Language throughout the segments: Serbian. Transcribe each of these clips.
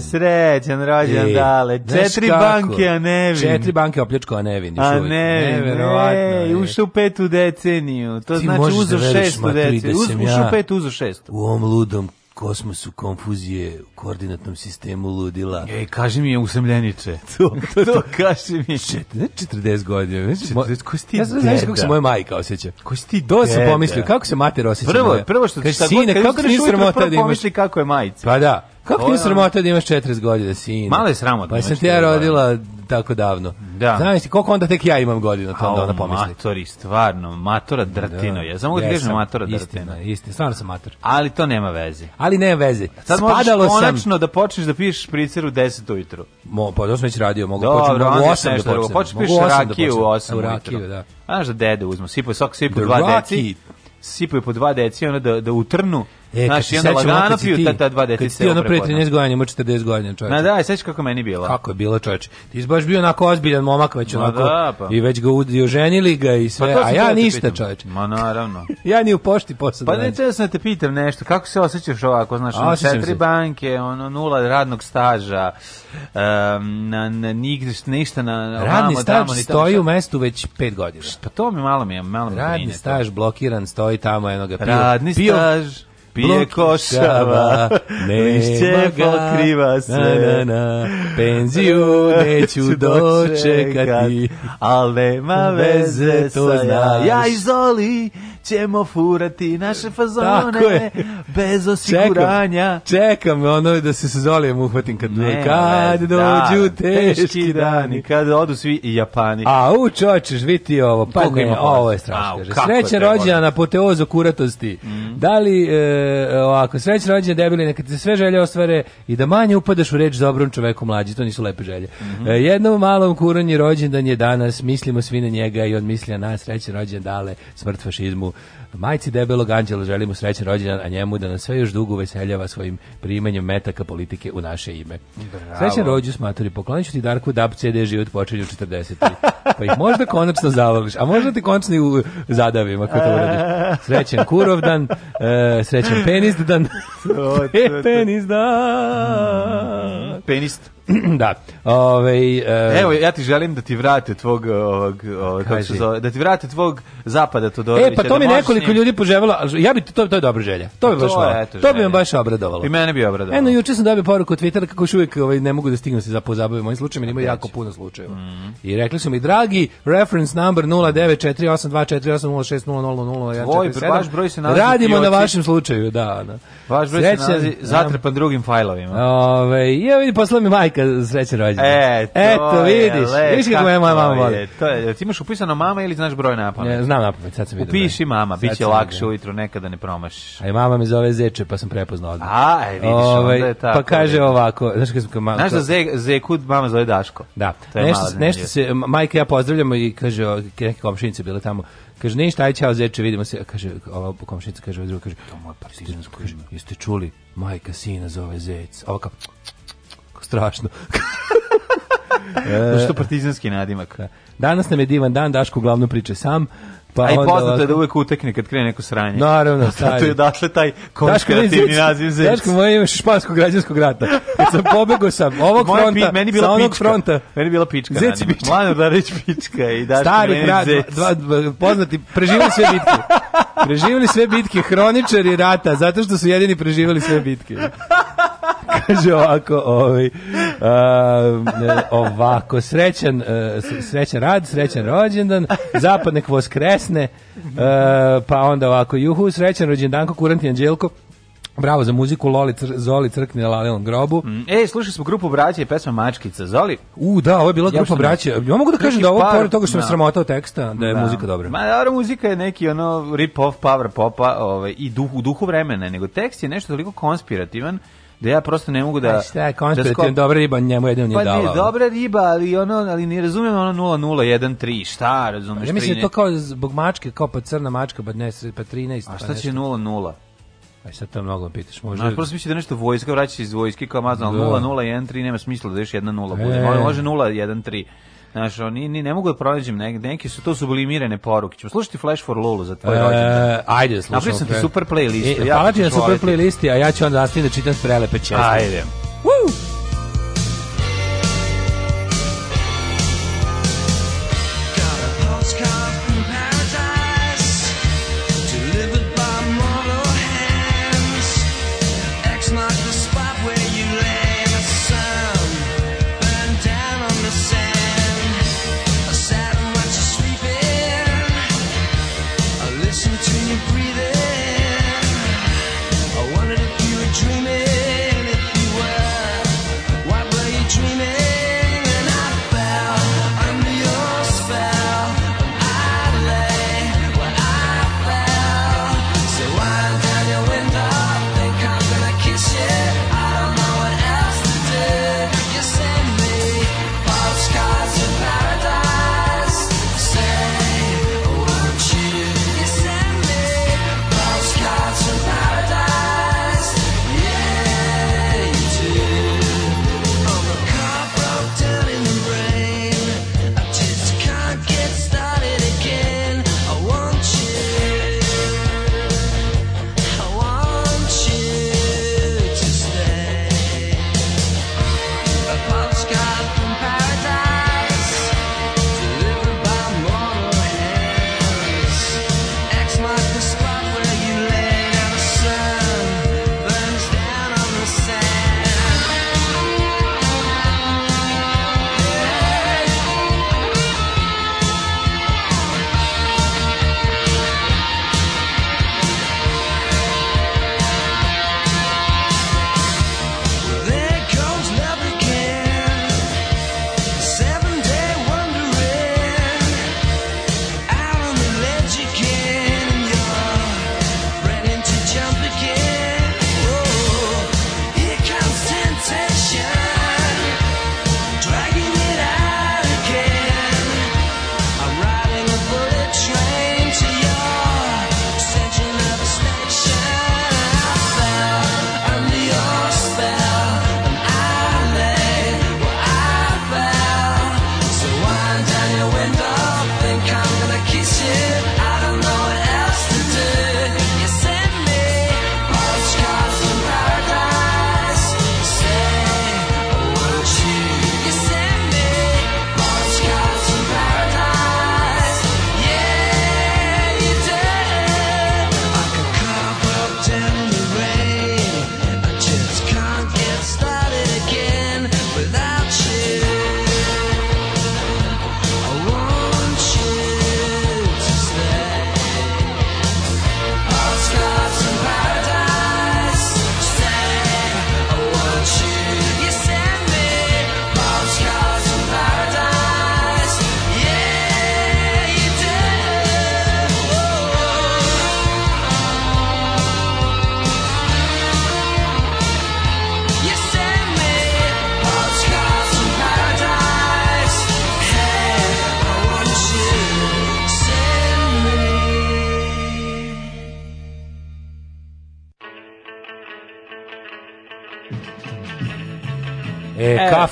srećan rođendan e, dale. Četiri banke, a nevin. Četiri banke opljačko, a nevin. A nevin, neverovatno. Ne, ušao pet u deceniju. To Ti znači da uzo šest u deceniju. Ušao pet, uzo šest. U ovom ludom kosmosu konfuzije u koordinatnom sistemu ludila. Ej, kaži mi je usamljeniče. To, to, to kaži mi. Čet, ne 40 godina. 40, ko si ti ja znaš kako se moja majka osjeća. Ko si ti To sam pomislio, kako se mater osjeća. Prvo, prvo što... Kaži, šta sine, god, kako ti nisam da imaš... Prvo pomisli kako je majica. Pa da. Kako ti je sramota da imaš 40 godina, sine? Malo je sramota. Pa da sam ti ja rodila tako davno. Da. Znaš ti koliko onda tek ja imam godina, to onda ona pomisli. Matori, stvarno, matora drtino. Da. Ja samo mogu ja ti kažem matora drtino. Istina, stvarno sam mator. Ali to nema veze. Ali nema veze. Sad Spadalo možeš konačno sam... da počneš da piješ špricer u 10 ujutru. Mo, pa to sam već radio, mogu Dobro, počnem, mogu 8 da počnem. Počeš da piješ da rakiju u 8 ujutru. Rakiju, da. Znaš da dede uzmu, sipaju, sok sipaju dva deci. Sipaju po dva deci, ono da, da utrnu E, Znaš, i onda lagano piju ta, ta dva deci se ono pre 13 godina, ima 40 godina čovječe. Na da, sećaš kako meni bilo. Kako je bilo čovječe. Ti si baš bio onako ozbiljan momak već onako. Da, pa. I već ga udio, ženili ga i sve. Pa a ja da ništa čovječe. Ma naravno. ja ni u pošti posad. Pa da neće da te pitam nešto. Kako se osjećaš ovako? Znaš, ono četiri banke, ono nula radnog staža, um, na, na, nigde, ništa na... Radni staž stoji u mestu već pet godina. Pa to mi malo mi je, malo mi Radni staž blokiran, stoji tamo, eno pio. Radni staž pije košava, lišće pokriva sve. Na, na, na. Penziju neću dočekati, ali nema veze, to znaš. Ja izoli, ćemo furati naše fazone bez osiguranja. Čekam, čekam ono da se sa uhvatim kad, ne, kad ne, da, dođu da, teški, dani. Kad odu svi Japani. A u čočeš, vidi ovo, pa Koliko ne, ovo je strašno. Sreća rođena na poteozu kuratosti. Mm. Da li, e, ovako, sreća rođena debili, neka ti sve želje ostvare i da manje upadaš u reč dobrom čoveku mlađi, to nisu lepe želje. Mm -hmm. e, jednom malom kuranji rođendan je danas, mislimo svi na njega i on misli na nas, sreća rođen smrt fašizmu. Vučinu. Majci debelog anđela želimo srećan rođendan, a njemu da nas sve još dugo veseljava svojim primanjem metaka politike u naše ime. Bravo. Srećan rođus, maturi, poklonit ću ti Darku Dab CD život počinju u 40. pa ih možda konačno zavališ, a možda ti konačno i u zadavim ako to uradiš. Srećan Kurovdan, e, srećan Penizdan, Penizdan, Penist. da. Ove, e... Evo, ja ti želim da ti vrate tvog, e, ovog, ovog, e, kako se zove, da ti vrate tvog zapada Todorovića. E, pa da to da mi nekoliko njim... ljudi poželjelo, ja bi, to, to je dobra želja. To bi pa baš, to, malo, eto, to bi me baš obradovalo. I mene bi obradovalo. Eno, juče sam dobio poruku od Twittera kako još uvijek ovaj, ne mogu da stignem da se za pozabavim mojim slučajem, ima jako puno slučajeva. Mm -hmm. I rekli su mi, dragi, reference number broj se nalazi radimo na vašem slučaju, da, da. Vaš broj se nalazi zatrepan drugim fajlovima. Ove, ja vidi, poslala mi majka čestitaka srećan rođendan. E, Eto, vidiš. Je, vidiš kako je moja mama voli. To je, ti imaš upisano mama ili znaš broj na pamet? znam na pamet, sad sam vidio. Upiši da. mama, bit će lakše ujutro, nekada ne promašiš. A i mama me zove Zeče, pa sam prepoznao odmah. A, e, vidiš, Ove, onda ovaj, je tako. Pa kaže ovako, znaš kad sam... Znaš da Ze, Zekud mama zove Daško. Da, nešto, nešto se, majka ja pozdravljamo i kaže, neke komšinice bile tamo, Kaže, ništa, aj ćao, zeče, vidimo se. Kaže, ova komšinica kaže, ova druga kaže, to moja partizansko ime. Jeste čuli, majka sina zove zec. Ova kao, strašno. e, što partizanski nadimak. Da. Danas nam je divan dan, Daško uglavnom priče sam. Pa Aj poznato je da uvek utekne kad krene neko sranje. Naravno, sad. To je odatle taj konspirativni naziv zec. Daško, moje ime španskog građanskog rata. Kad e, sam pobegao sam ovog Moja fronta, pi, meni bila sa onog pička. fronta. Meni bila pička. Zec ranima. pička. Mladen Darić pička i Daško Stari grad, dva, dva, poznati, preživjeli sve bitke. Preživjeli sve bitke, hroničari rata, zato što su jedini preživjeli sve bitke kaže ovako, ovaj, a, ovako, srećan, e, srećan rad, srećan rođendan, zapad nek voskresne, a, e, pa onda ovako, juhu, srećan rođendan, kuranti Anđelko, Bravo za muziku, Loli cr, Zoli crkne na Lalinom grobu. Mm, e, slušali smo grupu braće i pesma Mačkica, Zoli. U, da, ovo je bila ja grupa braće. Ja mogu da kažem da ovo, par, pored toga što me da. sramotao teksta, da je da. muzika dobra. Ma, dobra muzika je neki ono rip-off power popa ovaj, i duh, u duhu vremena, nego tekst je nešto toliko konspirativan, da ja prosto ne mogu da... A šta, konspirativno, da skop... dobra riba, njemu jedan nije pa dala. Pa ne, dobra riba, ali, ono, ali ne razumem ono 0013, šta razumeš? Pa, ja mislim 13. Da to kao zbog mačke, kao pa crna mačka, pa, ne, pa 13. A pa šta pa će 00? Aj sad to mnogo pitaš, može. Znaš, prosto mislim da nešto vojska vraća iz vojske kao mazno, da. 0013 nema smisla da još jedna nula e. bude. E. Može 013. Znaš, oni ni ne mogu da pronađem negde, neki su to sublimirane poruke. Ćemo slušati Flash for Lulu za tvoj e, rođendan. Ajde da slušamo. Napravio sam ti super playlistu. E, ja hvala ti na da super playlisti, a ja ću onda nastaviti da čitam prelepe čestice. Ajde. Woo!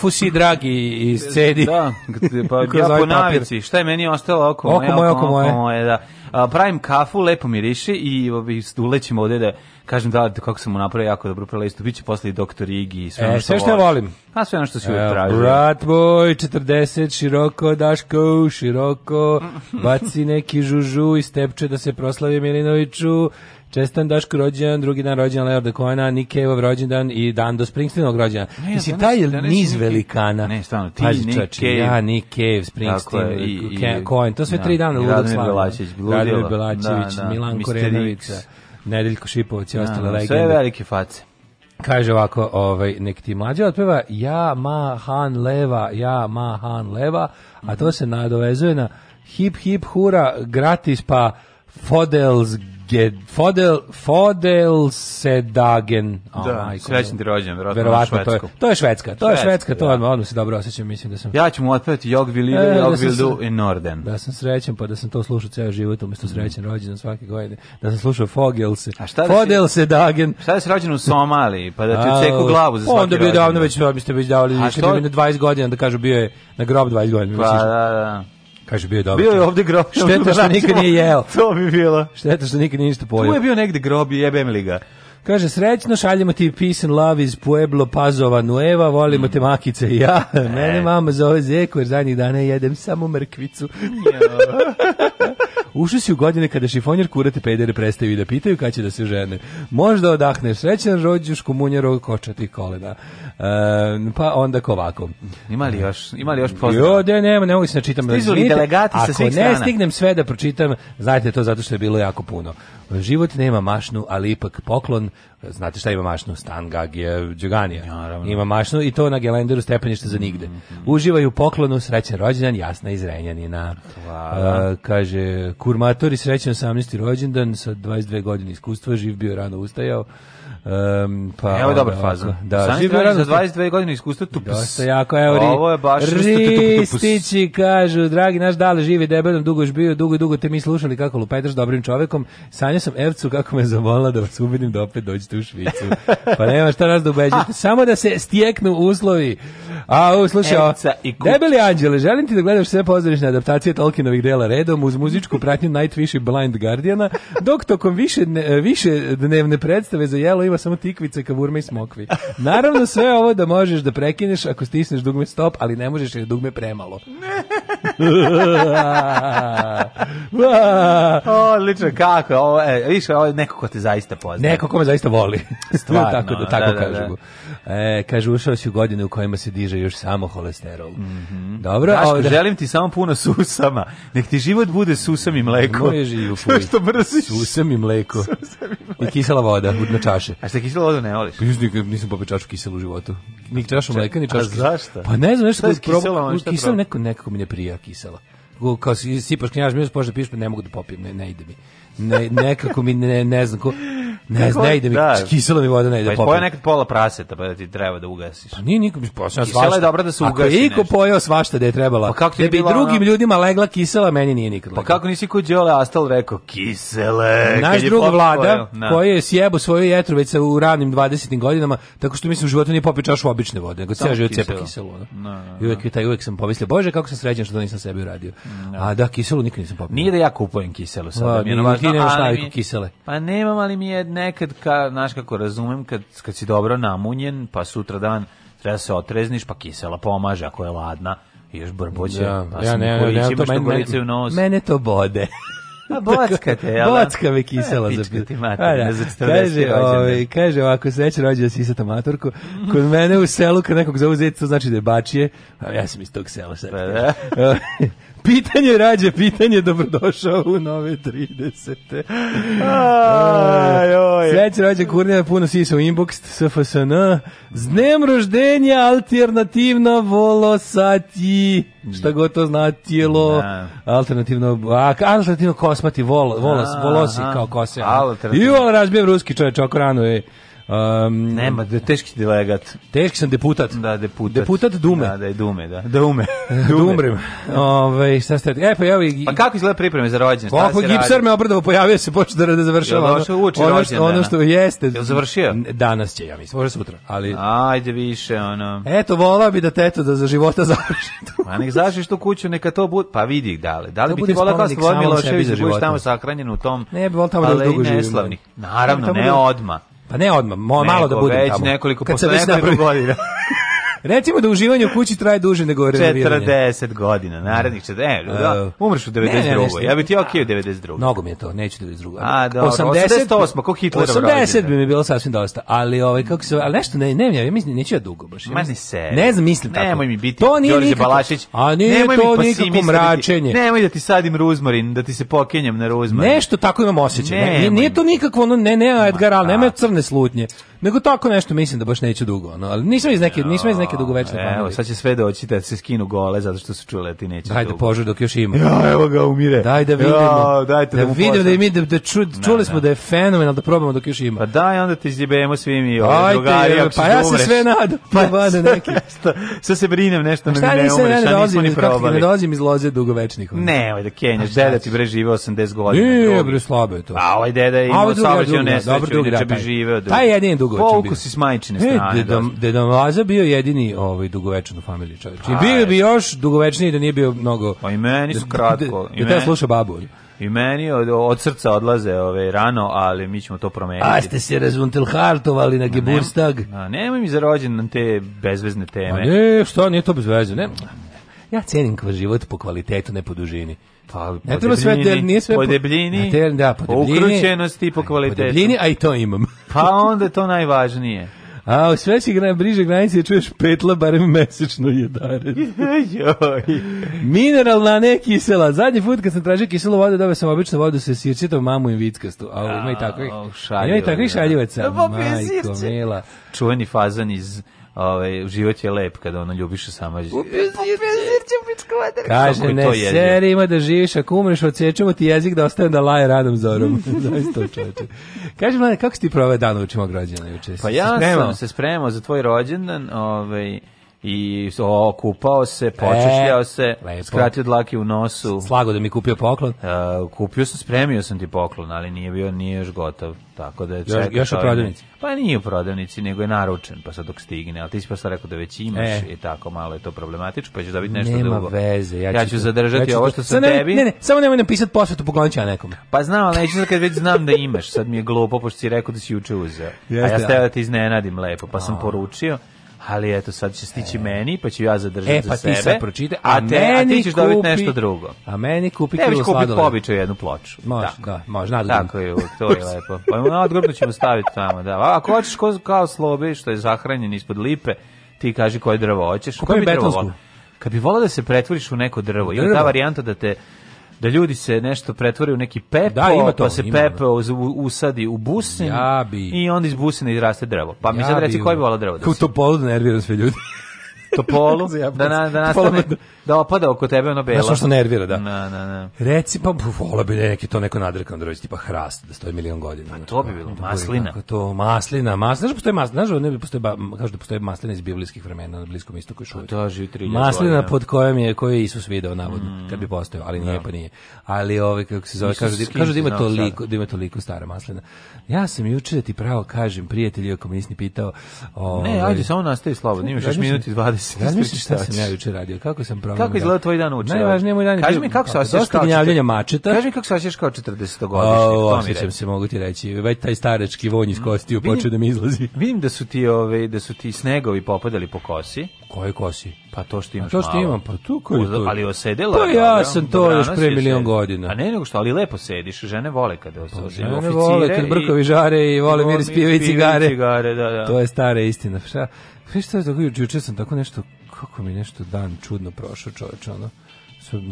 Rafusi, dragi, iz da, Cedi. Da, pa ja po navici, šta je meni ostalo oko, oko moje, oko, moje. Oko moje da. A, pravim kafu, lepo miriši i, i ulećem ovde da kažem da, da kako sam mu napravio jako dobro prelistu, biće posle i doktor Igi i sve e, ono što što volim. A sve ono što si uvijek tražio. Brat moj, 40, široko, Daško, široko, baci neki žužu i stepče da se proslavi Milinoviću, Čestan Daško rođendan, drugi dan rođendan Leonarda de Koena, cave rođendan i dan do Springsteenog rođendana. Ne, Mislim, taj je niz velikana. Ne, stvarno, ti, Pazi, Nick čoči, Cave. Ja, Nick Cave, Springsteen, dakle, i, i, Cohen, to sve da, tri dana ludog slavlja. Radimir Belačević, Radimir Belačević, da, da, Milan Korenovica, Nedeljko Šipovac i da, ostale da, legende. Sve velike face. Kaže ovako, ovaj, nek ti mlađe otpeva Ja ma han leva, ja ma han leva, a to mhm. se nadovezuje na hip hip hura gratis pa Fodels Ge, Fodel, Fodel Sedagen. Oh, da, srećan ti rođen, verovatno, verovatno to, je, to je švedska, to je švedska, to ja. Da. odmah, se dobro osjećam, mislim da sam... Ja ću mu otpevati Jog Vilidu, e, da Jog Vilidu i Norden. Da sam srećan, pa da sam to slušao ceo život, umjesto srećan rođen svake godine, da sam slušao Fogel se, A šta da Fodel si, Sedagen. Šta da si rođen u Somaliji, pa da ti ceku glavu za pa svaki Onda bi davno već, biste već davali, više da bi na 20 godina, da kažu bio je na grob 20 godina. Pa, da, da. Kaže bio je dobar. Bio je ovde grob. Šteta što da, nikad nije jeo. To bi bilo. Šteta što nikad nije ništa pojeo. Tu je bio negde grob, jebem li ga. Kaže, srećno, šaljemo ti peace and love iz Pueblo Pazova Nueva, volimo mm. te makice i ja. E. Mene mama zove Zeku, jer zadnjih dana jedem samo mrkvicu. Ušao si u godine kada šifonjer kurate pedere prestaju i da pitaju kada će da se žene. Možda odahneš srećan rođuš komunjero kočati kolena. E, pa onda ovako. Ima li još? Ima li još pozdrav? Jo, de, nema, ne mogu se načitam. Stizuli delegati sa svih strana. Ako ne stignem sve da pročitam, znajte to zato što je bilo jako puno. Život nema mašnu, ali ipak poklon. Znate šta ima mašnu? Stan Gagija Đuganija. Ima mašnu i to na gelenderu stepenište za nigde. Mm -hmm. Uživaj u poklonu, srećan rođendan, jasna iz Renjanina. Hvala. A, kaže, kurmatori, srećan 18. rođendan, sa 22 godine iskustva, živ bio rano ustajao. Um, pa, evo je dobar fazon. Da, živio za 22 godine iskustva tu pis. jako, evo, ri, ovo je baš Ristići kažu, dragi naš dale, živi debelom, dugo još bio, dugo i dugo te mi slušali kako lupetaš dobrim čovekom. Sanja sam Evcu kako me zavolila da vas ubedim da opet dođete u Švicu. pa nema šta nas da ubeđete. Ah. Samo da se stjeknu uslovi. A, u, slušaj, debeli anđele, želim ti da gledaš sve pozorišne adaptacije Tolkienovih dela redom uz muzičku pratnju Nightwish i Blind Guardiana, dok tokom više, ne, više dnevne predstave za jelo ima samo tikvice, kavurme i smokvi. Naravno sve ovo da možeš da prekineš ako stisneš dugme stop, ali ne možeš jer dugme premalo. Odlično, kako, ovo, e, viš, ovo je neko ko te zaista pozna. Neko ko me zaista voli. Stvarno. tako da, tako da, da, kažu. Da. E, kaže, ušao si u godine u kojima se diže još samo holesterol. Mm -hmm. Dobro. Daško, ovdje... želim ti samo puno susama. Nek ti život bude susam i mleko. Moje živu, Što mrziš? Susam i mleko. Susam i, mleko. I kisela voda na čaše. A šta kiselu vodu ne voliš? Pa nikad nisam popio čašu kiselu u životu. Nik čašu mleka, ni čašu. A zašto? Pa ne znam, nešto kod probao, kiselo nekako nekako mi ne prija kisela. Kao sipaš knjaž, mi još pošto da piš, pa ne mogu da popijem, ne, ne ide mi ne, nekako mi ne, ne znam ko, ne, Kako, ne ide mi, da. kisela mi voda ne ide. Pa pojeo nekad pola praseta, pa da ti treba da ugasiš. Pa nije nikom, posao pa svašta. Kisela je dobra da se ugasi Ako je iko svašta da je trebala, pa kako ti da bi drugim ona... ljudima legla kisela, meni nije nikad Pa kako nisi kod Đole Astal rekao, kisele, Naš drug vlada, pojel, da. koji je sjebo svoju jetru već u ranim 20. godinama, tako što mislim u životu nije popio čašu obične vode, nego cijel život cepa kiselu. Da, I da, uvek, taj, uvek sam pomislio, bože, kako sam srećan što to nisam sebi uradio. A da, kiselu nikad nisam popio. Nije da ja kupujem kiselu sad, pa, ti nemaš naviku mi, kisele. Pa nemam, ali mi je nekad, ka, znaš kako razumem, kad, kad si dobro namunjen, pa sutra dan treba da se otrezniš, pa kisela pomaže ako je ladna. I još brboće. Da, da ja, pa ja ne, ne, ne, to, mene, mene, u nos. mene to bode. A pa bocka te, jel? Bocka kisela. E, za pička ti mater, pa Kaže, ovaj, kaže ovako, sreće rođe da si sa maturku. Kod mene u selu, kad nekog zovu zeca, to znači da je bačije. A ja sam iz tog sela sad. Pa, da. Ovaj, Pitanje rađe, pitanje dobrodošao u nove 30. Ajoj. Sreće rađe kurnja, puno sisa u inbox SFSN. S dnem roždenja alternativna volosati. Šta mm. god to znatilo. Da. Alternativno, a, alternativno kosmati vol, volos, volosi kao kose. I on razbijem ruski čovječ, oko rano je. Um, Nema, de, teški delegat. Teški sam deputat. Da, deputat. Deputat Dume. Da, da je Dume, da. Da ume. da umrem. Ove, ovaj, šta ste... E, pa evo... I... Pa kako izgleda pripreme za rođenje? Kako gipsar me obrdovo pojavio se, počeo da, da završava. Jel došao uči ono, što, ono što jeste. Jel završio? Danas će, ja mislim, može sutra. Ali... Ajde više, ono... Eto, vola bi da teto da za života završi tu. Ma nek završiš tu kuću, neka to bude... Pa vidi, da li, da li bi ti vola kao Slobodan Milošević da budeš tamo sahranjen u tom... Ne, bi volao tamo da dugo živim. Naravno, ne odma. Pa ne odmah, mo, malo da budem već Nekoliko, Kad posle nekoliko godina. Recimo da uživanje u kući traje duže nego renoviranje. 40 godina, narednih 40. E, da, umreš u 92. ja bih ti okej u 92. Mnogo mi je to, neću 92. A, dobro, 88, ko Hitlerov 80 bi da. mi bilo sasvim dosta, ali ovaj, kako se, ali nešto, ne, ne, ja mislim, neću ja dugo baš. Ma ne se. Ne znam, mislim tako. Nemoj mi biti to nije Đorđe Balašić. A nije nemoj to pa nikako da mračenje. nemoj da ti sadim ruzmarin, da ti se pokenjam na ruzmarin. Nešto tako imam osjećaj. Ne, nije to nikakvo, ne, ne, Edgar, ali nema crne slutnje. Nego tako nešto mislim da baš neće dugo, no ali nisam iz neke, nisam iz neke dugovečne pameti. Evo, sad će sve doći da se skinu gole zato što su čule da ti neće Dajde da požur dok još ima. Ja, evo ga umire. Daj da vidimo. Ja, dajte da, da vidimo da mi da, da ču, ne, čuli ne. smo da je fenomenal da probamo dok još ima. Pa daj onda te izjebemo svim i ovaj drugari. Je, pa ja se sve nadam. Pa vade neki. Sve se brinem nešto na ne umreš, a nismo ni probali. Ne dolazim iz loze dugovečnih. Ne, ovaj da kenjaš, deda ti bre živeo 80 godina. Ne, bre slabo je to. A ovaj deda je ovaj imao saobraćajnu nesreću, inače bi živeo. Taj jedini dugovečan Pouku bio. si s majčine strane. E, deda, da. deda Laza bio jedini ovaj, dugovečan u familiji čovječ. I bio bi još dugovečniji da nije bio mnogo... Pa i meni su da- kratko. Da, da, da sluša babu. I meni od, od srca odlaze ove ovaj, rano, ali mi ćemo to promeniti. A ste se razuntelhartovali na Geburstag? Ne, nemoj mi rođen na te bezvezne teme. A ne, šta, nije to bezveze. ne. Ja cenim kva život po kvalitetu, ne po dužini. Pa, ne treba sve, del, nije sve po debljini, po, da, po, po debljini, ukrućenosti, po kvalitetu. Po debljini, a i to imam. pa onda je to najvažnije. A u sve si gra, bliže granice čuješ petla, barem mesečno je jedare. Mineralna ne kisela. Zadnji put kad sam tražio kiselu vode, dobio sam obično vodu sa sirćetom, mamu i vickastu. A ima i takvih. Ima i takvih da. šaljivaca. Da, pa, Majko, mila. Čuveni fazan iz ovaj život je lep kada ona ljubiše sama. Kaže ne, seri ima da živiš, ako umreš odsečemo ti jezik da ostane da laje radom zorom. Zaista čoveče. Kaže mlade, kako si ti proveo dan u učimo građana juče? Pa ja sam se spremao za tvoj rođendan, ovaj i okupao se, počešljao e, se, lepo. skratio dlake u nosu. Slago da mi kupio poklon? Uh, kupio sam, spremio sam ti poklon, ali nije bio, nije još gotov. Tako da je još, još u prodavnici? Pa nije u prodavnici, nego je naručen, pa sad dok stigne. Ali ti si pa sad rekao da već imaš e. i tako, malo je to problematično, pa ću dobiti nešto Nema drugo. Nema veze. Ja ću, ja ću to, zadržati ja ću ovo što sam ne, tebi. Ne, ne, samo nemoj napisati posvetu poklonča nekom. Pa znam, ali neću kad već znam da imaš. Sad mi je glupo, pošto si rekao da si juče uzeo. Jeste, a ja stavio da te iznenadim lepo, pa sam poručio ali eto sad će stići e. meni pa ću ja zadržati e, pa za sebe. E ti sad pročite, a, a, te, a ti ćeš kupi, dobiti nešto drugo. A meni kupi ne, kilo sladoleda. kupiti pobiču jednu ploču. Može, tako. da, može, nadodam. Tako je, to je lepo. Pa na odgrobno ćemo staviti tamo, da. A ako hoćeš ko, kao slobe što je zahranjen ispod lipe, ti kaži koje drvo hoćeš. Kupi betonsku. Kad bi volao da se pretvoriš u neko drvo, drvo. ima ta varijanta da te da ljudi se nešto pretvore u neki pepo, da, ima pa to, pa se ima, pepeo da. usadi u busen ja bi, i onda iz busine izraste drvo. Pa ja mi sad reci koji bi volao drvo da si. Kako to poludno nerviram sve ljudi topolu, da, na, da, nastane, da-, da opada oko tebe ono bela. Znaš što nervira, da. Na, na, na. Reci, pa vola bi neki to neko nadrekan da rođe, tipa hrast, da stoji milion godina. Pa to bi bilo, to maslina. Je, to, maslina, maslina. Znaš, da postoji maslina, znaš, da ne bi postoji, kažu da postoji maslina iz biblijskih vremena na Bliskom istoku još pa uvijek. To živi tri Maslina godina. pod kojom je, koju je Isus video, navodno, mm. kad bi postojao, ali nije, da. pa nije. Ali ove, ovaj, kako se zove, kažu, kažu da, ima toliko, da ima toliko stara maslina. Ja sam juče ti pravo kažem, prijatelji, ako me nisi pitao... Ove, ne, ajde, ovaj- samo nastavi slobodno, imaš još minuti 20 si, razmišljaš šta, šta sam ja juče radio, kako sam promenio. Kako da- izgleda tvoj dan uče? Najvažnije moj dan. Kaži mi kako se osjećaš kao gnjavljenja mačeta. Kaži mi kako se osjećaš kao 40 godišnji. Osjećam se, mogu ti reći, već taj starečki vonj iz mm. kostiju počeo da mi izlazi. Vidim da su ti ove, da su ti snegovi popadali po kosi. Koje kosi? Pa to što pa imaš. A to što imam, pa tu koji to. Ali osedela. Pa ja sam to još pre milion godina. A ne nego što, ali lepo sediš, žene vole kad pa, žene Vole kad brkovi žare i vole miris pive i cigare. cigare da, da. To je stara istina. Šta? Sve što je tako, juče sam tako nešto, kako mi nešto dan čudno prošao čoveč, ono.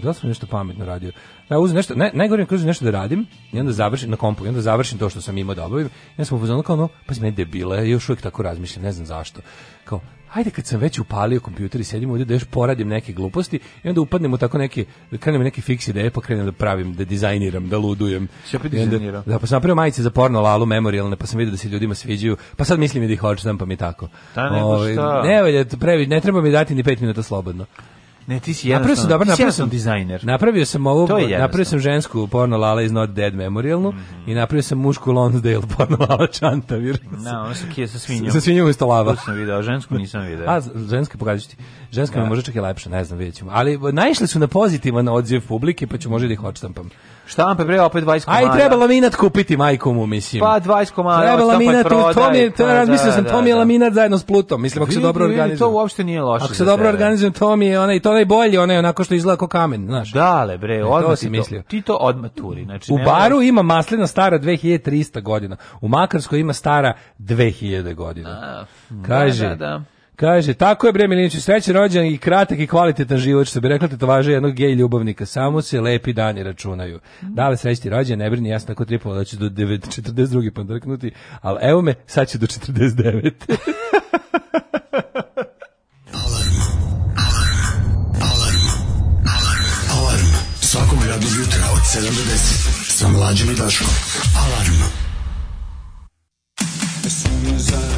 Da sam nešto pametno radio. Ja da, uzem nešto, ne, najgore mi nešto da radim i onda završim na kompu, i onda završim to što sam imao da obavim. Ja sam upozorno kao ono, pa si meni debile, još uvijek tako razmišljam, ne znam zašto. Kao, ajde kad sam već upalio kompjuter i sedim ovdje da još poradim neke gluposti i onda upadnem u tako neke, da krenem neke fiks ideje pa krenem da pravim, da dizajniram, da ludujem. Opet da, da, pa sam napravio majice za porno lalu memorialne pa sam vidio da se ljudima sviđaju, pa sad mislim i da ih hoću, pa mi tako. Da, nego pa ovaj, šta? Ne, ne treba mi dati ni pet minuta slobodno. Ne, ti si napravio sam dobar, napravio sam dizajner. Napravio sam ovu, napravio sam žensku porno Lala iz Not Dead Memorialnu mm -hmm. i napravio sam mušku Lonsdale porno Lala Čantavir. Na, da, ona se kije sa svinjom. Sa svinjom isto lava. To sam video, žensku nisam video. A, ženska pokazujući ti. Ženska da. mi može čak i lepša, ne znam, vidjet ćemo. Ali naišli su na pozitivan odziv publike, pa ću možda da ih odštampam štampe bre opet 20 komada. Aj treba laminat kupiti majku mu mislim. Pa 20 komada. Treba laminat, to mi je, to pa da, razmislio sam, da, to mi je da. laminat zajedno s Plutom. Mislim ako se dobro organizuje. To uopšte nije loše. Ako se dobro organizuje, to mi je i to najbolje, ona je onako što izgleda kao kamen, znaš. Dale bre, e, odmah si mislio. Ti to odmah turi, znači. U baru ima maslina stara 2300 godina. U Makarskoj ima stara 2000 godina. Kaže. Da, da. Kaže, tako je bre Miliniću, srećan rođen i kratak i kvalitetan život, što bi rekla važe jednog gej ljubavnika, samo se lepi dani računaju. Da li srećti rođen, ne brini, ja sam tako tripova da ću do 9, 42. pandrknuti, ali evo me, sad ću do 49. alarm, alarm, alarm, alarm, alarm, svakog radnog jutra od 7 do 10, sa mlađim i daškom, alarm. Alarm.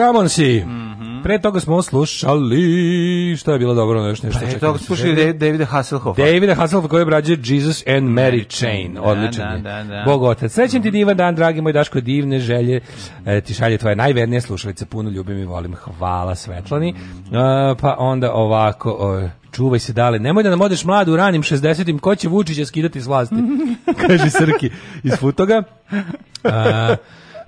Ramonsi. Mm -hmm. Pre toga smo slušali, šta je bilo dobro, još nešto. Pre toga smo slušali da- Davida Hasselhoffa. Davida Hasselhoffa koji obrađuje Jesus and Mary da, Chain. Da, odličan da, da, da. Bog otac. Srećen ti mhm. divan dan, dragi moj Daško, divne želje. E, ti šalje tvoje najvernije slušalice. Puno ljubim i volim. Hvala Svetlani. Mhm. E, pa onda ovako... O, čuvaj se dale, nemoj da nam odeš mladu u ranim 60-im, ko će Vučića skidati iz vlasti? Kaže Srki iz Futoga. A, e,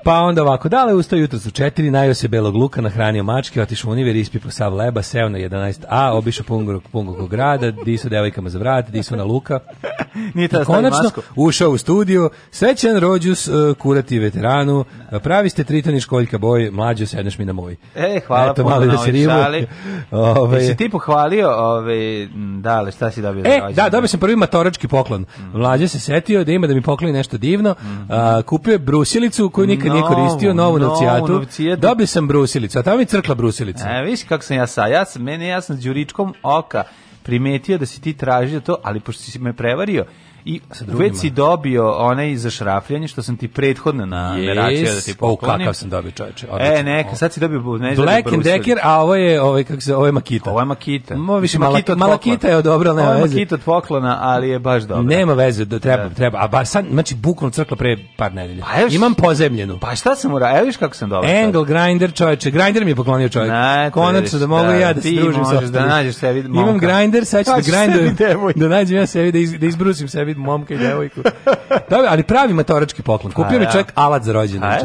Pa onda ovako, dale ustao jutro su četiri, najio se belog luka, nahranio mačke, otišao u univer, ispipo sav leba, seo na 11a, obišao pungog, pungog grada, disu devojkama za vrat, disu na luka. Nije tada konačno, ušao u studio, srećan rođus, e, kurati veteranu, da. pravi ste tritoni školjka boj, mlađo sedneš mi na moj. E, hvala Eto, puno da se šali. Ove, Jesi ti pohvalio, ove, dale, šta si dobio? E, da, dobio sam prvi matorački poklon. Mm. Mlađe se setio da ima da mi pokloni nešto divno, uh, kupio je brusilicu koju nikad nije koristio novu novcijatu. Dobio da sam brusilicu, a tamo je crkla brusilica. E, viš kako sam ja sa, ja sam, meni ja sam s đuričkom oka primetio da si ti tražio to, ali pošto si me prevario, I već si dobio onaj za šrafljanje što sam ti prethodno na yes. da ti poklonim. O, kakav sam dobio čoveče. E, neka, sad si dobio... Ne Black and Decker, a ovo je, ovo je, kako se, ovo je Makita. Ovo je Makita. Mo, više, Makita, Makita je odobrala, nema veze. Ovo je Makita od poklona, ali je baš dobro. Nema veze, da treba, da. treba. A baš sad, znači, bukvalno crkla pre par nedelja. Pa još, Imam pozemljenu. Pa šta sam uradio? Evo viš kako sam dobro. Angle grinder, čoveče. Grinder mi je poklonio čovjek. Konačno da mogu ja da se družim sa. Da nađeš sebi. Imam grinder, sad ću da grinder. Da nađem ja sebi da, da izbrusim sebi vidim momka i devojku. Da, ali pravi matorački poklon. Kupio mi čovjek alat za rođendan.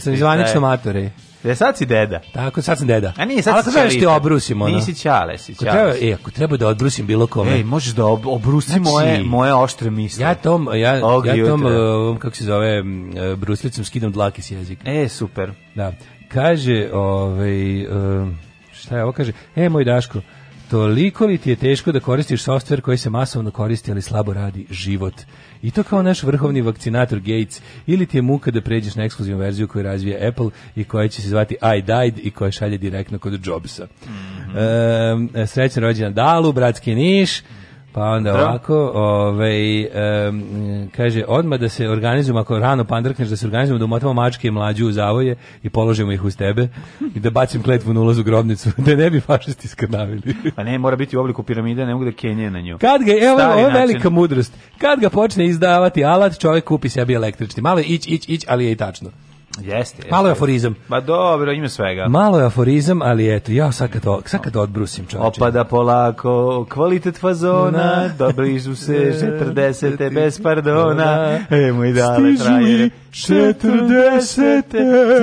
Sam zvanično matore. Ja sad si deda. Tako, sad sam deda. A nije, sad Ali si čalite. Da ti obrusim, ono. Nisi čale, si čale. treba, e, ako treba da odbrusim bilo kome. Ej, možeš da ob, obrusi znači, moje, moje oštre misle. Ja tom, ja, ja tom, uh, kako se zove, uh, bruslicom skidam dlake s jezika. E, super. Da. Kaže, ovaj, uh, šta je ovo kaže? E, moj Daško, Toliko li ti je teško da koristiš softver koji se masovno koristi, ali slabo radi život? I to kao naš vrhovni vakcinator Gates. Ili ti je muka da pređeš na ekskluzivnu verziju koju razvija Apple i koja će se zvati I died i koja šalje direktno kod Jobsa. Mm -hmm. e, srećan rođendan Dalu, bratski Niš. Pa onda Tra? Da. ovako, ovaj, um, kaže, odmah da se organizujemo, ako rano pandrkneš, da se organizujemo, da umotamo mačke i mlađu u zavoje i položimo ih uz tebe i da bacim kletvu na ulaz u grobnicu, da ne bi fašisti skanavili. Pa ne, mora biti u obliku piramide, ne mogu da kenje na nju. Kad ga, evo, ovo je velika mudrost, kad ga počne izdavati alat, čovjek kupi sebi električni. Malo je ić, ić, ić, ali je i tačno. Jeste, jeste. Malo je aforizam. Ma pa dobro, ima svega. Malo je aforizam, ali eto, ja sad kad, sad kad odbrusim čovječe. Opada polako, kvalitet fazona, dobližu se 40. bez pardona, e moj dale traje. 40.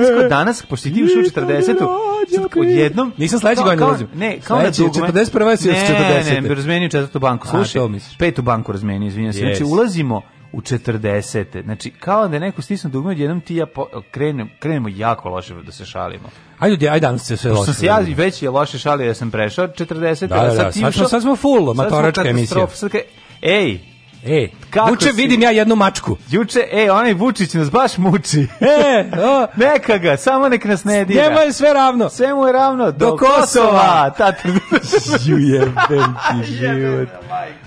Sako danas, pošto ti ušao u 40. Odjednom... Nisam sledeći godin da ulazim. Ne, kao na dugme. 41. je 40. Ne, ne, razmenio četvrtu banku. Slušaj, petu banku razmenio, izvinjam se. Znači, ulazimo u 40. Znači, kao da je neko stisnu dugme, jednom ti ja krenem, krenemo jako loše da se šalimo. Ajde, ljudi, ajde danas se sve loše. se ja već je loše šalio, ja sam prešao 40. Da, da, da, sad, da, sad, sad, smo full, matoračka emisija. Sad ej, E, kako Vuče, si? vidim ja jednu mačku. Juče, e, onaj Vučić nas baš muči. E, o, neka ga, samo nek nas ne dira. Njemu je sve ravno. Sve mu je ravno. Do, do Kosova. Kosova. Tatar. Jujebem ti život.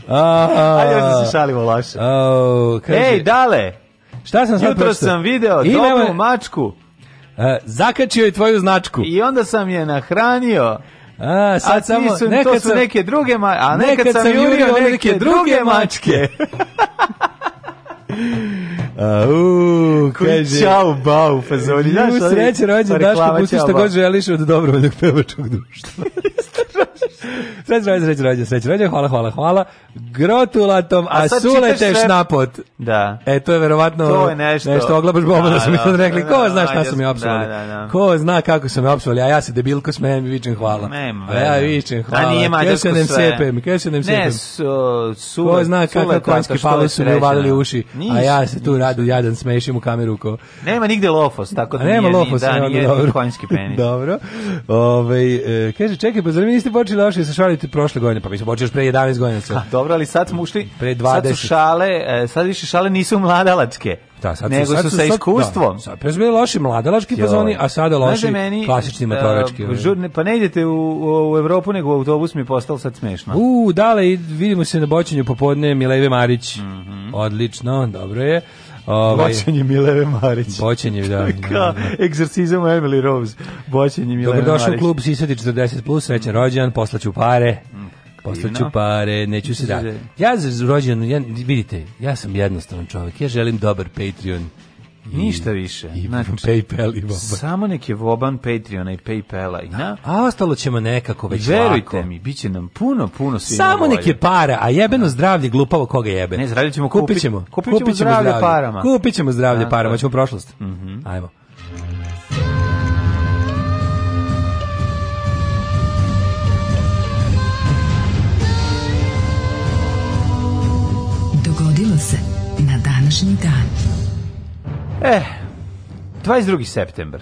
Ajde, da se šalimo loše. A, Ej, dale. Šta sam sad Jutro sam video I dobru nema... mačku. Uh, zakačio je tvoju značku. I onda sam je nahranio. A, sad a samo, su, to su sam, neke druge, ma, a nekad, nekad sam jurio neke, neke druge mačke. Uh, kaže, čao, bau, fazoni. Znaš, u sreće rođen, Daško, pusti što god želiš od dobrovoljnog pevačog društva. sreće rođen, sreće rođen, sreće rođen, hvala, hvala, hvala. Grotulatom, a, a sulete šnapot. Da. E, to je verovatno to je nešto, nešto oglabaš bomba da, da su mi sad da, rekli, da, ko da, zna šta su mi opsovali. Ko zna kako su mi opsovali, a ja se debilko smejem i vičem hvala. Nema, a ja vičem hvala. A nije mađarsko sve. Sepem, kaj se nem sepem. Ne, su, su, ko zna kako konjski pali su mi uvalili uši, a ja se tu bradu, jadan, smešim u kameru ko. Nema nigde lofos, tako da nema nije, lofos, da, nije dobro. konjski penis. dobro. Ove, ovaj, e, kaže, čekaj, pa zar mi niste počeli loše da se šaliti prošle godine? Pa mi smo počeli još pre 11 godina. Sa... dobro, ali sad smo ušli, pre 20. sad su šale, e, sad više šale nisu mladalačke. Da, sad nego sad su sa da. iskustvom. Da, sad pre su bili loši mladalački fazoni, a sada loši Znaže da meni, klasični e, motorački. Uh, pa ovaj. žurne, pa ne idete u, u Evropu, nego u autobus mi je postalo sad smešno. U, dale, vidimo se na boćenju popodne Mileve Marić. Mm -hmm. Odlično, dobro je. Ovaj, boćenje Mileve Marić. Boćenje, da. da kao da, da. egzercizam Emily Rose. Boćenje Mileve Marić. Dobrodošao u klub Sisati 40+, srećan rođendan, poslaću pare. Mm, poslaću pare, neću se da. Ja za rođendan, ja, vidite, ja sam jednostavan čovjek, ja želim dobar Patreon Ništa više. I znači, PayPal i Voban. Samo neke Voban, Patreona i Paypala. I na, a ostalo ćemo nekako već Verujte lako. mi, bit će nam puno, puno svima Samo neke para, a jebeno da. zdravlje glupavo koga jebe. Ne, zdravlje ćemo kupit. Kupit ćemo, kupit ćemo zdravlje, zdravlje parama. Kupit ćemo zdravlje a, da, parama, da. ćemo prošlost. Mm -hmm. Ajmo. Dogodilo se na današnji dan. Eh, 22. september.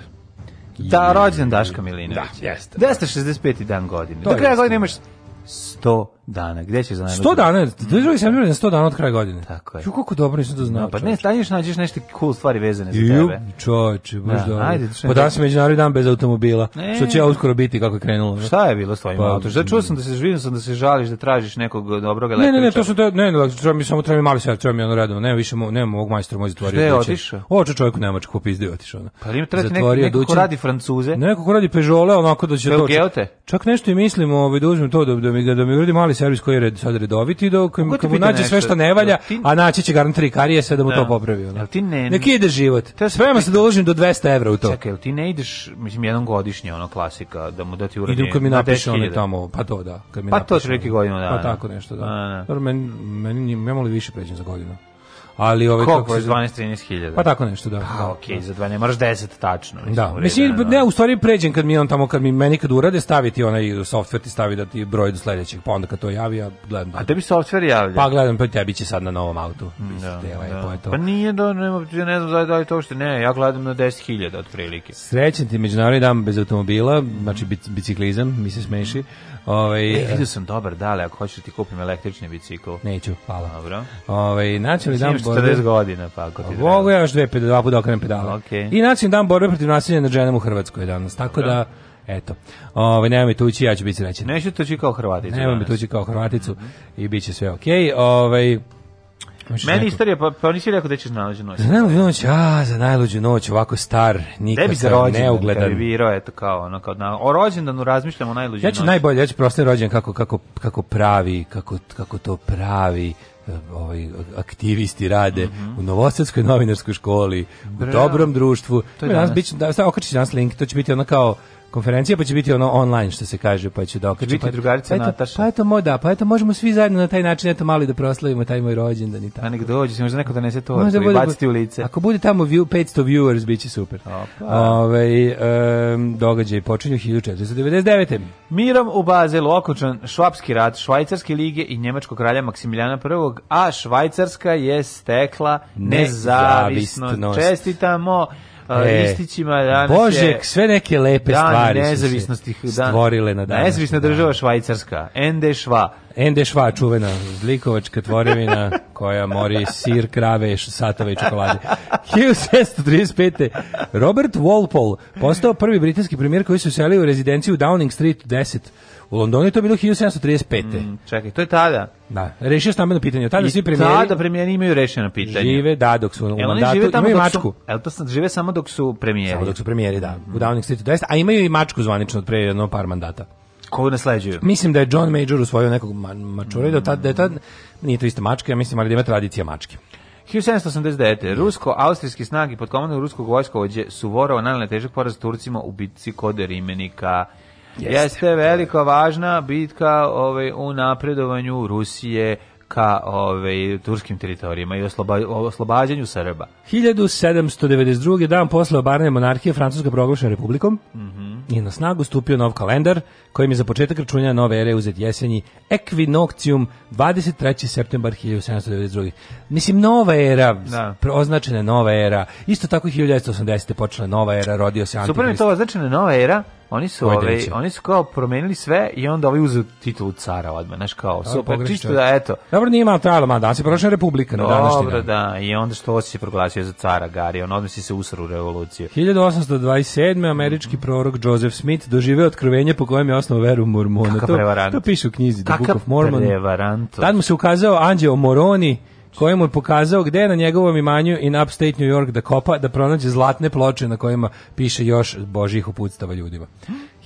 Da, rođen Daška Milinović. Da, jeste. 265. dan godine. Do da, kraja godine imaš 100 dana. Gde ćeš za najluđu? 100 dana, 2. septembra je 100 dana od kraja godine. Tako je. Ju, kako dobro nisam to da, znao. No, pa ne, stanješ nađeš nešto cool stvari vezane za tebe. Čoče, baš da, dobro. Ajde, pa danas je međunarodni dan bez automobila, e. što će ja uskoro biti kako je krenulo. Šta je bilo s tvojim pa, autom? Da čuo sam da se živim, sam da se žališ da tražiš nekog dobrog električara. Ne, ne, ne, to su to, ne, ne, treba mi samo treba mali servis, treba mi ono redovno. Ne, više ne mogu majstor moj zatvorio. Gde je otišao? Oče čovjek u Nemačku popizdio otišao. Pa ima treći neko, neko radi Francuze. Neko ko radi Peugeot, onako da će to. Čak nešto i mislimo, ovaj da uzmem to da da mi da mi uradi mali servis koji je red, sad redoviti, dok mu nađe sve što ne valja, ti... a naći će garant karije karijese da mu da. to popravi. Ono. Ti ne, Nek ide život. Sprema se da uložim do 200 evra u to. Čekaj, ti ne ideš, mislim, jednom godišnje, ono, klasika, da mu da ti uradi. Idu kad mi napiše ono tamo, pa to da. Kad mi pa to će neki godinu da. Pa tako nešto, da. Da, da. Dobro, meni, meni, meni više pređem za godinu ali ove ovaj kako je 12 13 hiljada. Pa tako nešto da. Pa da, okej, okay, da. za 2 ne moraš 10 tačno. Da. Mislim da, da. ne, u stvari pređem kad mi on tamo kad mi meni kad urade staviti onaj softver ti stavi da ti broj do sledećeg, pa onda kad to javi ja gledam. A tebi softver javlja? Pa gledam pa tebi će sad na novom autu. Da, da. Pa je to. Pa nije da nema, ja ne znam da li to što ne, ja gledam na 10 hiljada otprilike. Srećan ti međunarodni dan bez automobila, znači biciklizam, mi se smeši. Mhm. Ovaj e, vidio sam dobar dale, ako hoćeš ti kupim električni bicikl. Neću, hvala. Dobro. Ovaj nacionalni dan 40 godina, pa ako ti Mogu ja još dve, dva puta da okrenem pedale. Okay. I nacionalni dan borbe protiv nasilja nad ženama u Hrvatskoj danas, tako da, da Eto. Ovaj nema mi tući, ja ću biti srećan. Neću tući kao Hrvaticu. Nema mi tući kao Hrvaticu mhm. i biće sve okej. Okay. Ovaj Meni istorija, pa, pa nisi rekao da ćeš najluđu noć. Za najluđu noć, a, za najluđu noć, ovako star, nikad bi za rođendan, neugledan. Kada bi birao, eto kao, ono, kao na, o rođendanu razmišljamo o najluđu noć. Ja ću noć. najbolje, ja ću prosto rođen kako, kako, kako pravi, kako, kako to pravi, Eh, ovaj, aktivisti rade mm -hmm. u Novosadskoj novinarskoj školi, Bra. u dobrom društvu. To je danas, Biće, da, sad okačit danas link, to će biti ono kao konferencija, pa će biti ono online, što se kaže, pa će dokaći. Da će biti pa, drugarica pa Nataša. Pa eto, moj da, pa eto, možemo svi zajedno na taj način, eto, mali da proslavimo taj moj rođendan i tako. A pa nek dođe, se možda neko donese to, možda bude, baciti u lice. Ako bude tamo view, 500 viewers, biće super. ovaj Ove, um, događaj počinju 1499. Mirom u Bazelu okočan švapski rat, švajcarske lige i njemačkog kralja Maksimiliana I, a Švajcarska je stekla nezavisnost. Čestitamo e, listićima danas Bože, sve neke lepe dan stvari nezavisnosti su stvorile na danas. Nezavisna država Švajcarska, NDŠVA. NDŠVA, čuvena zlikovačka tvorevina koja mori sir, krave, satove i čokolade. 1635. Robert Walpole postao prvi britanski premijer koji se uselio u rezidenciju Downing Street 10 U Londonu je to bilo 1735. Mm, čekaj, to je tada. Da, rešio stambeno pitanje. Tada I svi premijeri. Tada da premijeri imaju rešeno pitanje. Žive, da, dok su u mandatu, žive tamo imaju mačku. Su, el to sam žive samo dok su premijeri. Samo dok su premijeri, da. U Downing Street 10, a imaju i mačku zvanično od pre jedno par mandata. Koju nasleđuju? Mislim da je John Major usvojio nekog ma mačura i da tad, da je tad, nije to isto mačka, ja mislim, ali da ima tradicija mačke. 1789. Rusko-austrijski snagi pod komandom ruskog vojskovođe Suvorova nanele težak poraz Turcima u bitci kod Rimenika. Jeste. Jeste velika važna bitka ovaj u napredovanju Rusije ka ovaj turskim teritorijama i osloba, oslobađanju Srba. 1792. dan posle obarne monarhije Francuska proglašena republikom mm I na snagu stupio nov kalendar kojim je za početak računanja nove ere uzet jesenji Equinoctium 23. septembar 1792. Mislim, nova era, da. označena nova era. Isto tako 1980. počela nova era, rodio se Antikrist. Super je to označena nova era, Oni su, ovaj, oni su kao promenili sve i onda ovaj uzeo titulu cara odmah, znaš kao, super, čisto da, eto. Dobro, nije malo trajalo, ma danas je prošla republika na današnji Dobro, da, i onda što se proglasio za cara Gari, on odnosi se usru u revoluciju. 1827. američki mhm. prorok Joseph Smith doživeo otkrovenje po kojem je osnovu veru Mormona. Kakav prevarant. To, to piše u knjizi Kaka Book of Mormon. Kakav prevarant. Tad mu se ukazao Anđeo Moroni, koji je pokazao gde na njegovom imanju in upstate New York da kopa, da pronađe zlatne ploče na kojima piše još božjih uputstava ljudima.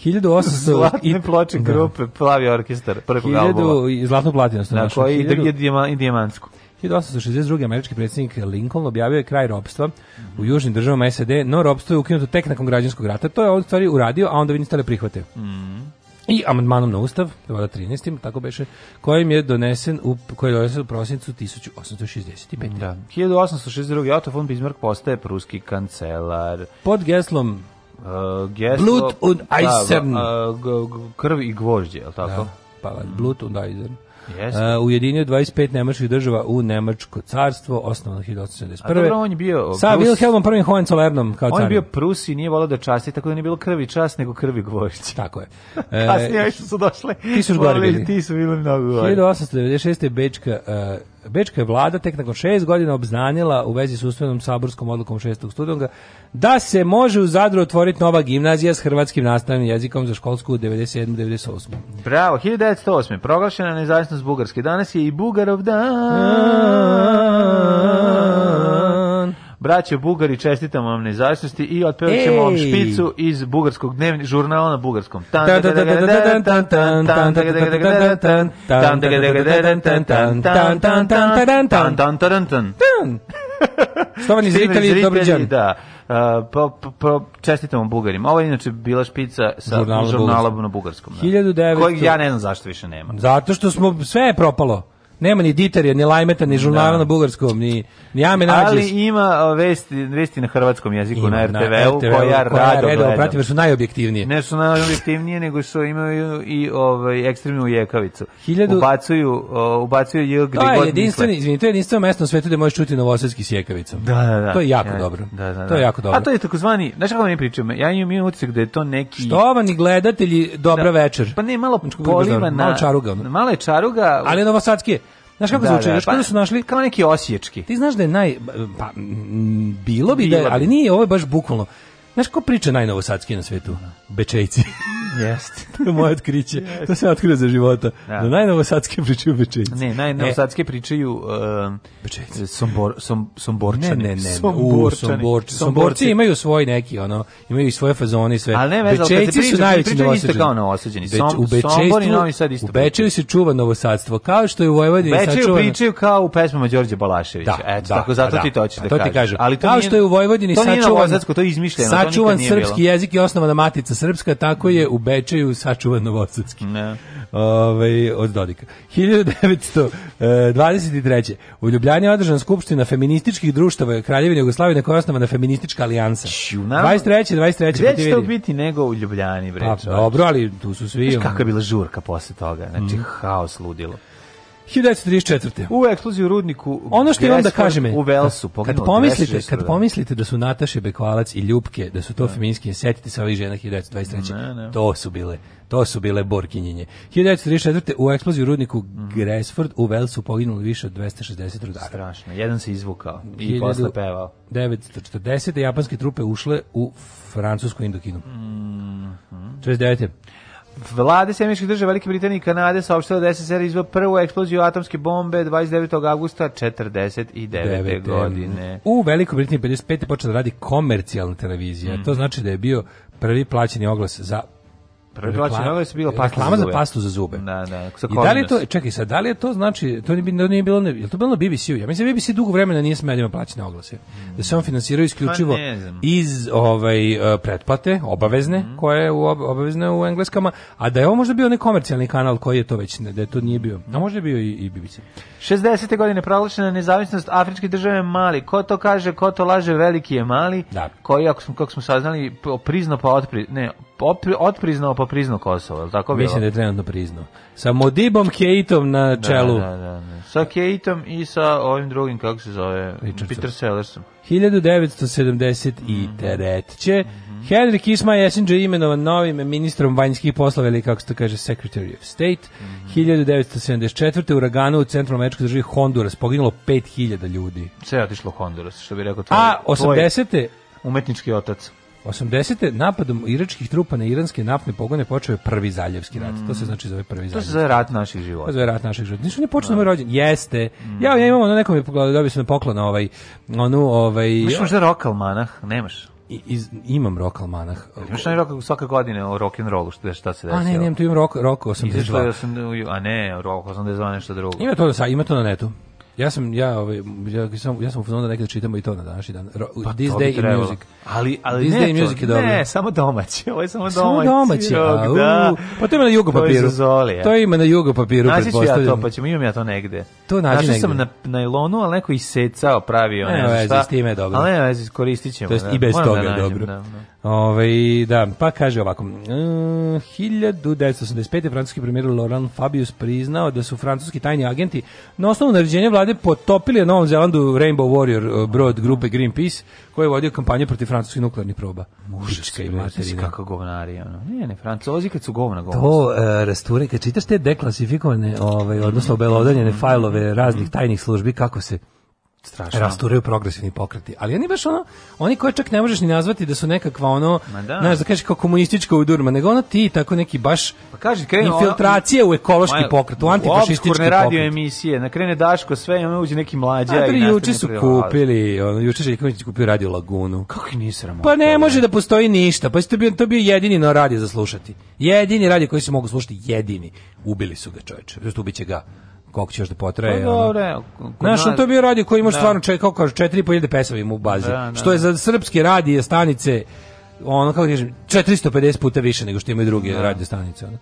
1800 zlatne ploče da. grupe Plavi orkestar prvog 1000, albuma. Zlatnu platinastu. Na koji i dijamantsku. 1862. američki predsjednik Lincoln objavio je kraj robstva u južnim državama SED, no robstvo je ukinuto tek nakon građanskog rata. To je on stvari uradio, a onda vi niste da prihvatili. Mhm i amandmanom na ustav, 13. tako beše, kojim je donesen u, koji je donesen u prosincu 1865. Da. 1862. Otto von Bismarck postaje pruski kancelar. Pod geslom Uh, geslo, Blut und da, Eisen. Da, uh, krv i gvožđe, je li tako? Da, pa, Blut und Eisen yes. uh, ujedinio 25 nemačkih država u Nemačko carstvo, osnovano 1871. A dobro, on je bio... Sa Prus... Wilhelmom I Hohenzollernom kao On je bio Prus i nije volao da časti, tako da nije bilo krvi čas, nego krvi gvošć. Tako je. E, Kasnije su došle. Ti su gore bili. Ti su bili mnogo gore. 1896. Bečka uh, Bečka je vlada tek nakon šest godina obznanila u vezi s ustavnom saborskom odlukom šestog studonga da se može u Zadru otvoriti nova gimnazija s hrvatskim nastavnim jezikom za školsku u 97-98. Bravo, 1908. Proglašena nezavisnost Bugarske. Danas je i Bugarov dan. Ah braće Bugari, čestitam vam nezavisnosti i otpevaćemo vam špicu iz bugarskog dnevni žurnala na bugarskom. Slovani iz Italije, dobar džan. Da. Uh, po, po, po, čestitam vam Bugarima. Ovo je inače bila špica sa žurnala, na bugarskom. Da. 1900... Kojeg ja ne znam zašto više nema. Zato što smo, sve je propalo. Nema ni Ditarja, ni Lajmeta, ni žurnala da. na bugarskom, ni, ni Ame Ali ima vesti, vesti na hrvatskom jeziku ima, na RTV-u RTV koja, koja rado gleda. Pratim, jer su najobjektivnije. Ne su najobjektivnije, nego su imaju i ovaj, ekstremnu ujekavicu. Hiljadu... Ubacuju, ubacuju je gdje god jedinstveni, izvini, to je jedinstveno mesto na svetu gde možeš čuti novosadski s jekavicom. Da, da, da. To je jako ja, dobro. Da, da, da. To je da. jako dobro. A to je takozvani, znaš kako mi pričamo, ja imam imam utisak da je to neki... Štovani gledatelji, dobra da. večer. Pa ne, malo znači, polima na... Malo čaruga. Ono. Malo je čaruga. Ali novosadski je. Znaš kako da, zvuči? Da, pa, da su našli kao neki osječki. Ti znaš da je naj pa m, bilo bi bilo da, je, ali nije ovo je baš bukvalno. Znaš ko priča najnovosadski na svetu? Bečejci. Jeste. to je moje otkriće. Yes. To se otkrio za života. Da, da najnovosadske pričaju Bečejci. Ne, najnovosadski e. pričaju uh, Bečejci. Sombor, som, somborčani. Ne, ne, ne. Somborčani. U, somborčani. Somborci imaju svoj neki, ono, imaju i svoje fazone i sve. Ali ne, veze, Bečejci su najveći novosadženi. Pričaju kao novosadženi. Som, u Sombor i Novi Sad isto. U Bečeju se čuva novosadstvo, kao što je u Vojvodini sačuvano. Bečeju pričaju kao u pesmama Đorđe Balaševića. Da, Eto, da, tako, zato da, ti to hoćeš da, kažeš. Ali kao što je u Vojvodini sačuvano. To nije novosadsko, to je izmišljeno sačuvan srpski bilo. jezik i osnovana matica srpska, tako je u Bečeju sačuvan novosadski. Ne. Ove, ovaj, od Dodika. 1923. E, u Ljubljani je održana skupština feminističkih društava Kraljevine Jugoslavije na kojoj je osnovana feministička alijansa. Ču, 23. 23. Gde će to biti nego u Ljubljani, bre? Pa, dobro, ali tu su svi. Znaš kakva je bila žurka posle toga, znači mm. haos ludilo. 1934. U eksploziju u rudniku Ono što imam da kažem me, u Velsu, kad pomislite, kad pomislite da su Nataša Bekvalac i Ljubke, da su to ne. Da. feminski, setite se ovih žena 1923. Ne, ne. To su bile to su bile borkinjenje. 1934. u eksploziji u rudniku mm. Gresford u Velsu poginulo više od 260 rudara. Strašno, jedan se izvukao i posle pevao. 940. japanske trupe ušle u francusku Indokinu. Mm -hmm. 49. Vlade Sjemičkih država Velike Britanije i Kanade saopštila da SSR izveo prvu eksploziju atomske bombe 29. augusta 49. godine. U Velikoj Britaniji 55. počela da radi komercijalna televizija. Mm. To znači da je bio prvi plaćeni oglas za Preplaćeno se bilo pasta reklama za, za pastu za zube. Da, da. I da li je to, čekaj sad, da li je to znači, to nije, bilo nije bilo, je to bilo na BBC-u? Ja mislim da BBC dugo vremena nije smedima plaćene oglase. Mm. Da se on finansirao isključivo pa iz ovaj, e, pretplate, obavezne, mm. koje je u, obavezne u engleskama, a da je ovo možda bio neki komercijalni kanal koji je to već, ne, da je to nije bio. A možda je bio i, i BBC. 60. godine proglašena nezavisnost afričke države Mali. Ko to kaže, ko to laže, veliki je Mali, da. koji, ako smo, kako smo saznali, prizno pa otpri, ne, otpriznao pa priznao Kosovo, je tako bilo? Mislim da je trenutno priznao. Sa Modibom Keitom na da, čelu. Da, da, da, sa Keitom i sa ovim drugim, kako se zove, Richardson. Peter Sellersom. 1970 i teretće. Mm -hmm. Henry Kisma Jesinger je imenovan novim ministrom vanjskih poslova ili kako se to kaže Secretary of State. Mm -hmm. 1974. uraganu u centru američkoj državi Honduras poginulo 5000 ljudi. Sve je otišlo Honduras, što bi rekao tvoj. A 80. Tvoj umetnički otac. 80. napadom iračkih trupa na iranske naftne pogone počeo je prvi zaljevski rat. Mm. To se mm. znači zove prvi zaljevski. To se zove rat naših života. To se zove rat naših života. Nisu ne počeo da. no. rođen. Jeste. Mm. Ja, ja imam ono nekom je pogledao, dobio sam na poklon ovaj, onu, ovaj... Imaš možda rokal manah? Nemaš. I, iz, imam rock almanah. Imaš onaj rock svake godine o rock and rollu, što šta se desi. A ne, nemam, tu imam rock, rock 82. Izašlo je 82, a ne, rock 82 nešto drugo. Ima to, ima to na netu. Ja sam ja ovaj ja sam ja sam da nekad čitamo i to na današnji dan. Ro, pa this day in music. Ali ali this ne, day to, music je dobro. Ne, samo domaći. Ovo je samo domaći. Samo domaći. Rok, uh, da. Pa to ima na jugo papiru. To, ja. to ima na jugo papiru Naći ću ja to, pa ćemo imam ja to negde. To nađi Naši negde. sam na najlonu, ali neko isecao, pravi ne, ne znam šta. Ne, s time je dobro. Ali ne, vezi, koristit To jest da. i bez Moram da toga da nađem, dobro. Da, da. Ove, ovaj, da, pa kaže ovako, mm, uh, 1985. francuski premijer Laurent Fabius priznao da su francuski tajni agenti na osnovu naređenja vlade potopili na Novom Zelandu Rainbow Warrior e, brod grupe Greenpeace, koji je vodio kampanju protiv francuskih nuklearnih proba. Mušička i materina. Kako govnari, ono. Ne, ne, francuzi kad su govna govna. To, e, rasture, kad čitaš te deklasifikovane, ovaj, odnosno obelodanjene fajlove raznih mm. tajnih službi, kako se strašno. rasturaju progresivni pokreti. Ali oni baš ono, oni koje čak ne možeš ni nazvati da su nekakva ono, da. znaš, da kažeš kao komunistička udurma, nego ono ti tako neki baš pa kaži, krenu, infiltracije u ekološki moja, pokret, u antifašistički pokret. radio emisije, na krene Daško sve, i ono uđe neki mlađa. A, i juče su da kupili, ono, juče Željković da kupio Radio Lagunu. Kako ih nisi sramota? Pa ne može da postoji ništa, pa to bio, to bio jedini na radio za slušati. Jedini radio koji se mogu slušati, jedini. Ubili su ga čovječe, ubiće ga koliko će još da potraje. Pa, dobro, Znaš, on to je bio radio koji ima da. stvarno čekao, kaže, 4.500 pesama ima u bazi. Da, da, što je da. za srpske radije stanice, ono, kako da kažem, 450 puta više nego što imaju druge da. radio stanice. Ono.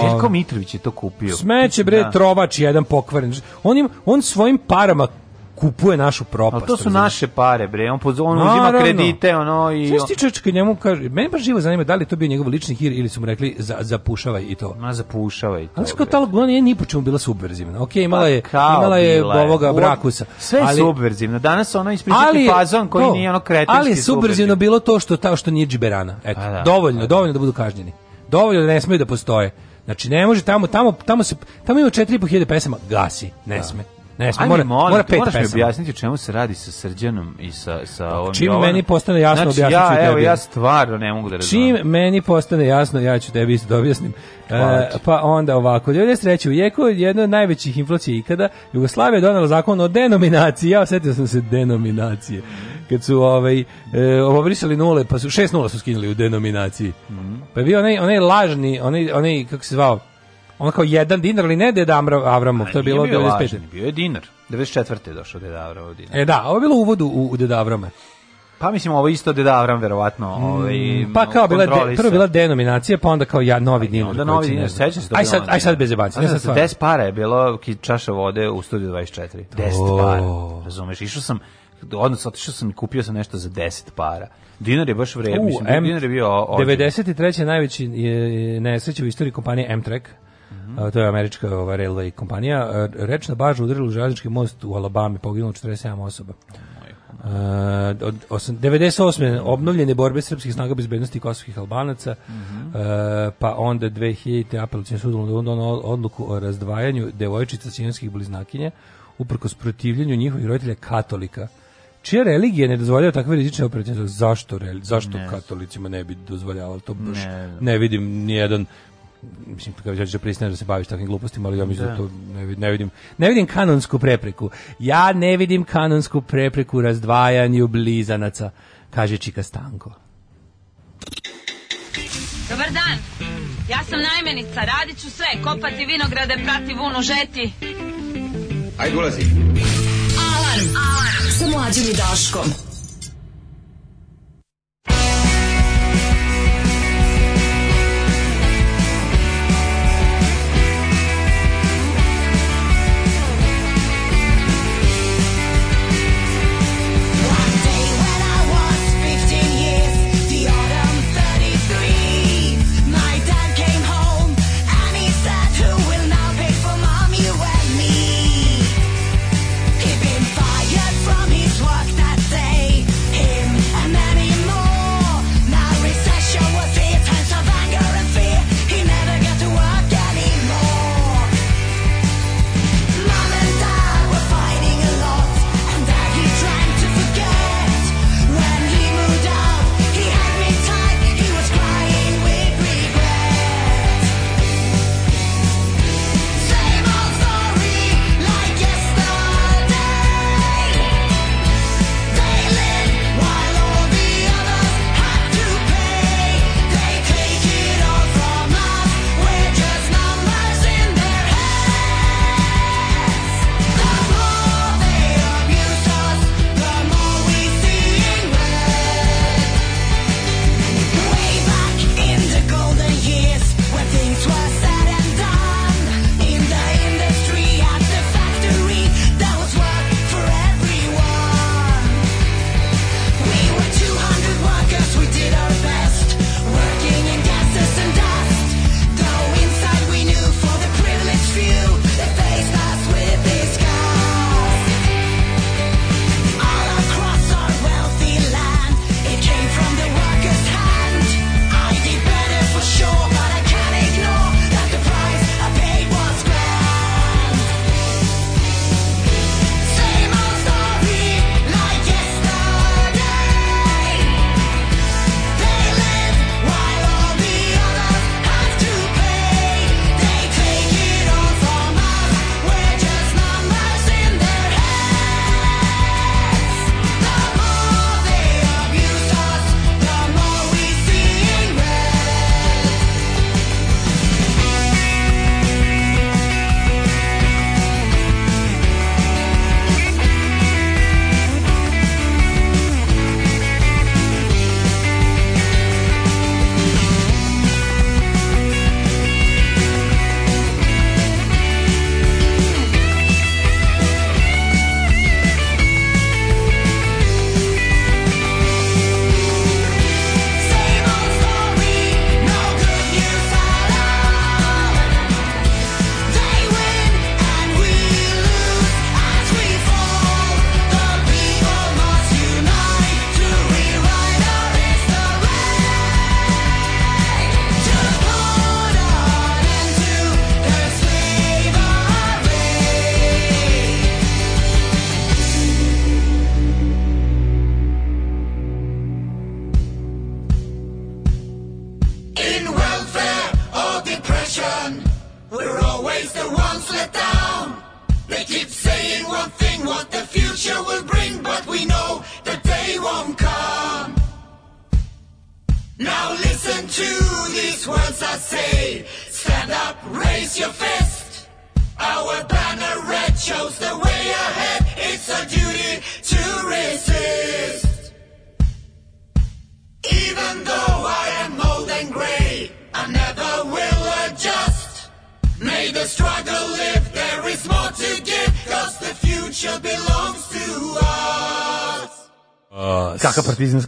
Željko ovaj, Mitrović je to kupio. Smeće bre da. trovač jedan pokvaren. On im, on svojim parama kupuje našu propast. Ali to su naše pare, bre. On, poz, on uzima kredite, ono i... Sve on... stičeš kad njemu kaže... meni baš živo zanima da li je to bio njegov lični hir ili su mu rekli za, zapušavaj i to. Ma zapušavaj i to. Ali skoro ta Laguna nije ni po čemu bila subverzivna. Ok, imala pa je, pa, imala je ovoga brakusa. Sve je ali, subverzivno. Danas ona ispričati fazon koji to, nije ono kretički Ali je subverzivno bilo to što, ta, što nije džiberana. Eto, pa da, dovoljno, da. dovoljno da budu kažnjeni. Dovoljno da ne smeju da postoje. Znači ne može tamo tamo tamo se tamo ima 4.500 pesama, gasi, ne da. sme. Ne, smo, mora, molim, mora pet moraš pesama. mi objasniti o čemu se radi sa Srđanom i sa, sa pa, ovom Čim meni postane jasno, znači, ja, tebi. evo, ja stvarno ne mogu da razumem. Čim meni postane jasno, ja ću tebi isto da objasnim. E, pa onda ovako, 93. u jeku jedna od najvećih inflacija ikada, Jugoslavija je donela zakon o denominaciji, ja osjetio sam se denominacije kad su ovaj e, obrisali nule, pa su 6 nula su skinuli u denominaciji. Mm -hmm. Pa je bio onaj onaj lažni, onaj onaj kako se zvao, Ono kao jedan dinar, ali ne Deda Avramov, to je bilo 95. Lažen, bio je dinar. 94. je došao Deda Avramov dinar. E da, ovo je bilo uvod u, u Deda Avrama. Pa mislim ovo isto Deda Avram verovatno, mm, ovaj Pa kao bila de, prvo bila denominacija, pa onda kao ja novi pa dinar. Onda novi dinar, sećaš se Aj sad, aj sad bez jebanci. Pa ne sad 10 para je bilo ki čaša vode u studiju 24. 10 para. Razumeš, išao sam odnosno otišao sam i kupio sam nešto za 10 para. Dinar je baš vredan, mislim, M, dinar je bio... Ovdje. 93. najveći nesreće u istoriji kompanije M-Trek. -hmm. to je američka ova railway kompanija. Rečna baža udarila u železnički most u Alabami, poginulo 47 osoba. Uh, od 98. obnovljene borbe srpskih snaga bezbednosti kosovskih albanaca, mm -hmm. uh, pa onda 2000. apelacijni sud donao odluku o razdvajanju devojčica cijenskih bliznakinja uprkos protivljenju njihovih roditelja katolika. Čija religija ne dozvoljava takve rizične operacije? Zašto, zašto ne. katolicima ne bi dozvoljavali? To baš ne, ne vidim nijedan mislim kao ja da ću priznati da se baviš takvim glupostima, ali ja mislim da, da. to ne, ne vidim. Ne vidim kanonsku prepreku. Ja ne vidim kanonsku prepreku razdvajanju blizanaca, kaže Čika Stanko. Dobar dan. Ja sam najmenica, radit ću sve, kopati vinograde, prati vunu, žeti. Ajde, ulazi. Alarm, alarm, sa mlađim i Daškom.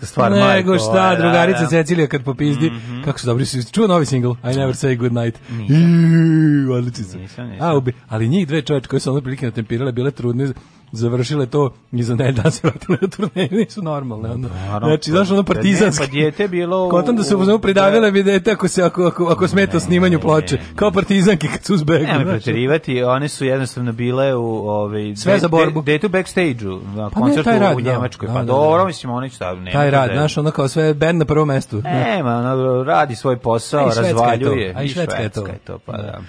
velika stvar, Nego Marko, šta, je, drugarica da, da. da. Cecilija kad popizdi, mm -hmm. kako su dobri, su čuo novi singl, I never say good night. Odlično. A, ubi. Ali njih dve čoveče koje su ono prilike natempirale, bile trudne, završile to i za ne da se vratile na turneju, nisu normalne. Onda. Znači, znaš, ono da, partizanski. Pa dijete bilo... Kontam da se uzmemo pridavile da. bi dete ako, se, ako, ako, ako smeta snimanju ploče. Kao partizanki kad su uzbegli. Nemoj preterivati, one su jednostavno bile u... Ove, ovaj, Sve za borbu. Dete u backstage-u, na pa koncertu ne, rad, u da. Njemačkoj. Pa dobro, mislim, oni šta... Taj rad, znaš, ono kao sve band na prvom mestu. Nema, radi svoj posao, razvaljuje. A i švedska je to. Pa da.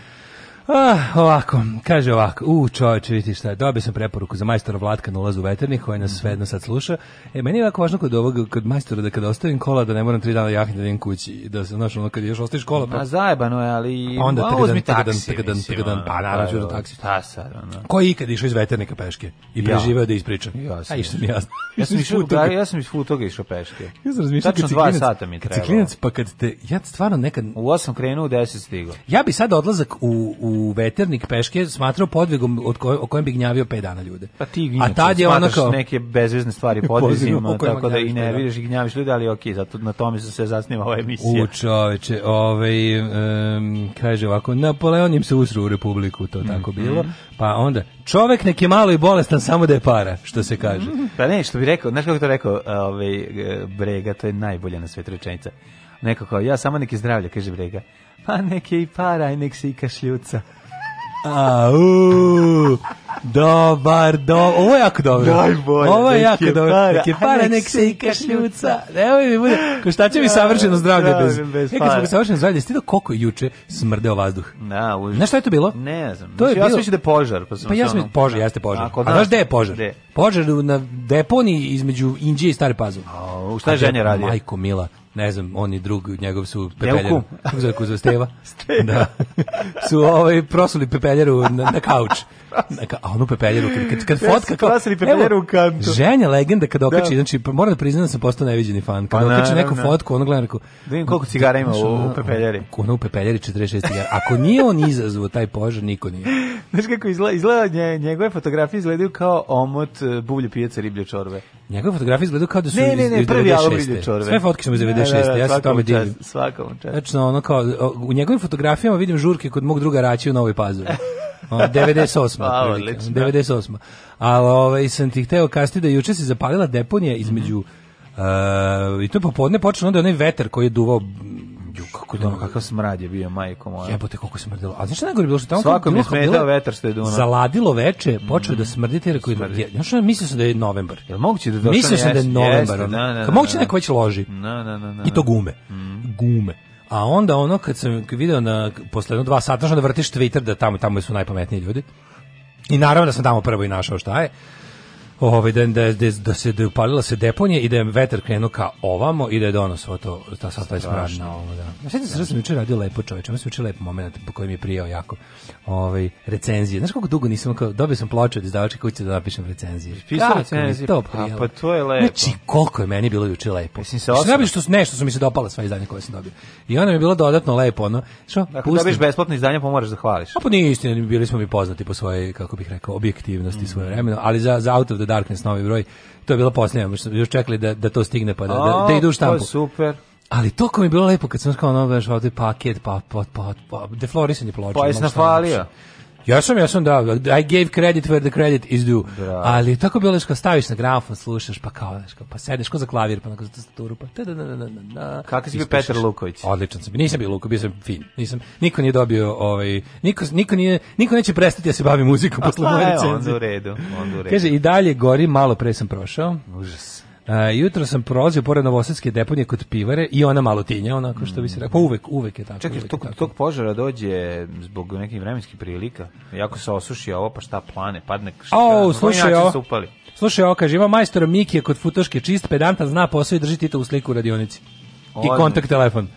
Ah, ovako, kaže ovako, u čovječe, vidi šta je, dobio sam preporuku za majstora Vlatka na ulazu veternih, veternik, nas sve jedno sad sluša. E, meni je ovako važno kod ovog, kod majstora, da kada ostavim kola, da ne moram tri dana jahni da idem kući, da se, znaš, ono, kad još ostaviš kola, pa... Ma zajebano je, ali... Pa onda pa, uzmi taksi, dan, mislim, dan, pa naravno pa ću da taksi. Šta sad, ono... Ko je ikad išao iz veternika peške i preživao da ispričam? Ja sam. A išao ja. sam išao, ja, ja sam iz futoga išao peške. Ja sam razmišljao kad dva sata mi treba. Kad pa kad te, ja stvarno nekad... U 8 krenuo, u 10 stigao. Ja bi sad odlazak u, u veternik peške smatrao podvigom od koj, o kojem bi gnjavio 5 dana ljude. Pa ti gnjaviš, A tad je ono kao neke bezvezne stvari podvizima, tako da i ne da. vidiš i da. gnjaviš ljude, ali okej, okay, zato na tome se sve zasniva ova emisija. U čoveče, ovaj um, kaže ovako Napoleon im se usru u republiku, to mm. tako mhm. bilo. Pa onda čovek nek je malo i bolestan samo da je para, što se kaže. Mm. Pa ne, što bi rekao, znaš kako to rekao, ovaj Brega, to je najbolja na svetu rečenica. Nekako, ja samo neki zdravlje, kaže Brega. Pa neke i para, i nek se i kašljuca. Au, dobar, do, ovo je jako dobro. Najbolje, ovo je jako dobro. Nek para, nek se i kašljuca. Evo mi da bude, ko šta će mi savršeno zdravlje bez, bez para. Kako smo savršeno zdravlje, ste to koliko juče smrdeo vazduh? Na, užas. Znaš šta je to bilo? Ne znam. To je ja sam da je požar. Pa, sam pa ja sam požar, da. jeste požar. A, znaš gde je požar? Požar na deponiji između Indije i Stare Pazove. A, šta je ženja radio? Majko mila ne znam, on i drug njegov su pepeljeru. Kako se Steva? Steva. Da. su ovaj, prosuli pepeljeru na, na kauč. a onu pepeljeru, kad, kad fotka kao... Spasili pepeljeru u kantu. Ženja legenda kad da. okači, da. znači, pa moram da priznam da sam postao neviđeni fan. Kad pa, okači neku fotku, ono gledam, rekao... Da vidim koliko cigara ima u, pepeljeri. Ono u pepeljeri 46 cigara. Ako nije on izazvao taj požar, niko nije. Znaš kako izgleda, izgleda njegove fotografije izgledaju kao omot e, bulje pijaca riblje čorbe. Njegove fotografije izgledaju kao da su ne, ne, ne, iz 96. Sve fotke su iz 96. ja se tome divim. Svakom čast. Znači, ono kao, u njegovim fotografijama vidim žurke kod mog druga Raći u Novoj Pazovi. 98. Pa, odlično. 98. Ali ovaj, sam ti hteo kasti da juče se zapalila deponija mhm. između mm uh, i to je popodne počelo onda onaj veter koji je duvao Ju, kako da, kakav smrad je bio, majko moja. Jebote, kako smrdilo. A znaš šta najgore bilo što tamo? Svako mi smetao vetar što je duno. Zaladilo veče, mhm. počeo mm. da smrdite, jer koji smrdi. znaš šta, mislio sam da je novembar. Jel moguće da došao? Mislio sam da je novembar. Da, da, da, da, moguće da, da neko da. već loži. Na, na, na, na, I to gume. Mm. Gume. A onda ono kad sam video na posle dva sata što da vrtiš Twitter da tamo tamo su najpametniji ljudi. I naravno da sam tamo prvo i našao šta je ovaj, da, da, da, da se da upalila se deponija i da je vetar krenuo ka ovamo i da je donosio to, ta, sva taj smrad na ovo. Da. Ja sjetim se da sam jučer radio lepo čoveče, ja sam jučer lep moment po kojem je prijao jako ovaj, recenzije. Znaš koliko dugo nisam, kao, dobio sam ploču od izdavačke kuće da napišem recenzije. Pisao recenzije, to prijelo. pa to je lepo. Znači, koliko je meni bilo jučer lepo. Mislim se osam. Znači, što, nešto su mi se dopala sva izdanja koje sam dobio. I onda mi je bilo dodatno lepo, ono, što, dakle, pustim. dobiješ besplatno izdanje, pa moraš da hvališ. A pa nije istina, bili smo mi poznati po svojoj, kako bih rekao, objektivnosti mm. svoje vremena, ali za, za autor da the Darkness novi broj. To je bila smo još čekali da, da to stigne pa da, da, da idu u štampu. To super. Ali to mi je bilo lepo kad sam kao ono, znaš, paket, pa, pa, pa, pa, deflorisanje ploče. Pa je snafalio. Ja sam, ja sam da, I gave credit where the credit is due. Da. Ali tako bilo što staviš na gramofon, slušaš, pa kao, kao pa sedneš ko za klavir, pa na tastaturu, pa da da da da. Kako si bio Petar Luković? Odličan sam. Nisam bio Luković, bio sam fin. Nisam, niko nije dobio ovaj niko niko nije niko neće prestati da se bavi muzikom posle moje recenze. Onda u redu, onda u redu. Kaže i dalje gori, malo pre sam prošao. Užas. Uh, jutro sam prolazio pored Novosadske deponije kod pivare i ona malo tinja, onako što bi se rekao. Pa uvek, uvek je tako. Čekaj, tog, tako. tog požara dođe zbog nekih vremenskih prilika. Jako se osuši ovo, pa šta plane, padne šta. O, slušaj ovo. Se upali. Slušaj ovo, kaže, ima majstora Mikije kod futoške čist, pedanta zna posao i drži Tita u sliku u radionici. Odne. I kontakt telefon.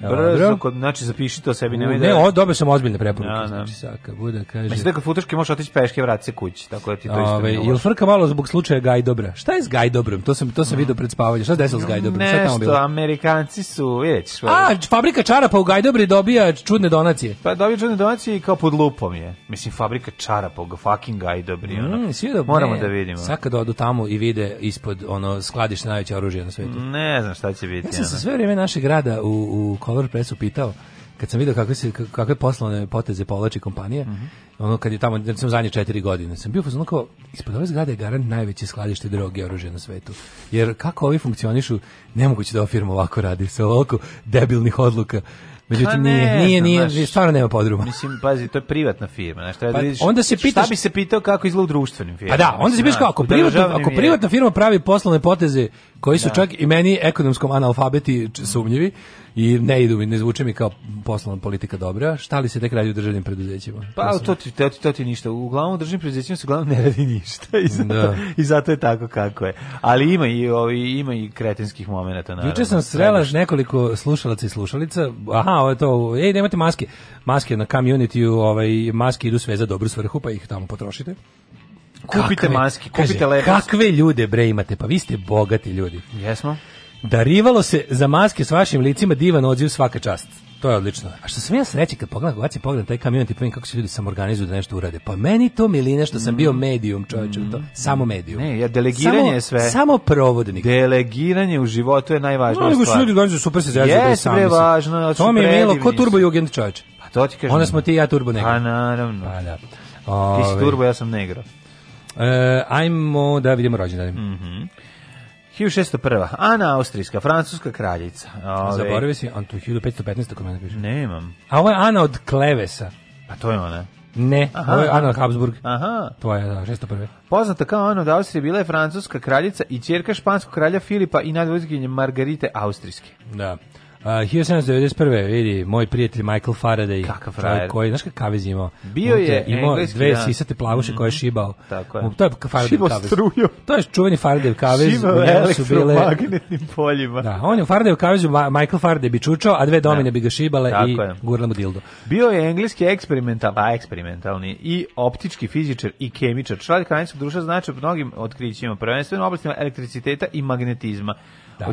Brzo, kod, znači zapiši to sebi, nemoj da... Ne, o, dobio sam ozbiljne preporuke. Da, da. znači, saka, bude, kaže... Znači, da kad futoški možeš otići peške, vratiti se kući, tako da ti to isto ne Jel frka malo zbog slučaja Gajdobra? Šta je s Gajdobrom? To sam, to sam mm. vidio pred spavanje. Šta se desilo s Gajdobrom? Nešto, tamo bilo? Amerikanci su, vidjet ćeš. A, fabrika čarapa u Gajdobri dobija čudne donacije. Pa dobija čudne donacije i kao pod lupom je. Mislim, fabrika čarapa u fucking Gajdobri. Mm, ono. Moramo ne, da vidimo. Saka da odu tamo i vide ispod ono, skladište najveće oružje na svetu. Ne znam šta će biti. Ja sam se sve vrijeme našeg grada u, u Color Press upitao, kad sam video kakve, se, kakve poslovne poteze povlači kompanija, mm -hmm. ono kad je tamo, recimo, zadnje 4 godine, sam bio ono kao, ispod ove zgrade je garant najveće skladište droge i oružja na svetu. Jer kako ovi funkcionišu, nemoguće da ova firma ovako radi, sa ovako debilnih odluka. Međutim, pa ne, nije, nije, nije, znaš, stvarno nema podruma. Mislim, pazi, to je privatna firma. Znaš, pa, da vidiš, onda se pitaš, šta bi se pitao kako izgleda u društvenim firmama? Pa da, onda se pitaš kako, ako, privatna, ako privatna firma pravi poslovne poteze koji su da. čak i meni ekonomskom analfabeti sumnjivi i ne idu mi, ne zvuče mi kao poslovna politika dobra. Šta li se tek radi u državnim preduzećima? Pa to ti, to, to ti ništa. Uglavnom u državnim preduzećima se uglavnom ne radi ništa i zato, da. i zato je tako kako je. Ali ima i ovi, ima i kretenskih momenata naravno. Juče sam srela nekoliko slušalaca i slušalica. Aha, ovo je to. Ej, nemate maske. Maske na community, ovaj maske idu sve za dobru svrhu, pa ih tamo potrošite. Kupite kakve, maske, kupite kaže, Kakve ljude bre imate, pa vi ste bogati ljudi. Jesmo. Darivalo se za maske s vašim licima divan odziv svaka čast. To je odlično. A što sam ja sreće kad pogledam, kad pogledam taj kamion i kako se ljudi sam organizuju da nešto urade. Pa meni to miline što sam mm. bio medium čoveče, mm. to samo medium. Ne, ja delegiranje samo, je sve. Samo provodnik. Delegiranje u životu je najvažnija no, stvar. Nego su ljudi organizuju super se zezaju yes, da sami. Jeste, važno. To mi je milo, ko turbo jugend, čoveče? Pa to ti kažem. Onda smo ti i ja turbo negro. Pa naravno. Pa da. Ove. Ti si turbo, ja sam negro. E, ajmo da vidimo rođendane. Mhm. Mm 1601. Ana Austrijska, francuska kraljica. Ove... Zaboravio si, on 1515. kod mene piše. Nemam. A ovo je Ana od Klevesa. Pa to je ona? Ne, aha, ovo je Ana Habsburg. Aha. To je, da, 601. Poznata kao Ana od Austrije bila je francuska kraljica i čerka španskog kralja Filipa i nadvojzginje Margarite Austrijske. Da. Uh, 1791. vidi, moj prijatelj Michael Faraday. Kakav frajer. Koji, znaš kakav kavez imao? Bio je imao dve da. sisate plavuše mm -hmm. koje je mhm. šibao. Tako je. To je Faraday Šibo kavez. Struju. To je čuveni Faraday kavez. Šibao elektromagnetnim poljima. Da, on je u Faraday kavezu, Michael Faraday bi čučao, a dve da. domine bi ga šibale Tako i je. mu dildo. Bio je engleski eksperimental, a eksperimentalni, i optički fizičar i kemičar. Član kanadskog društva znači mnogim otkrićima, prvenstveno oblastima elektriciteta i magnetizma. Da.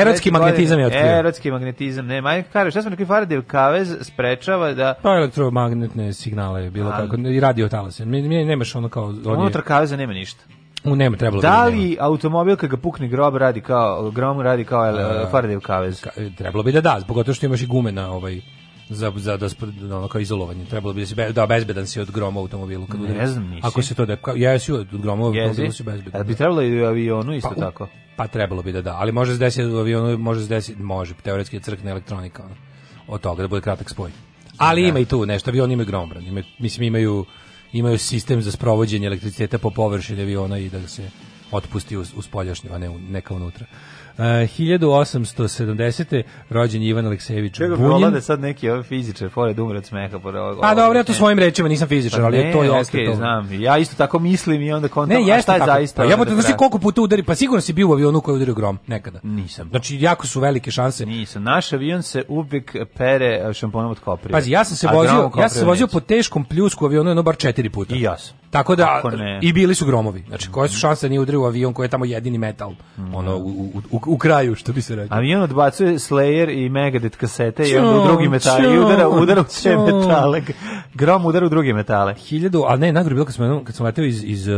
erotski magnetizam je otkrio. Erotski magnetizam, ne, Mike Carey, šta smo rekli, Faraday kavez sprečava da... Pa elektromagnetne signale, bilo A... kako, i radio talase. Nemaš ono kao... Unutra kaveza nema ništa. U nema trebalo da li da nema. automobil kad ga pukne grob radi kao grom radi kao uh, Faraday kavez. Ka, trebalo bi da da, zbog toga što imaš i gume na ovaj za, za da ono, kao izolovanje. Trebalo bi da si be, da bezbedan si od groma u automobilu kad ne znam nisi. Ako se to da ja jesi od groma u automobilu si bezbedan. bi da. trebalo i u avionu isto pa, tako. Pa trebalo bi da da, ali može se desiti u avionu, može se desiti, može teoretski crkne elektronika ono, od toga da bude kratak spoj. Ali da. ima i tu nešto, avion imaju gromobran, ima, mislim imaju imaju sistem za sprovođenje elektriciteta po površini aviona i da se otpusti u, uz poljašnju, a ne, ne kao unutra. Uh, 1870. rođen Ivan Aleksejević Bunjin. Čega da bi sad neki ovaj fizičar, pored da umre od smeha. Pored ovog, pa dobro, ja to svojim rečima nisam fizičar, pa ali ne, to je ostalo. Okay, znam, ja isto tako mislim i onda kontam, ne, a šta je tako. zaista? Pa, ja moram da znaš koliko puta udari, pa sigurno si bio u avionu koji udari grom, nekada. Nisam. Znači, jako su velike šanse. Nisam, naš avion se uvijek pere eh, šamponom od koprive. Pazi, ja sam se vozio, ja sam se vozio po teškom pljusku avionu jedno bar četiri puta. I ja sam. Tako da, i bili su gromovi. Znači, koje su mm. šanse da nije udario avion koji je tamo jedini metal, mm. ono, u, u, u kraju, što bi se rekao. Avion odbacuje Slayer i Megadeth kasete čon, i onda u drugi metal čon, i udara, udara u sve metale. Grom udara u drugi metale. Hiljadu, a ne, najgore bilo kad sam, kad sam leteo iz, iz eh,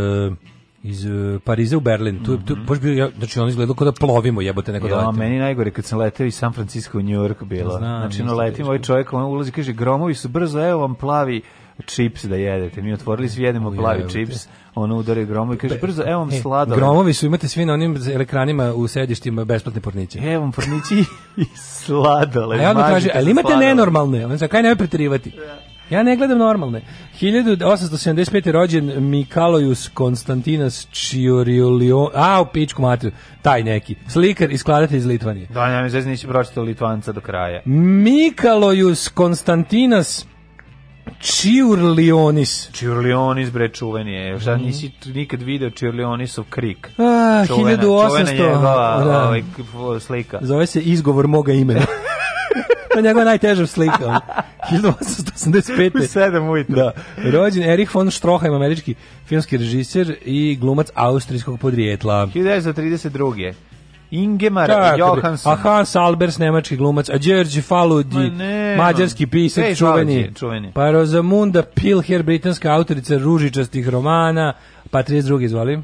iz uh, Pariza u Berlin. Tu, mm -hmm. tu mhm. baš bio, ja, znači on izgledao kao da plovimo, jebote, neko da ja, da meni najgore kad sam leteo iz San Francisco u New York bilo. Znam, znači, no, da letim, ovaj čovjek, on ulazi, kaže, gromovi su brzo, evo vam plavi čips da jedete. Mi otvorili svi jedemo plavi čips ono udari gromove i kaže brzo, evo vam e, slado. Gromovi su imate svi na onim ekranima u sedištima besplatne porniće. Evo vam pornići i sladole. A ja ono traži, ali imate sladole. nenormalne? On se kaj ne preterivati? Da. Ja ne gledam normalne. 1875. rođen Mikalojus Konstantinas Čioriolion, a u pičku materiju, taj neki, slikar i skladatelj iz Litvanije. Da, ja mi zeznići da pročitao Litvanca do kraja. Mikalojus Konstantinas Čiurlionis. Čiurlionis, bre, čuveni je. Šta mm nisi nikad video Čiurlionisov krik? A, čuvena, 1800. Čuvena njegova da. ovaj, slika. Zove se izgovor moga imena. to je njegova najteža slika. 1885. U 7 ujutro. Da. Rođen Erich von Stroheim, američki filmski režiser i glumac austrijskog podrijetla. 1932. Ingemar Johansson. A Hans Albers, nemački glumac, a Đerđi Faludi, ne, mađarski pisac, ne, čuveni, čuveni. Pa Rozamunda Pilher, britanska autorica ružičastih romana, pa 32. izvoli.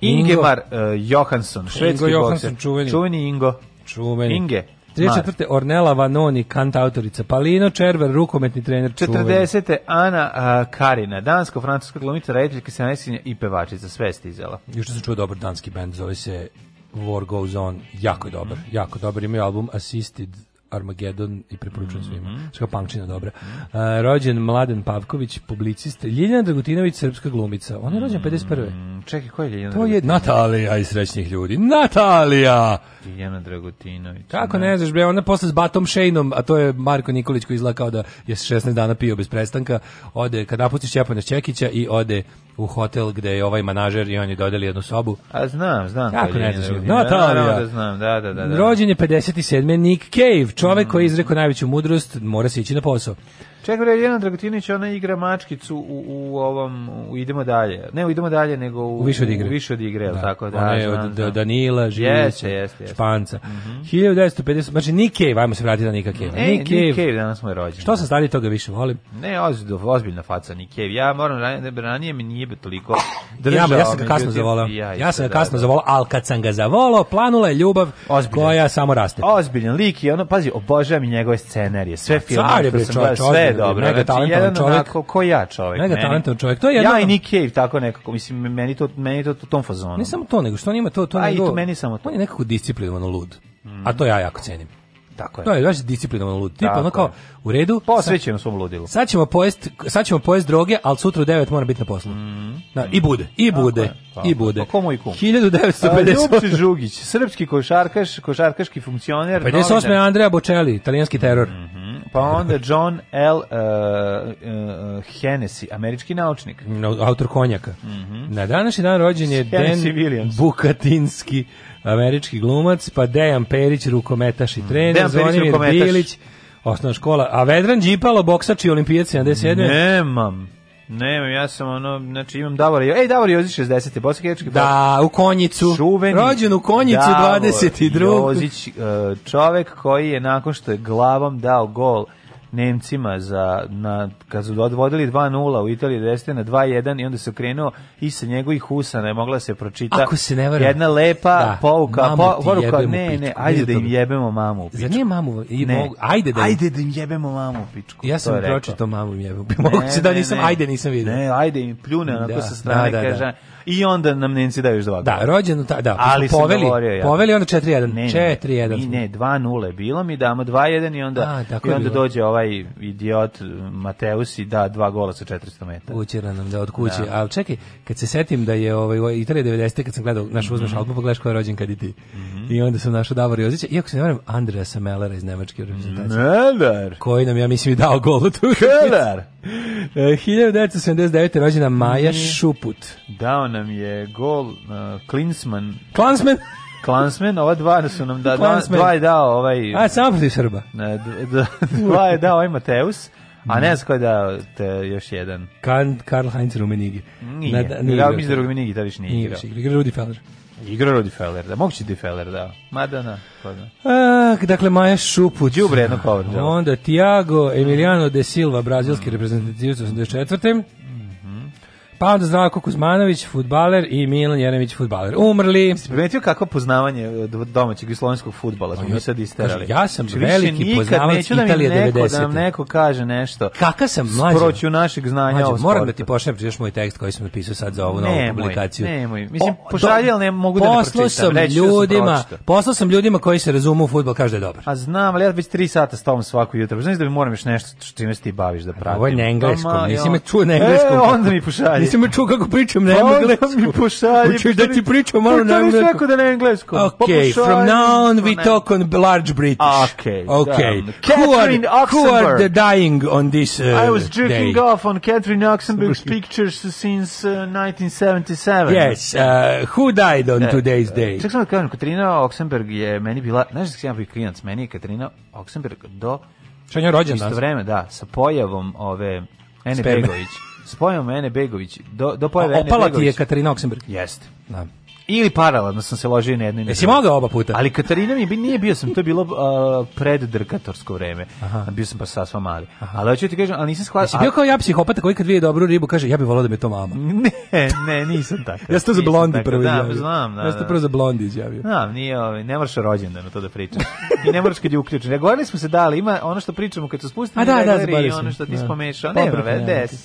Ingemar uh, eh, Johansson, švedski Ingo Johansson, bokser. Čuveni. čuveni Ingo. Čuveni. Inge. 34. Ornella Vanoni, kant autorica. Palino Červer, rukometni trener. 40. Ana uh, Karina, dansko-francuska glumica, rediteljka, scenaristinja i pevačica. Sve stizala. Juče sam čuo dobar danski bend, zove se War Goes On, jako je dobar, mm -hmm. jako dobar, imaju album Assisted Armageddon i preporučujem svima. Mm -hmm. Sve pankčina dobra. Uh, rođen Mladen Pavković, publicist. Ljiljana Dragutinović, srpska glumica. Ona je rođena 51. Mm, čekaj, ko je Ljiljana To je Natalija iz srećnih ljudi. Natalija! Ljiljana Dragutinović. Kako ne znaš, bre, ona posle s Batom Šejnom, a to je Marko Nikolić koji izgleda kao da je 16 dana pio bez prestanka, ode, kad napustiš Čepana Čekića i ode u hotel gde je ovaj manažer i on je dodeli jednu sobu. A znam, znam. Kako ne znam. znaš? Natalija. Da, znam, da, da, da. da. Rođen je 57. Nick Cave, čovek mm. koji je izrekao najveću mudrost, mora se ići na posao. Čekaj, bre, Jelena Dragutinić, ona igra mačkicu u, u ovom, u idemo dalje. Ne, u idemo dalje, nego u, u više od igre. U više od igre, da. tako da. Ona je od da, Danila, Žilića, jeste, Španca. Mm -hmm. 1950, znači Nick Cave, ajmo se vratiti na Nika Cave. Ne, Nick Cave. danas mu je rođen. Što sam stari toga više volim? Ne, ozbiljna faca Nick Cave. Ja moram, ranije ranije mi nije toliko držao. Ja, ja sam ga kasno zavolao. Ja, ja sam ga da, kasno da. zavolao, ali kad sam ga zavolao, planula je ljubav koja samo raste. Ozbiljan lik i ono, pazi, obožavam i njegove scenarije, sve da, filmove, sve je dobro. Mega znači, talentovan čovjek. Onako, ko ja čovjek. Mega talentovan čovjek. To je jedno... Ja i Nick Cave, tako nekako. Mislim, meni to, meni to u tom fazonu. Ne samo to, nego što on ima to... to A pa i to meni samo to. On je nekako disciplinovano lud. Mm. A to ja jako cenim. Tako je. To da, je baš disciplinovan lud. Tipa ono kao u redu, posvećeno svom ludilu. Sad ćemo pojest, sad ćemo pojest droge, al sutra u 9 mora biti na poslu. Mm. Da, i bude, i bude, Tako i bude. Pa komu i kum? 1950. Ljubči Žugić, srpski košarkaš, košarkaški funkcioner. 58. Pa novinar. Andrea Bocelli, italijanski teror. Mm -hmm. Pa onda John L. Uh, uh, Hennessy, američki naučnik. autor konjaka. Mm -hmm. Na današnji dan rođen je Dan Williams. Bukatinski, američki glumac, pa Dejan Perić, rukometaš i mm. trener, Dejan Zvonimir Perić, Bilić, osnovna škola, a Vedran Đipalo, boksač i olimpijac 77. Nemam. Nemam, ja sam ono, znači imam Davora Jozić. Ej, Davor Jozić 60. Bosanskečki Da, u Konjicu. Čuveni. Rođen u Konjicu Davor 22. Jozić, e, čovek koji je nakon što je glavom dao gol Nemcima za na kad su odvodili 2:0 u Italiji 10 na 2:1 i onda se okrenuo i sa njegovih usana je mogla se pročita Ako se ne varam, jedna lepa da, pouka po, poruka ne ne ajde da im jebemo mamu u pičku. Zar nije mamu ne. ajde da im, ajde da im jebemo mamu u pičku. Ja sam pročitao mamu jebemo. Moguće da nisam ne, ajde nisam video. Ne, ajde im pljune onako da, sa da, strane da, da, kaže. Da i onda nam Nemci daju još dva da, gola. Da, rođen, ta, da, Ali poveli, govorio, ja. poveli onda 4-1. Ne, 4 Ne, ne 2-0 je bilo, mi damo 2-1 i onda, A, i onda dođe ovaj idiot eh, Mateus i da dva gola sa 400 metara. Učera nam da od kuće. Da. Ali čekaj, kad se setim da je ovaj, Italija 90. kad sam gledao, naš mhm. uzmeš mm -hmm. album, pogledaš ko je rođen kad i ti. Mm -hmm. I onda sam našao Davor Jozića, iako se ne varam, Andreasa Mellera iz nemačke reprezentacije. Meller! Koji nam, ja mislim, i dao gol u tu. Keller! 1979. Eh, rođena Maja Nije. Mm. Šuput. Dao nam je gol uh, Klinsman. Klansman? Klansmen, ova dva su nam da, dva, dva je dao ovaj... A, samo protiv Srba. Dva je dao ovaj Mateus. A ne mm. znam ko je dao te još jedan. Karl Heinz Rumenigi. Nije, Nad, nije, nije, da, mislim da Rumenigi tada više nije igrao. Nije igrao, igrao Rudi Feller. Igra rodi Feller, da, mogući ti Feller, da. Madana, da, kodno. Pa da. A, ah, dakle, Maja Šuput. Đubre jedno cover. Onda Tiago Emiliano de Silva, brazilski mm. reprezentativac 84. Pavle Zdravko Kuzmanović, futbaler i Milan Jeremić, futbaler. Umrli. Si primetio kako poznavanje e, domaćeg i slovenskog futbala smo mi sad isterali? Ja sam Či znači, veliki poznavac da, da Italije neko, 90. Da nam neko kaže nešto. Kaka sam mlađa? Sproću našeg znanja mlađa, Moram da ti pošaljem još moj tekst koji sam napisao sad za ovu ne, novu moj, publikaciju. Ne, nemoj. Mislim, pošalj, ne mogu da ne pročitam. Sam Reći, da ljudima, sam poslao sam ljudima koji se razumu u futbol, kaže da je dobar. A znam, ali ja već tri sata s tom svaku jutro. Znaš da mi moram još nešto čime se ti baviš da pratim. Ovo je na engleskom, nisi me čuo na engleskom. E, onda mi pošalji nisi me čuo kako pričam na pa engleskom. mi pošalji. Hoćeš da ti pričam malo na engleskom. Rekao da na engleskom. Okay, from now on we talk on large British. Okay. Da. Okay. Who are, who are the dying on this uh, I was jerking day? off on Catherine Oxenberg's pictures since uh, 1977. Yes. Uh, who died on e, today's e, day? Čekaj samo da kažem, Katarina Oxenberg je meni bila, znaš da sam ja bio klinac, meni je Katarina Oxenberg do Što je rođen Isto vreme, da, sa pojavom ove Ene Begović s pojavom Begović. Do, do pojave Ene Begović. Opala ti je Katarina Oksenberg. Jeste. Da. Ili paralelno sam se ložio na jednu i na Jesi mogao oba puta? Ali Katarina mi bi, nije bio sam, to je bilo uh, pred drkatorsko vreme. Aha. Bio sam pa sasva mali. Aha. Ali hoću ti kažem, ali nisam shvatio. Jesi bio kao ja psihopata koji kad vidi dobru ribu kaže ja bih voleo da me to mama. ne, ne, nisam tako. ja sam to za blondi prvo da, Znam, da, ja sam to da. prvo za blondi izjavio. Da, nije, ovaj, ne moraš rođendan to da pričaš. I ne moraš kad je uključen. Ja govorili smo se da, ali ima ono što pričamo kad se spustimo, da, da, da, i ono što ti da. spomešao. Nema, veze,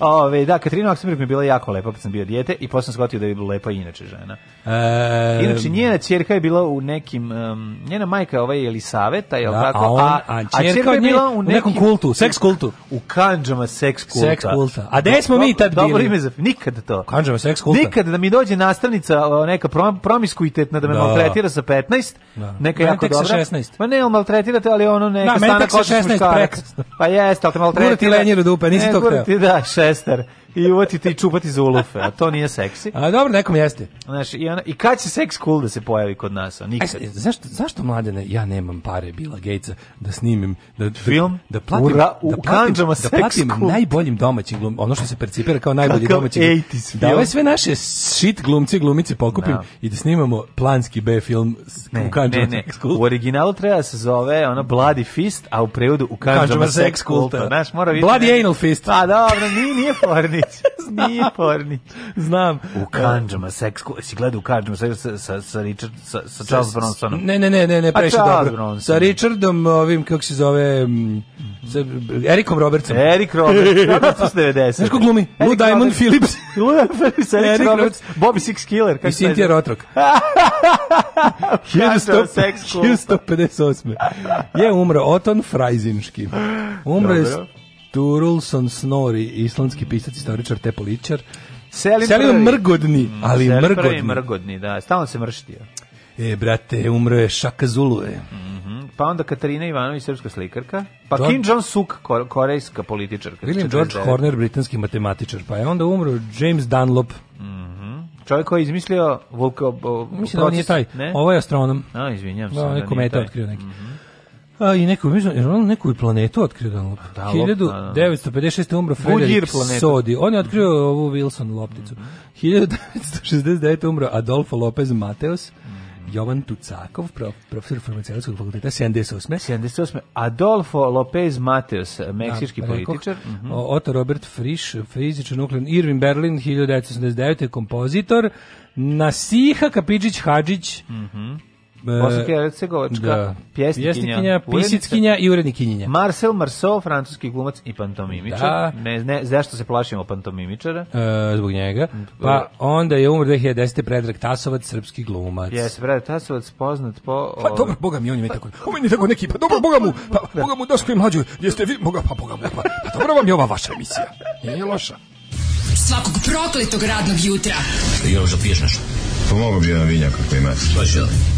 Ove, da, Katrina Oksenberg mi je bila jako lepa pa sam bio dijete i posle sam shvatio da je bila lepa inače žena. E... Inače, njena čerka je bila u nekim, um, njena majka ovaj Elisaveta, je li da, tako? A, on, a, a, čerka, a čerka je bila u, nekim, nekom kultu, seks kultu. U kanđama seks kulta. Seks kulta. A gde smo mi tad bili? Dobro ime za, nikad to. Kanđama seks kulta. Nikad da mi dođe nastavnica neka prom, promiskuitetna da me da. maltretira sa 15, da. neka jako dobra. Sa 16. Ma ne, maltretirate, ali ono neka da, stanak otiš muškarac. Pa jeste, ali te maltretira. Gura ti lenjeru dupe, nisi to hteo. Da, that. i uvatiti i čupati za ulufe, a to nije seksi. A dobro, nekom jeste. Znaš, i, ona, i kad će sex cool da se pojavi kod nas? A nikad. Aj, e, zašto, zašto mladene, ja nemam pare Bila Gatesa da snimim, da, da Film? da, da platim, Ura, da u da platim, da platim cool. najboljim domaćim glum, ono što se percipira kao najbolji Kakav domaći glum, da ove sve naše shit glumci glumice pokupim no. Da. i da snimamo planski B film ne, ne, ne. U originalu treba se zove ono Bloody Fist, a u prevodu u kanđama, kanđama sex kulta. Znaš, mora vidjeti. Bloody Anal Fist. A pa dobro, nije, nije forni. Pornić. Nije Pornić. Znam. U Kanđama, seks, si gledao u Kanđama, seks sa, sa, sa, Richard, sa, sa Charles Bronsonom. Ne, ne, ne, ne, ne, previše dobro. Bronson. Sa Richardom, ovim, kako se zove, sa Erikom Robertsom. Erik Roberts, Roberts da, da, 90. Znaš ko glumi? Lou Diamond Phillips. Lou Phillips, Erik Roberts, Bobby Six Killer. I Cynthia Rotrock. 1158. Je umro Oton Frajzinski. Umro je Sturluson Snori, islandski pisac, istoričar, te političar. Selim, Selim prvi. mrgodni, mm, ali Selim mrgodni. Prvi mrgodni, da, stalno se mrštio. E, brate, umro je Šaka Zuluje. Mm -hmm. Pa onda Katarina Ivanović, srpska slikarka. Pa George... Kim Jong-suk, korejska političarka. William George Horner, britanski matematičar. Pa je onda umro James Dunlop. Mm -hmm. Čovjek koji je izmislio vulko... Mislim da on je taj. Ne? Ovo ovaj je astronom. A, izvinjam se. Da, on je kometa otkrio neki. Mm -hmm. A, I neku, mislim, jer on neku planetu otkrio pa da lupa. Da, 1956. umro Frederik Sodi. On je otkrio mhm. ovu Wilson lopticu. Mm -hmm. 1969. umro Adolfo Lopez Mateos. Mhm. Jovan Tucakov, prof, profesor farmaceutskog fakulteta 78. 78. Adolfo Lopez Mateos, da, meksički pa političar. Mm -hmm. Otto Robert Frisch, fizičar nuklean. Irvin Berlin, 1989. kompozitor. Nasiha Kapidžić Hadžić, mm -hmm. E, Bosanska i Hercegovačka, da. pjesnikinja, pisickinja i urednikinja. Marcel Marceau, francuski glumac i pantomimičar. Da. Ne, ne, zašto se plašimo pantomimičara? E, zbog njega. Mm, pa e. onda je umr 2010. Predrag Tasovac, srpski glumac. Jes, Predrag Tasovac poznat po... Pa dobro, boga mi, on je pa, tako, on je tako neki, pa dobro, boga mu, pa da. boga mu, daško i mlađo, jeste vi, boga, pa boga mu, pa, pa dobro vam je ova vaša emisija. Nije loša. Svakog prokletog radnog jutra. Još da piješ nešto? Pomogu pa bi jedan vinjak ako imate. Pa želim.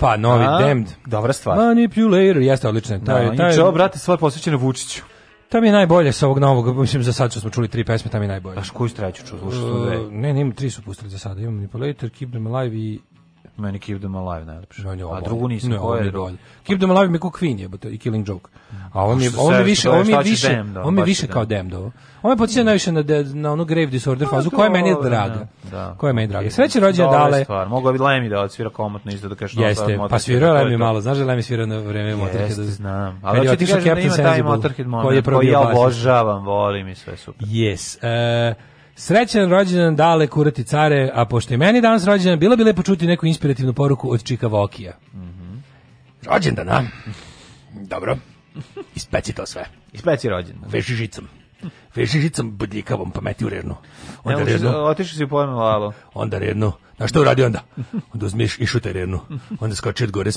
pa novi A, Damned. Dobra stvar. Manipulator, jeste odlično. Taj, da, taj, čao, brate, stvar posvećeno Vučiću. Tam je najbolje sa ovog novog, mislim za sad što smo čuli tri pesme, tam je najbolje. A koju treću ću Slušao sam dve. Uh, ne, ne, tri su pustili za sada. Imam Manipulator, Keep Them Alive i Meni Keep Them Alive najlepše. No, a drugu nisam. No, je bolje. Keep Them Alive mi ko Queen je, but, i Killing Joke. A on je, on je više, on je više, dem, on je više kao Damned. Ovo. On me podsjeća mm. najviše na, na onu Grave Disorder pa fazu, koja je meni draga. Da, da. Koja je meni draga. Sreće rođe dale. Stvar. Mogao bi Lemi da odsvira komotno izda da kaže što Jeste, pa svirao Lemi malo. Znaš da Lemi svira na vreme Motorhead? znam. Ali hoću ti kažem da ima taj Motorhead moment koji ja obožavam, volim i sve super. Yes. E, Srećan rođendan dale kurati care, a pošto je meni danas rođendan, bilo bi lepo čuti neku inspirativnu poruku od Čika Vokija. Mhm. Rođendan, a? Dobro. Ispeci to sve. Ispeci rođendan. Veži žicom. Veži žicom bodljikavom, pa meti u rednu. Onda redno. Otišao si ponovno alo. Onda redno. Na što uradi onda? Onda uzmiš i šutaj rednu. Onda skoči od gore,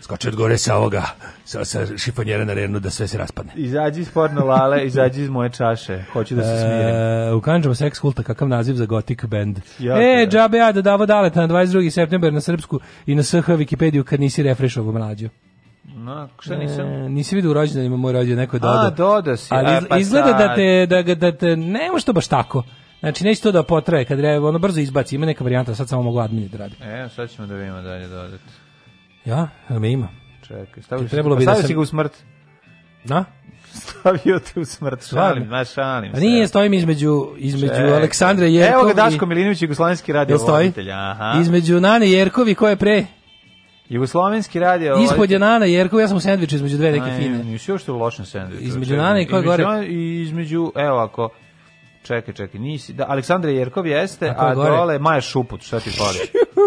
skoči od gore sa ovoga, sa, sa šifonjera na rednu da sve se raspadne. Izađi iz porno lale, izađi iz moje čaše. Hoću da se smirim. E, u Kanđama Sex Kulta, kakav naziv za gotik band. e, džabe ja da davo daleta na 22. september na Srpsku i na SH Wikipediju kad nisi refrešovo mlađo. No, šta nisam? E, nisi vidio u ima moj rođendan, neko je dodao. A, dodao si. Ali e, pa izgleda da sad. da te, da, da te, ne nema što baš tako. Znači, neće to da potraje, kad re, ono brzo izbaci, ima neka varijanta, sad samo mogu admini da radi. E, sad ćemo da vidimo dalje dodati. Ja, ali me ima. Čekaj, stavio, trebalo bi da sam... ga u smrt. Da? stavio te u smrt. Šalim, ma šalim. A nije, stojim između, između Ček. Aleksandre Jerkov Evo ga Daško Milinović, Jugoslovenski radio voditelj. Aha. Između Nane Jerkovi, ko je pre? Jugoslovenski radio... Ispod je Nana Jerkov, ja sam u sendviču između dve neke fine. Nisi još što lošan sendvič. Između Nana i koje gore? I između, evo ako, Čekaj, čekaj, nisi. Da, Aleksandra Jerkov jeste, a, a dole Maja Šuput, šta ti pali?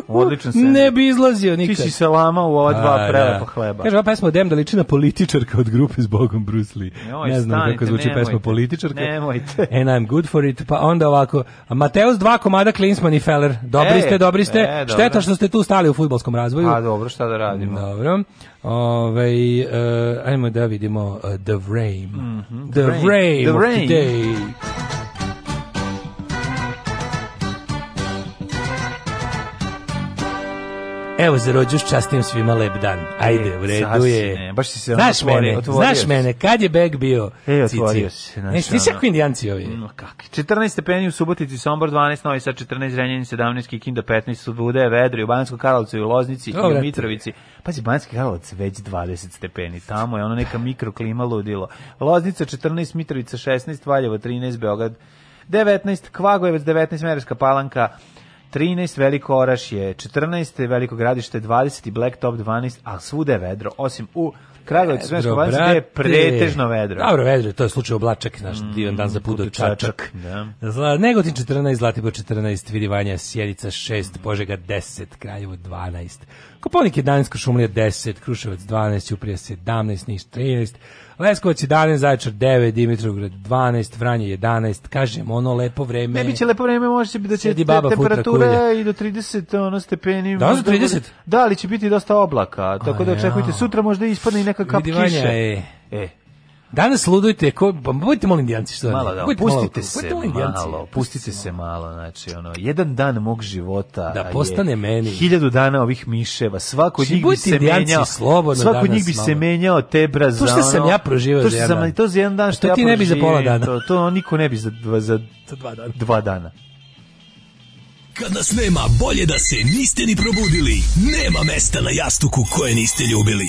Odličan se. ne bi izlazio nikad. Ti si se lama u ova dva a, da. prelepa da. hleba. Kaže, ova pesma Dem da liči na političarka od grupe s Bogom Bruce Lee. Joj, ne znam stanite, kako zvuči nemojte, pesma političarka. Nemojte. And I'm good for it. Pa onda ovako, Mateus dva komada Klinsman i Feller. Dobri e, ste, dobri ste. E, Šteta što ste tu stali u futbolskom razvoju. A pa, dobro, šta da radimo? Dobro. Ove, uh, eh, ajmo da vidimo uh, The Frame. Mm -hmm, the, the Frame, the frame. Of today. Evo za rođuš častim svima lep dan. Ajde, e, u redu je. baš si se znaš otvorio, mene, otvorio znaš mene, kad je beg bio? E, otvorio cici. Znaš, ti si jako indijanci ovi. Mm, no, kak. 14 stepeni u Subotici, Sombor 12, Novi Sad 14, Renjanin 17, Kikinda 15, Bude, Vedri, u Banjskoj Karlovcu i u Loznici Dobre, i u Mitrovici. Pazi, Banjski Karlovac već 20 stepeni, tamo je ono neka mikroklima ludilo. Loznica 14, Mitrovica 16, Valjevo 13, Beograd 19, Kvagojevac 19, Merska Palanka 13 Veliko Orašje, 14 Veliko Gradište, 20 Top 12, a svude je vedro, osim u Kragovicu, Svensko Vanjsko, je pretežno vedro. Dobro vedro, to je slučaj oblačak, naš mm, divan dan za pudo čačak. Da. Negotin 14, Zlatibor 14, Vidivanja, Sjedica 6, mm. Požega 10, Kraljevo 12, Koponik 11, Šumlija 10, Kruševac 12, Uprije 17, Niš 13, Leskovac 11, Zaječar 9, Dimitrovgrad 12, Vranje 11, kažem, ono lepo vreme. Ne biće lepo vreme, može se biti da će te, temperatura i do 30 ono, stepeni. Da, do 30? Da, ali će biti dosta oblaka, tako da očekujte, sutra možda ispadne i neka kap kiše. E. E, Danas ludujte, ko, pa budite molim dijanci što malo, da, budite, pustite malo, se budite malo, pustite se malo, znači ono, jedan dan mog života da postane je meni. Hiljadu dana ovih miševa, svako znači, od njih bi se menjao, slobodno svako od njih bi se menjao tebra za To što sam ja proživio to što za jedan To za jedan dan pa što ja ti ne bi za pola dana. To, to niko ne bi za, dva, za dva dana. Dva dana. Kad nas nema, bolje da se niste ni probudili. Nema mesta na jastuku koje niste ljubili.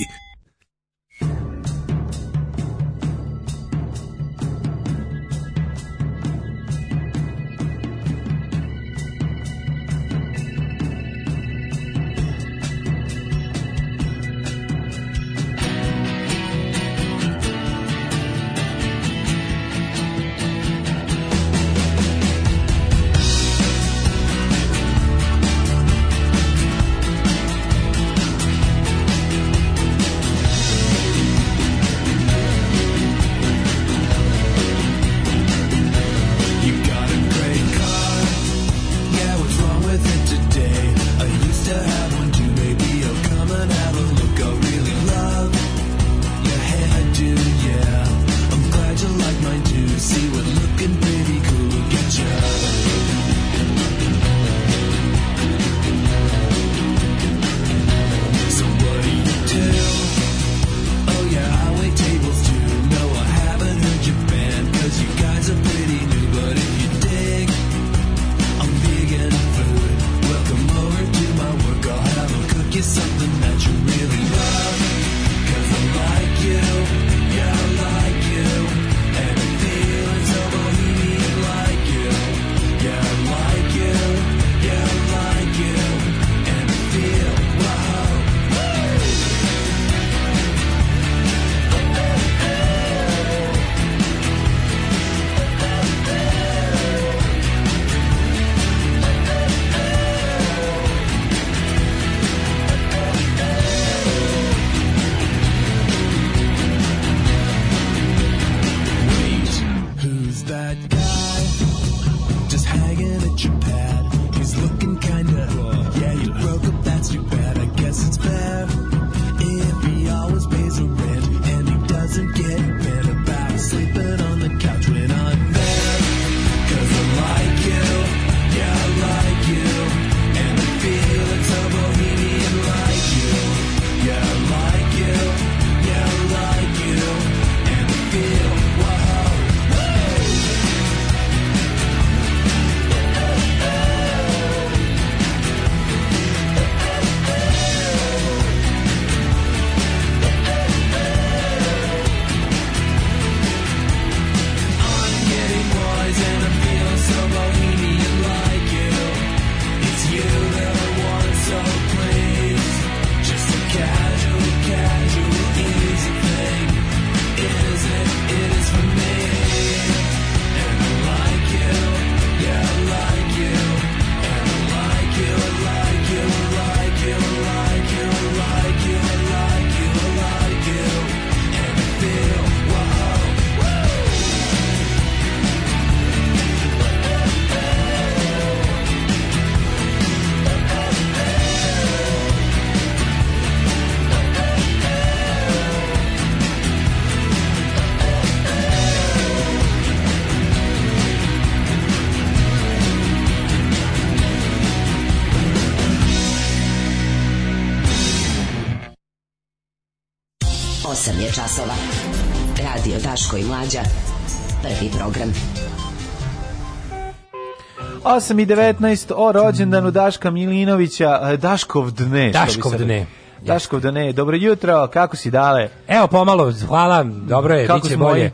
8 i 19 o rođendanu Daška Milinovića, e, Daškov dne. Daškov dne. Daškov dne, dobro jutro, kako si dale? Evo pomalo, hvala, dobro je, kako biće bolje. Moji?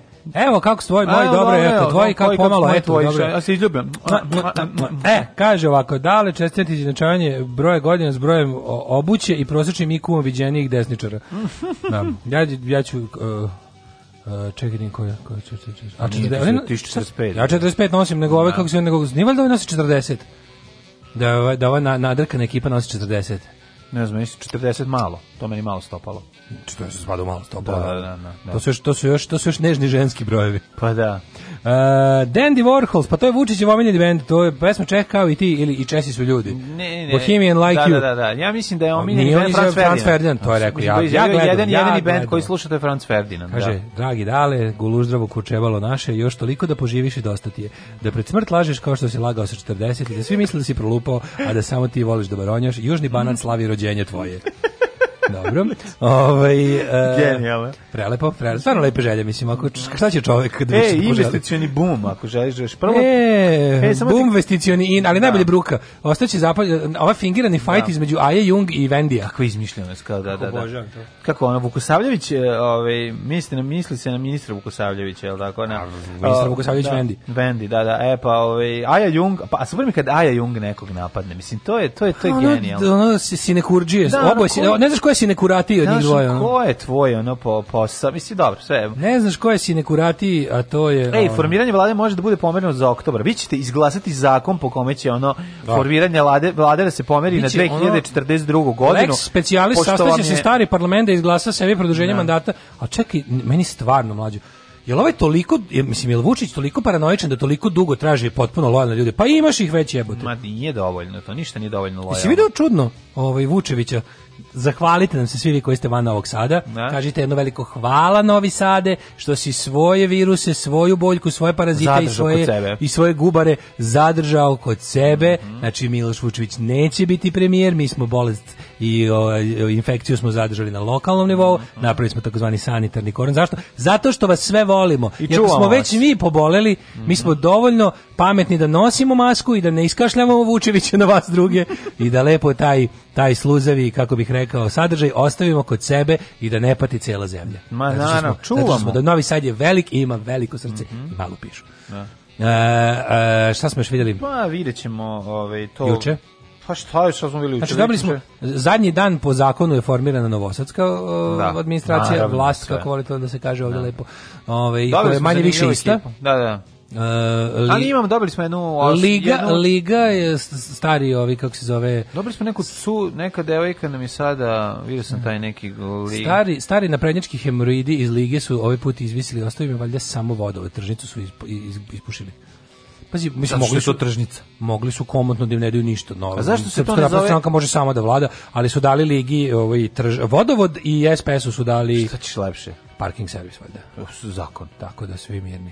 Evo kako svoj moj dobro, eto tvoji kako pomalo eto dobro. Ja se izljubim. E, kaže ovako, dale čestitati izjednačavanje broje godina s brojem obuće i prosječnim iq viđenijih desničara. Da. Ja ja ću uh, Uh, čekaj, koja, koja, čekaj, čekaj. A 40, ti 45. Ja 45 da. nosim, nego ove, da. kako se, nego, nije nosi 40? Da, da ova nadrkana ekipa nosi 40. Ne znam, 40 malo. To meni malo stopalo. 40 spada malo stopalo. Da, da, da, da. To, su još, to, su još, to su još nežni ženski brojevi. Pa da. Uh, Dandy Warhols, pa to je Vučić Vučićev omiljeni band, to je pesma Čeh kao i ti ili i Česi su ljudi. Ne, ne, Bohemian Like da, You. Da, da, da. Ja mislim da je pa omiljeni band Franz Ferdinand. Franz Ferdinand, to je rekao. Ja, ja gledam, jedan ja jedini band koji slušate Franz Ferdinand. Kaže, da. dragi dale, guluždravo kučevalo naše, još toliko da poživiš i dosta ti je. Da pred smrt lažeš kao što si lagao sa 40 i da svi misle da si prolupao, a da samo ti voliš da baronjaš. Južni banat slavi rođenje tvoje. Dobro. Ovaj uh, e, genijalno. Prelepo, prelepo. Stvarno lepe želje, mislim, ako šta će čovjek da više E, investicioni bum, ako želiš prvo. E, e bum investicioni in, ali da. najbolje bruka. Ostaće zapad ova fingirani fight da. između Aje Jung i Vendija. Kako izmišljeno skada, da, da. da. to. Kako ona Vukosavljević, e, ovaj misli na misli se na ministra Vukosavljevića, je l' tako ona? Ministar Vukosavljević Vendi. Da, Vendi, da, da. E pa ovaj Aja Jung, pa a super mi kad Aja Jung nekog napadne. Mislim to je to je to je genijalno. Ono, ono sinekurđije, da, oboje, da, ne znaš ko je si nekuratiji od njih dvoje. Znaš, ko je tvoj ono po, posao? Mislim, dobro, sve. Ne znaš ko je si nekuratiji, a to je... Ej, ono... formiranje vlade može da bude pomereno za oktobar. Vi ćete izglasati zakon po kome će ono da. formiranje vlade, vlade da se pomeri na 2042. Ono, godinu. Lex specialis sastaće je... se stari parlament da izglasa sebi produženje ne. Da. mandata. A čekaj, meni stvarno mlađu. Jel ovaj toliko, mislim, jel Vučić toliko paranoičan da toliko dugo traži potpuno lojalne ljude? Pa imaš ih već jebote. Ma nije dovoljno, to ništa nije dovoljno lojalno. Jesi vidio čudno ovaj Vučevića? zahvalite nam se svi vi koji ste van ovog Sada. Da. Kažite jedno veliko hvala Novi Sade što si svoje viruse, svoju boljku, svoje parazite zadržao i svoje i svoje gubare zadržao kod sebe. Mm -hmm. Znači Miloš Vučević neće biti premijer, mi smo bolest i o, infekciju smo zadržali na lokalnom nivou. Mm -hmm. Napravili smo takozvani sanitarni koron. Zašto? Zato što vas sve volimo. I Jer smo vas. već mi poboleli, mm -hmm. mi smo dovoljno pametni da nosimo masku i da ne iskašljamo Vučevića na vas druge i da lepo taj taj sluzavi, kako bih rekao, sadržaj ostavimo kod sebe i da ne pati cijela zemlja. Ma, zato što smo, na, čuvamo. Zato smo, da Novi Sad je velik i ima veliko srce mm -hmm. i mhm. malo pišu. Da. E, e, šta smo još vidjeli? Pa vidjet ćemo ovaj, to... Juče? Pa šta je, šta smo bili Znači, dobili smo, zadnji dan po zakonu je formirana Novosadska da, administracija, naravno, vlast, sve. kako volite da se kaže ovdje da. lepo, ove, ovaj, koja je manje više ista. Da, Da, da. Uh, li, Ali imam, dobili smo jednu... Os, Liga, jednu... Liga je stari ovi, kako se zove... Dobili smo neku su, neka devojka nam je sada, vidio sam taj neki... Li... Stari, stari naprednjački hemoroidi iz Lige su ovaj put izvisili, ostavio im valjda samo vodove, tržnicu su ispušili. Pazi, mislim, mogli su tržnica. Mogli su komotno da im ne daju ništa novo. A zašto se to ne zove? stranka može samo da vlada, ali su dali ligi ovaj, trž, vodovod i SPS-u su dali... Šta ćeš lepše? Parking servis, valjda. Zakon. Tako da svi mirni.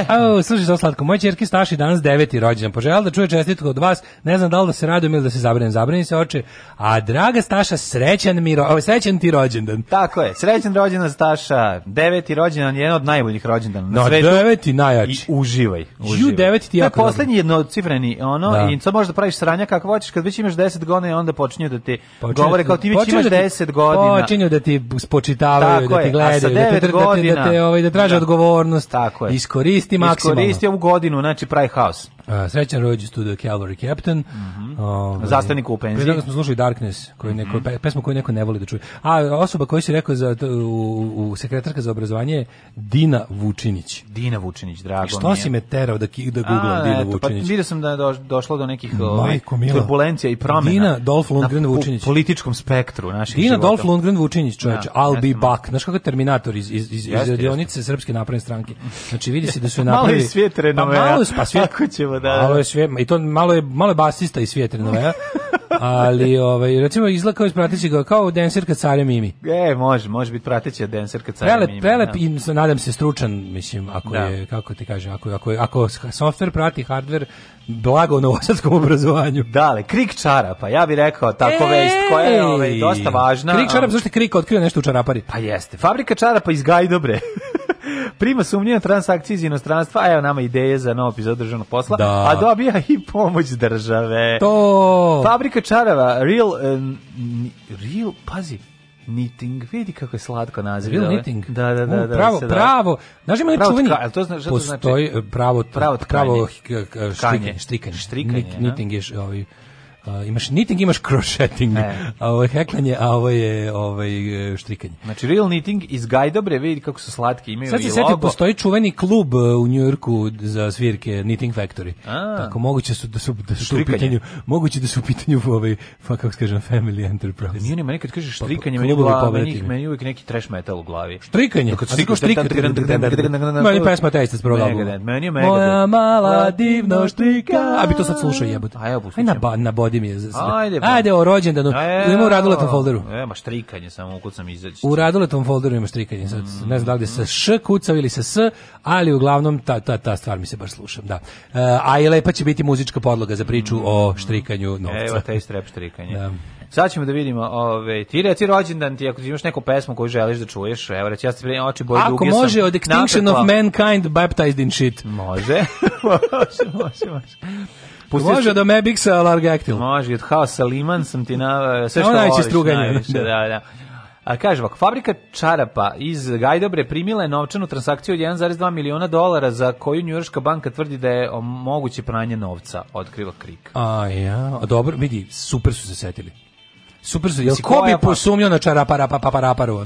E. Au, slušaj to slatko. Moj ćerki Staši danas deveti rođendan. Poželjela da čuje čestitku od vas. Ne znam da li da se radujem ili da se zabrinem. Zabrani se oče. A draga Staša, srećan mi ro... Ovaj, srećan ti rođendan. Tako je. Srećan rođendan Staša. Deveti rođendan je jedan od najboljih rođendana na no, svetu. deveti najjači. I uživaj. uživaj. Ju deveti ti jako. poslednji jednocifreni ono da. i sad možeš da praviš sranja kako hoćeš kad već imaš 10 godina onda počinju da ti počinju govore kao da ti već imaš 10 da godina. Počinju da ti spočitavaju, da ti gledaju, da te, da, da te, ovaj, da traže odgovornost. Tako je. Iskoristi iskoristi maksimum. Iskoristio ovu godinu, znači pravi haos. Uh, srećan rođu studio Calvary Captain. Mm -hmm. Zastavnik u penziji. Prije smo slušali Darkness, koji neko, mm -hmm. pesmu koju neko ne voli da čuje. A osoba koja se rekao za, u, u sekretarka za obrazovanje Dina Vučinić. Dina Vučinić, drago što mi Što si me terao da, da Google Dina eto, pa Vučinić? Pa vidio sam da je došlo do nekih ovaj, turbulencija i promena. Dina Dolph Lundgren na, Vučinić. U političkom spektru naših Dina života. Dolph Lundgren Vučinić, čovječ. Ja, da, I'll be back. Znaš kako Terminator iz, iz, iz, jeste, iz radionice Srpske napredne stranke. Znači vidi se da su napravili... Pa malo je svijet renomera. Pa malo pa svijet, malo, da, da. Malo je sve, i to malo je, malo je basista i svjetreno, ja. ali ovaj recimo izlaka iz pratećeg kao denserka Care Mimi. E, može, može biti prateća denserka Care prelep, Mimi. Prelep da. i nadam se stručan, mislim, ako da. je kako ti kaže, ako ako ako softver prati hardver blago novosadskom obrazovanju. Dale, krik čarapa, ja bih rekao tako Ej! vest koja je ovaj, dosta važna. Krik čarapa, zašto krik otkrio nešto u čarapari? Pa jeste. Fabrika čarapa iz Gajdobre. Prima sumnje na iz inostranstva, a evo nama ideje za novo epizod državnog posla, da. a dobija i pomoć države. To! Fabrika čarava, real, um, real, pazi, knitting, vidi kako je slatko naziv. Real knitting? Da, da, da. U, da, da, pravo, da, pravo. Znaš ima nečuveni? Pravo, to znači, Postoji eh, pravo, pravo, pravo štrikanje. Štrikanje. Knitting je ovaj Uh, imaš knitting, imaš crocheting. E. A ovo je heklanje, a ovo je ovaj štrikanje. Znači real knitting iz Gajdobre, vidi kako su slatki, imaju Sad se sjeti, postoji čuveni klub e, u Njujorku za svirke Knitting Factory. A. Tako moguće su da su da su u pitanju, moguće da su u pitanju u ovaj pa kako kažem family enterprise. Nije meni kad kažeš pa, pa, štrikanje, meni glava, meni, meni uvek neki trash metal u glavi. Štrikanje. Dok striko štrikanje. Meni pesma taj isto spravo. Meni mega. Moja mala divno štrika. A bi to sad slušao jebote. Aj na na body Ajde mi je. Ajde, pa. ajde o rođendanu. E, ima u raduletom folderu. E, ma štrikanje samo ukucam izaći. U raduletom folderu ima štrikanje. Sad, mm, ne znam da li je sa š kucao ili sa s, ali uglavnom ta, ta, ta stvar mi se baš slušam. Da. Uh, a i lepa će biti muzička podloga za priču mm, o štrikanju novca. Evo, taj strep štrikanje. Da. Sad ćemo da vidimo, ove, ti reci rođendan ti, ako imaš neku pesmu koju želiš da čuješ, evo reći, ja se prijem oči boje duge sam. Ako može, od Extinction of Mankind, Baptized in Shit. Može, može, može, može pustio Može do Mebixa Largactyl. Može, od Haosa Liman sam ti na e, sve što no, struganje. Najviše, da, da. A kaže ovako, fabrika čarapa iz Gajdobre primila je novčanu transakciju od 1,2 miliona dolara za koju Njujorška banka tvrdi da je moguće pranje novca, otkriva Krik. A ja, a dobro, vidi, super su se setili. Super su. Jel ko bi pa- posumnjao na čarapara pa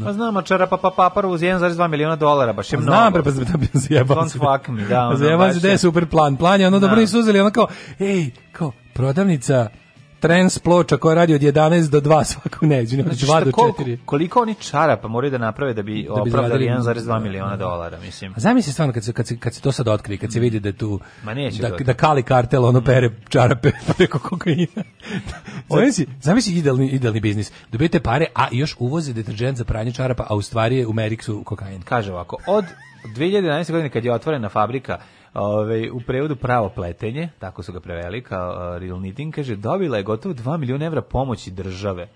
Pa znam, a čarapa pa paparu uz 1,2 miliona dolara, baš je pa mnogo. Znam, pa da bi zajebao. Don't fuck me, da. Zajebao se da je super plan. Plan je ono dobro da. nisu uzeli, ono kao, ej, kao, prodavnica trans ploča koja radi od 11 do 2 svaku neđu, znači, 2 do 4. Koliko oni pa moraju da naprave da bi da opravdali 1,2 da. miliona dolara, mislim. A zamisli stvarno kad se, kad se, kad se to sad otkrije, kad se mm. vidi da tu Ma da, da, da kali kartel ono mm. pere čarape preko kokaina. zamisli, zamisli idealni, idealni biznis. Dobijete pare, a još uvoze deterđent za pranje čarapa, a u stvari je u Meriksu kokain. Kaže ovako, od 2011. godine kad je otvorena fabrika Ove, u prevodu pravo pletenje, tako su ga preveli kao Real Knitting, kaže, dobila je gotovo 2 miliona evra pomoći države.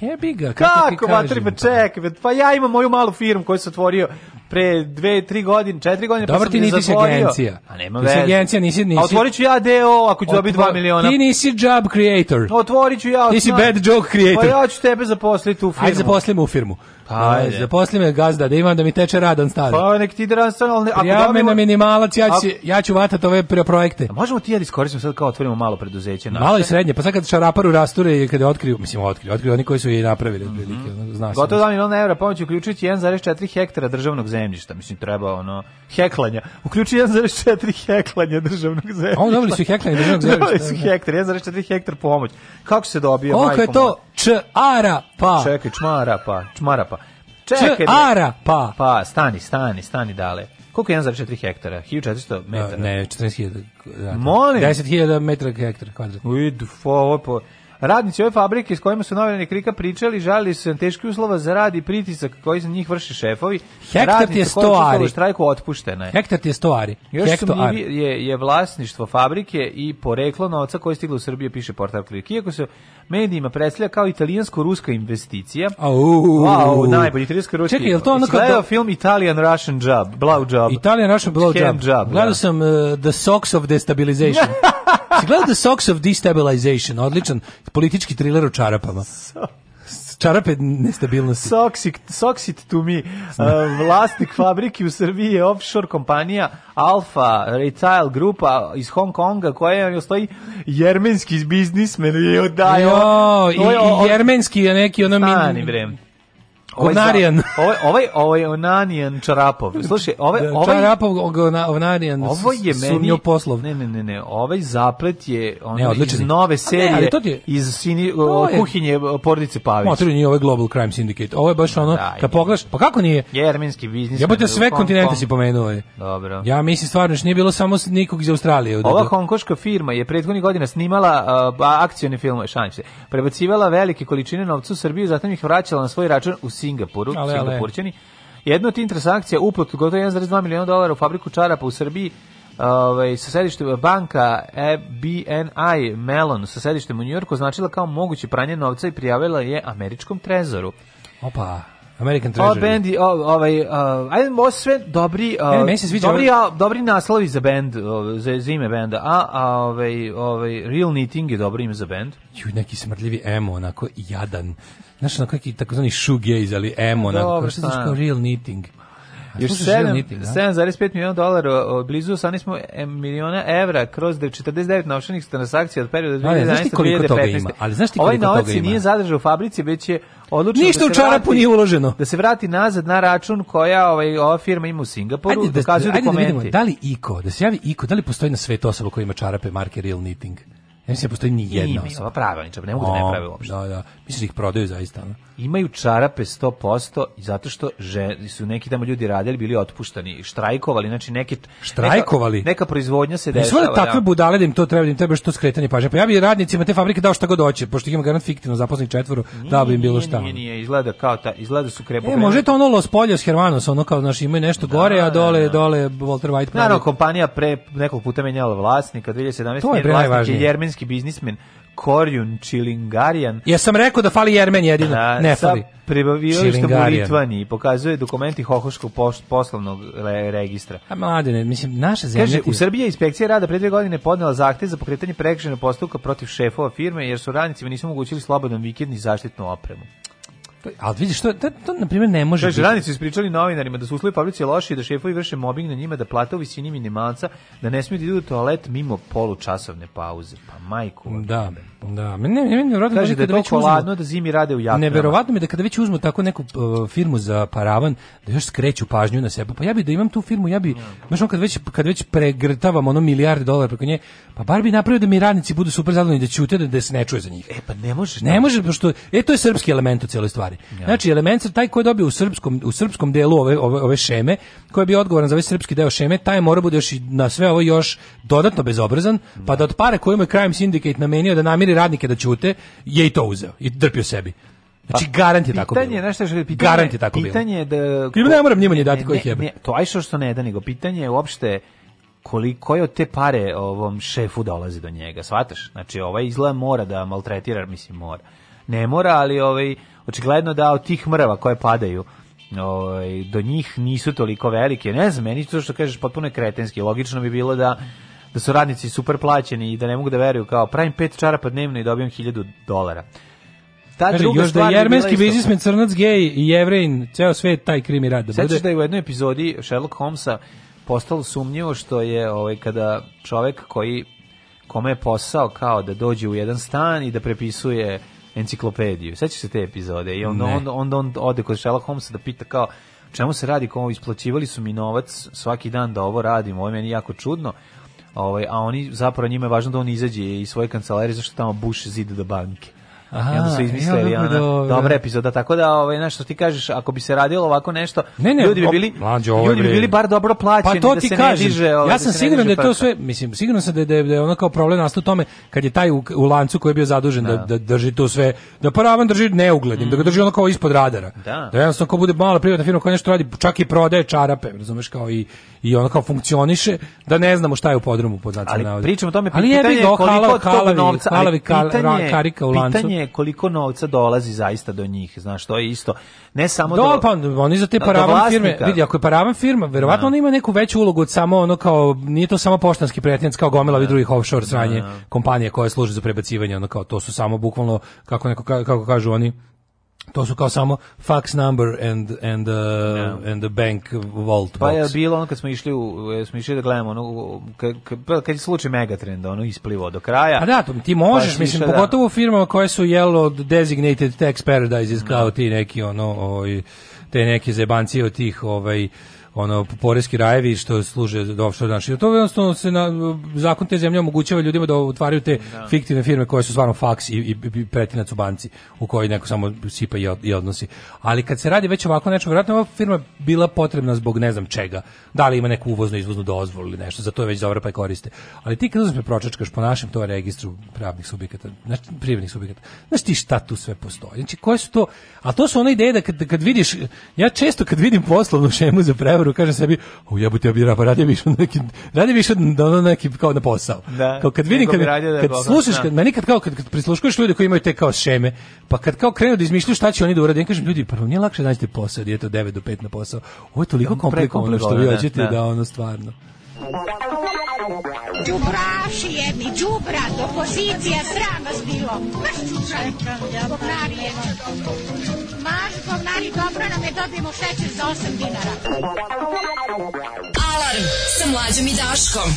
Jebi ga, kako, kako ti kažem? Kako, čekaj, pa ja imam moju malu firmu koju sam otvorio pre dve, tri godine, četiri godine, Dobar, pa ti nisi agencija. A nema veze. agencija, nisi, nisi. A otvorit ću ja deo ako ću dobiti dva miliona. Ti nisi job creator. Otvorit ću ja. Ti si bad joke creator. Pa ja ću tebe zaposliti u firmu. Ajde zaposlimo u firmu. Pa, posle me gazda, da imam da mi teče radan da stari. Pa, nek ti ide radan stan, ali ne, ako dobijemo... me minimalac, ja, ću, ja ću vatat ove projekte. A možemo ti ja da iskoristimo sad kao otvorimo malo preduzeće. Naše. Malo i srednje, pa sad kad šaraparu rasture i kada otkriju, mislim otkriju, otkriju oni koji su mhm. da je napravili. Mm -hmm. zna Gotovo 2 miliona evra pomoći uključujući 1,4 hektara državnog zemljišta, mislim treba ono heklanja. Uključi 1,4 heklanja državnog zemljišta. A on dobili su heklanje državnog zemljišta. dobili su hektar, 1,4 hektar pomoć. Kako se dobije, Koliko je to? Č ara pa. Čekaj, čmara pa, čmara pa. Čekaj. Č ara pa. Pa, stani, stani, stani dale. Koliko je 1,4 hektara? 1400 metara? Ne, 14.000. Da. Molim. 10.000 metara hektara kvadratnih. Uidu, ovo po... Radnici ove fabrike s kojima su novinari Krika pričali, žalili su se na teške uslova za rad i pritisak koji za njih vrše šefovi. Hektar je stoari. ari. štrajku otpuštena je. Hektar je 100 ari. Još je, je vlasništvo fabrike i poreklo novca koji stiglo u Srbiju, piše portal Krik. Iako se medijima predstavlja kao italijansko-ruska investicija. Au, wow, najbolji italijansko-ruski. Čekaj, je to ono kao... Gledao film Italian Russian Job, Blow Job. Italian Russian Blow Job. job Gledao da. sam uh, The Socks of Destabilization. Si gledao The Socks of Destabilization, odličan politički thriller u čarapama čarape nestabilnosti. Soxit, Soxit to me. Uh, vlasnik fabrike u Srbiji je offshore kompanija Alfa Retail Grupa iz Hong Konga koja je stoji jermenski biznismen i odaje. Jo, i, i jermenski je neki ono... Stani, min... Ovaj Onarijan. Ovaj ovaj ovaj Onanijan Čarapov. Slušaj, ovaj da, ovaj Čarapov Onarijan. Ovo ovaj je meni poslov. Ne, ne, ne, ne. Ovaj zaplet je on iz nove serije. Ne, je, iz sini, kuhinje e, porodice Pavić. Motri nije ovaj Global Crime Syndicate. Ovo je baš ono da, kad pogledaš, pa kako nije? Jermenski biznis. Ja bih sve kontinente si pomenuo. E. Dobro. Ja mislim stvarno što nije bilo samo nikog iz Australije. Ova hongkoška firma je prethodnih godina snimala uh, akcione filmove, šanse. Prebacivala velike količine novca u Srbiju, zatim ih vraćala na svoj račun u Singapuru, ale, ale. Singapurćani. Jedna od tih transakcija, uplatu gotovo 1,2 miliona dolara u fabriku čarapa u Srbiji, ovaj, sa sedištem banka e, BNI Mellon sa sedištem u Njujorku označila kao moguće pranje novca i prijavila je američkom trezoru. Opa. American pa, Treasury. O, bendi, o, ovaj, uh, ajde, ovo sve dobri, uh, ne, se dobri, ovaj... a, dobri naslovi za bend, za, za ime benda, a, a ovaj, ovaj, Real Knitting je dobro ime za bend. Ju, neki smrdljivi emo, onako jadan. Znaš, onako neki takozvani shoegaze, ali emo, onako, što znaš kao real knitting. Još 7,5 miliona dolara, blizu 18 miliona evra kroz 49 novčanih transakcija od perioda 2011 do 2015. Ali znaš ti koliko toga ima? Ovaj novac nije zadržao u fabrici, već je odlučeno Ništa da se u čarapu nije uloženo. Da se vrati nazad na račun koja ovaj, ova firma ima u Singapuru, ajde da, dokazuju ajde dokumenti. Da, vidimo, da li Iko, da se javi Iko, da li postoji na svetu osoba koja ima čarape marke Real Knitting? Ne mislim da postoji ni jedna osoba. Ima, ima, prave ne mogu da ne prave uopšte. Da, da. Mislim da ih prodaju zaista. Ne? imaju čarape 100% zato što žen, su neki tamo ljudi radili, bili otpuštani, štrajkovali, znači neki štrajkovali. Neka, neka proizvodnja se pa dešava. Sve da. takve budale da im to treba, da im treba što skretanje pažnje. Pa ja bih radnicima te fabrike dao šta god hoće, pošto ih ima garant fiktivno zaposlenih četvoro, da bi im bilo šta. Nije, nije, izgleda kao ta, izgleda su krepo. E, može to ono Los Pollos Hermanos, ono kao znači imaju nešto da, gore, a da, dole da, da. dole Walter White. Naravno, kompanija pre nekog puta menjala vlasnika 2017. To je vlasnik je jermenski biznismen Korjun Čilingarijan. Ja sam rekao da fali Jermen jedino, na, da, ne fali. Pribavio Prebavilištem u Litvaniji pokazuje dokumenti Hohoškog poslovnog re, registra. A mladine, mislim, naša zemlja... Kaže, ti... u Srbiji inspekcija rada pre dve godine podnela zahtjev za pokretanje prekrižene postupka protiv šefova firme, jer su radnicima nisu omogućili slobodan vikend ni zaštitnu opremu. Ali vidiš, što to, to na primjer ne može... Kaže, radnici ispričali novinarima da su uslovi fabrici loši, da šefovi vrše mobing na njima, da plate u visini minimalca, da ne smiju da idu u toalet mimo polučasovne pauze. Pa majku. Da. Tebe. Da, meni meni meni nevjerovatno Kaže da je da toliko ladno da zimi rade u jaknama. Neverovatno mi da kada već uzmu tako neku uh, firmu za paravan, da još skreću pažnju na sebe. Pa ja bih da imam tu firmu, ja bih, da. znaš, mm. on kad već, kad već pregrtavam ono milijarde dolara preko nje, pa bar bi napravio da mi radnici budu super zadovoljni da ćute da, da se ne čuje za njih. E pa ne može. Ne, ne da- može, pošto, e to je srpski element u celoj stvari. Ja. Znači, element taj koji dobije u srpskom, u srpskom delu ove, ove, ove šeme, koji je bio odgovoran za ovaj srpski deo šeme, taj mora bude još i na sve ovo još dodatno bezobrazan, pa da od pare koju mu je sindikat namenio da namiri primjeri radnike da ćute, je i to uzeo i drpio sebi. Znači pa, garant je pitanje, tako bilo. Pitanje, znaš što je pitanje? Garant je tako pitanje bilo. da... Ko, ne moram njima ni dati koji jebe. Ne, to aj što što ne da, nego pitanje je uopšte koliko je od te pare ovom šefu dolazi do njega, shvataš? Znači, ovaj izgleda mora da maltretira, mislim, mora. Ne mora, ali ovaj, očigledno da od tih mrva koje padaju ovaj, do njih nisu toliko velike. Ne znam, meni to što kažeš potpuno je kretenski. Logično bi bilo da da su radnici super plaćeni i da ne mogu da veruju kao pravim pet čarapa dnevno i dobijem 1000 dolara. Ta Kaže, druga još da je jermenski biznismen crnac gej i jevrejin, ceo svet taj krimi rad da Sećaš bude... da je u jednoj epizodi Sherlock Holmesa postalo sumnjivo što je ovaj, kada čovek koji kome je posao kao da dođe u jedan stan i da prepisuje enciklopediju. Sećaš se te epizode? I onda, onda, onda on ode kod Sherlock Holmesa da pita kao čemu se radi, kao isplaćivali su mi novac svaki dan da ovo radim, ovo je meni jako čudno Ovaj a oni zapravo njima je važno da on izađe iz svoje kancelarije zašto tamo buši zid do da banke. Aha, I onda su izmislili e, ja, ona dobra. epizoda. Tako da ovaj nešto ti kažeš, ako bi se radilo ovako nešto, ne, ne, ljudi bi bili mlađe, ovaj ljudi bi bili bar dobro plaćeni pa to da se kažem. ne diže. Ovaj, ja da sam da siguran da je to sve, mislim, siguran sam da je, da je da ono kao problem nastao tome kad je taj u, u lancu koji je bio zadužen da, da, da drži to sve, da paravan drži neugledim, mm. da ga drži ono kao ispod radara. Da, da jednostavno ko bude mala privatna firma koja nešto radi, čak i prodaje čarape, razumeš kao i i ono kao funkcioniše, da ne znamo šta je u podrumu pod znacima Ali pričamo o tome, pitanje je koliko od tog novca, kalavi, kalavi, kalavi, kalavi, je koliko novca dolazi zaista do njih, znaš, to je isto. Ne samo do, do pa oni za te paravan firme, vidi, ako je paravan firma, verovatno da. ona ima neku veću ulogu od samo ono kao nije to samo poštanski pretinac kao gomila ovih da. drugih offshore sranje da. kompanije koje služe za prebacivanje, ono kao to su samo bukvalno kako neko kako kažu oni to su kao samo fax number and and uh, yeah. Da. and the bank vault box. Pa je bilo ono kad smo išli u e, smo išli da gledamo ono kad kad, pa kad je slučaj Megatrenda ono isplivo do kraja. A pa da, to, ti možeš pa mislim da. pogotovo u firmama koje su jelo designated tax paradises da. kao ti neki ono oj, ovaj, te neke zebanci od tih ovaj ono poreski rajevi što služe do da offshore znači to jednostavno se na zakon te zemlje omogućava ljudima da otvaraju te da. fiktivne firme koje su stvarno faks i, i, i pretinac u banci u kojoj neko samo sipa i, i odnosi ali kad se radi već ovako nešto verovatno ova firma bila potrebna zbog ne znam čega da li ima neku uvoznu izvoznu dozvolu ili nešto za to je već dobro pa je koriste ali ti kad uzmeš pa pročačkaš po našem to registru pravnih subjekata znači privrednih subjekata znači ti šta tu sve postoji znači koje su to a to su one ideje da kad, kad vidiš ja često kad vidim poslovnu šemu za prevaru govoru kažem sebi, u jebote ja bih radio više neki radio više da na da, neki kao na posao. Da, kao kad vidim kad, da kad slušaš da. kad meni kad kao kad, kad prisluškuješ ljude koji imaju te kao šeme, pa kad kao krenu da izmišljaju šta će oni da urade, ja kažem ljudi, prvo pa nije lakše naći posao, je to 9 do 5 na posao. Ovo je toliko komplikovano što vi da, hoćete da ono stvarno. Đubraši jedni, đubra, do pozicija, sram vas bilo. Mršću čekam, ja Maži pognali dobro nam je dobijemo šećer za 8 dinara. Alarm sa mlađom i Daškom.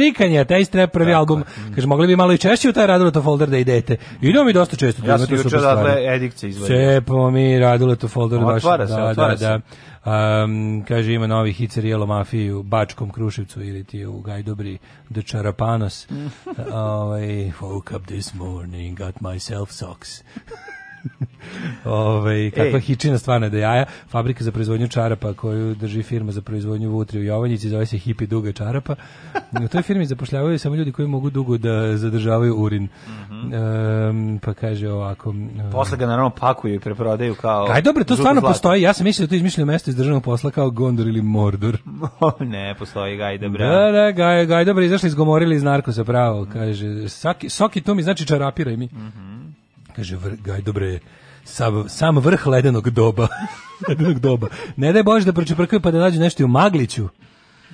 strikanje, a taj strep prvi album. Kaže, mogli bi malo i češće u taj Raduleto folder da idete. Idemo mi dosta često. Ja sam juče odatle edikce izvadio. Cepo mi Raduleto folder. Otvara se, da, da, otvara da. se. Um, kaže ima novi hit serijelo mafiji u Bačkom Kruševcu ili ti u Gajdobri The Charapanos uh, ovaj, woke up this morning got myself socks Ove, kakva Ej. hičina stvarno je da jaja. Fabrika za proizvodnju čarapa koju drži firma za proizvodnju vutri u Jovanjici zove se Hipi Duga čarapa. U toj firmi zapošljavaju samo ljudi koji mogu dugo da zadržavaju urin. Mm -hmm. um, pa kaže ovako... Posle ga naravno pakuju i preprodaju kao... aj dobro, to stvarno zlata. postoji. Ja sam mislio da to izmišljeno mesto iz državnog posla kao Gondor ili Mordor. ne, postoji Gajda Da, da, Gajda dobro izašli izgomorili iz narkosa pravo. Kaže, Saki, Soki to mi znači čarapiraj mi. Mm -hmm. Kaže, vr, gaj, dobre, sam, sam vrh ledenog doba. ledenog doba. Ne daj Bože da pročeprkaju pa da nađu nešto i u Magliću.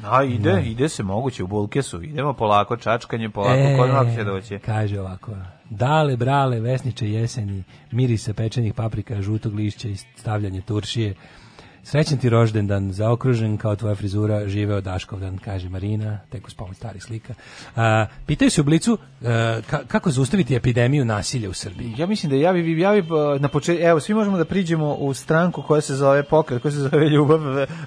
A da, ide, no. ide se moguće u Bulkesu. Idemo polako, čačkanje polako, e, kod će doći. Kaže ovako, dale, brale, vesniče, jeseni, mirisa pečenih paprika, žutog lišća i stavljanje turšije Srećan ti rođendan, zaokružen kao tvoja frizura, živeo Daškovdan, kaže Marina, tek uz pomoć starih slika. Uh, pitaju se u blicu e, a, kako zaustaviti epidemiju nasilja u Srbiji. Ja mislim da ja bi, ja bi e, na početku, evo, svi možemo da priđemo u stranku koja se zove pokret, koja se zove Ljubav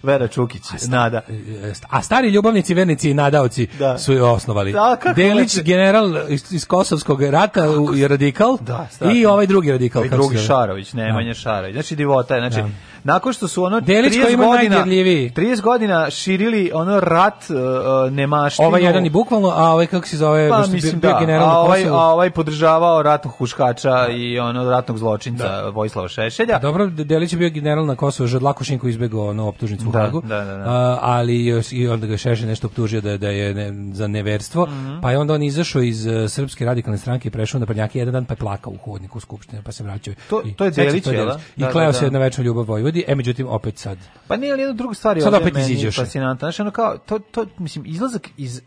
Vera Čukić, a sta, Nada. E, a stari ljubavnici, vernici i nadaoci da. su je osnovali. Da, Delić, neće? general iz, iz, Kosovskog rata kako? i radikal da, i ovaj drugi radikal. I drugi Šarović, da. Nemanja Šarović, znači divota je, znači da nakon što su ono Delić 30 godina 30 godina širili ono rat uh, nemaštinu. Ovaj jedan i bukvalno, a ovaj kako se zove, pa, mislim, bio, da. a ovaj, a ovaj podržavao ratnog huškača i ono ratnog zločinca da. Vojislava Šešelja. A pa dobro, Delić je bio general na Kosovu, Žadlakošenko izbegao ono optužnicu da, u Hagu. Da, da, da. A, ali i onda ga Šešelj nešto optužio da da je ne, za neverstvo, mm -hmm. pa je onda on izašao iz uh, srpske radikalne stranke i prešao na Prnjaki jedan dan pa je plakao u hodniku u skupštini, pa se vraćao. To, to je Delić, je, da? I da, kleo da, se da. jedna večna ljubav izvodi, e međutim opet sad. Pa nije li jedna druga stvar je sad opet meni fascinantna. Znači, ono kao, to, to, mislim, izlazak iz e,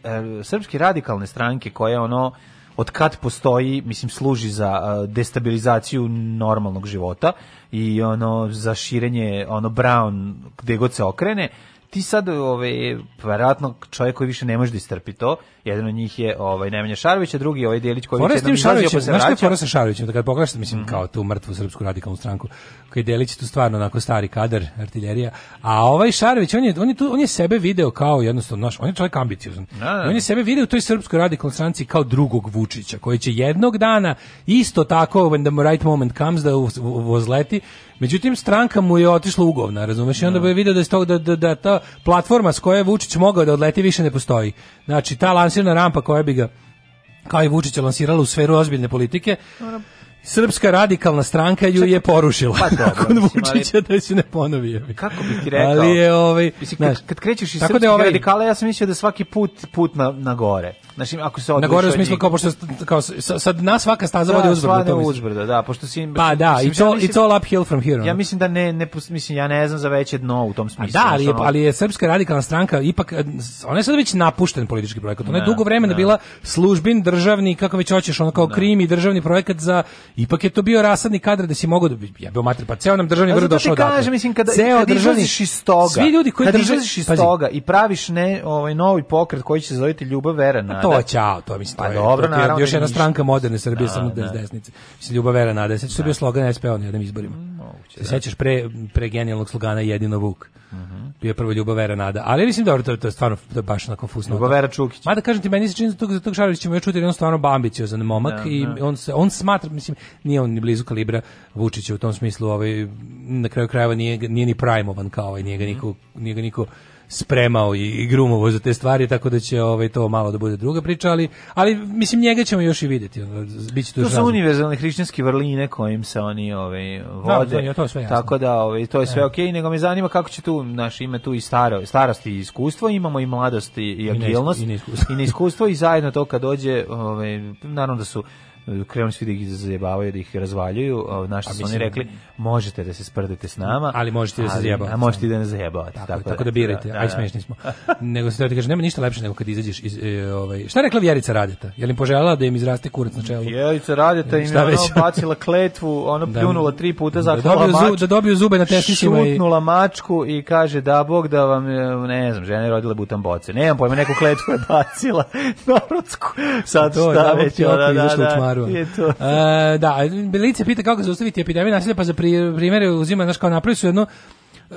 srpske radikalne stranke koja je ono, od kad postoji, mislim, služi za e, destabilizaciju normalnog života i ono, za širenje, ono, brown, gde god se okrene, ti sad ovaj verovatno čovjek koji više ne može da istrpi to. Jedan od njih je ovaj Nemanja Šarović, a drugi ovaj Delić koji je jednom izlazio pa se vraća. Znaš što je sa Šarovićem, da kad pogledaš mislim mm -hmm. kao tu mrtvu srpsku radikalnu stranku koji Delić tu stvarno onako stari kadar artiljerija, a ovaj Šarović on je on je tu on je sebe video kao jednostavno naš, on je čovjek ambiciozan. Da, da. On je sebe video u toj srpskoj radikalnoj stranci kao drugog Vučića, koji će jednog dana isto tako when the right moment comes da vozleti. Međutim stranka mu je otišla ugovna, razumeš? I onda da. bi video da je to, da, da, da ta platforma s koje je Vučić mogao da odleti više ne postoji. Znači ta lansirna rampa koja bi ga kao i Vučića lansirala u sferu ozbiljne politike. Dobro Srpska radikalna stranka ju je porušila. Pa dobro, Kod Vučića da se ne ponovi. Kako bi ti rekao? Ali je ovaj, mislim, znaš, kad, kad krećeš iz tako da srpskih da ovaj, radikala, ja sam mislio da svaki put put na, na gore. Znači, ako se Na gore u smislu kao pošto kao sad na svaka staza da, vodi uzbrdo, to uzbrdo, da, pošto si Pa da, i to i to uphill from here. Ja mislim da ne ne mislim ja ne znam za veće dno u tom smislu. A da, ali je, ali je Srpska radikalna stranka ipak eh, ona je sad već napušten politički projekat. Ona je da, dugo vremena da. bila službin državni, kako već hoćeš, ono kao krim i državni projekat za ipak je to bio rasadni kadar da si mogao da ja bio mater pa ceo nam državni vrh došao da. Kaže mislim kada ceo kada državni iz toga. Svi ljudi koji kada drže iz toga i praviš ne ovaj novi pokret koji će se zvati Ljubav Vera pa Nada. To ćao, to mislim pa to je. Dobro, to je naravno, još jedna stranka moderne Srbije da, samo da, da. desnice. Mislim Ljubav Vera Nada, sećaš se da bio da. slogan SPO p-a na jednim izborima. Mm, moguće. Se sećaš pre pre genijalnog slogana jedino Vuk. Mhm. Bio je prvo Ljubav Vera Nada, ali mislim dobro to, to je stvarno to je baš na konfuzno. Ljubav Vera Čukić. da kažem ti meni se čini da tog za tog Šarović ćemo još čuti, on stvarno ambiciozan momak i on se on smatra mislim nije on ni blizu kalibra Vučića u tom smislu, ovaj, na kraju krajeva nije, nije ni primovan kao ovaj, nije ga mhm. niko, nije ga niko spremao i, i grumovo za te stvari, tako da će ovaj to malo da bude druga priča, ali, ali mislim njega ćemo još i vidjeti. Biće to, to su univerzalne hrišćanske vrline kojim se oni ovaj da, da, vode. Da, to je sve jasno. Tako da ovaj to je e. sve okej, okay, nego me zanima kako će tu naš ime tu i staro, starost i iskustvo, imamo i mladost i, i agilnost i neiskustvo i, neiskustvo. i zajedno to kad dođe, ovaj naravno da su krenuli svi da ih zajebavaju, da ih razvaljuju, naši su oni rekli, možete da se sprdete s nama, ali možete da se zajebavate. A možete i da ne zajebavate. Tako, tako, da, tako da birajte, da, aj da. smešni smo. nego se da kaže, nema ništa lepše nego kad izađeš iz, e, ovaj, šta rekla Vjerica Radeta? Je li poželjala da im izraste kurac na čelu? Vjerica Radeta im je ono bacila kletvu, ono da. pljunula tri puta, zaklala da mač, da dobiju zube na testicima i... Šutnula mačku i kaže, da bog da vam, e, ne znam, žena je rodila butan boce. Nemam pojma, neku kletvu je bacila. Narodsku. Sad šta da, već, da, da, da, Maru. Je to. Uh, da, Belice pita kako zaustaviti epidemiju nasilja, pa za primjer uzima, znaš, kao napravi su jedno e,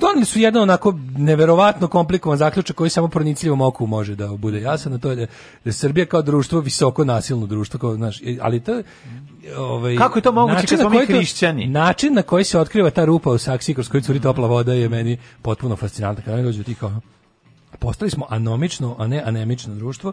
doneli su jedan onako neverovatno komplikovan zaključak koji samo pronicljivom oku može da bude jasan, a to je da Srbija kao društvo visoko nasilno društvo, kao, znaš, ali to ovaj Kako je to moguće kad smo mi hrišćani? Način na koji se otkriva ta rupa u saksiji kroz koju curi topla voda je meni potpuno fascinantno. Kad dođu ti kao postali smo anomično, a ne anemično društvo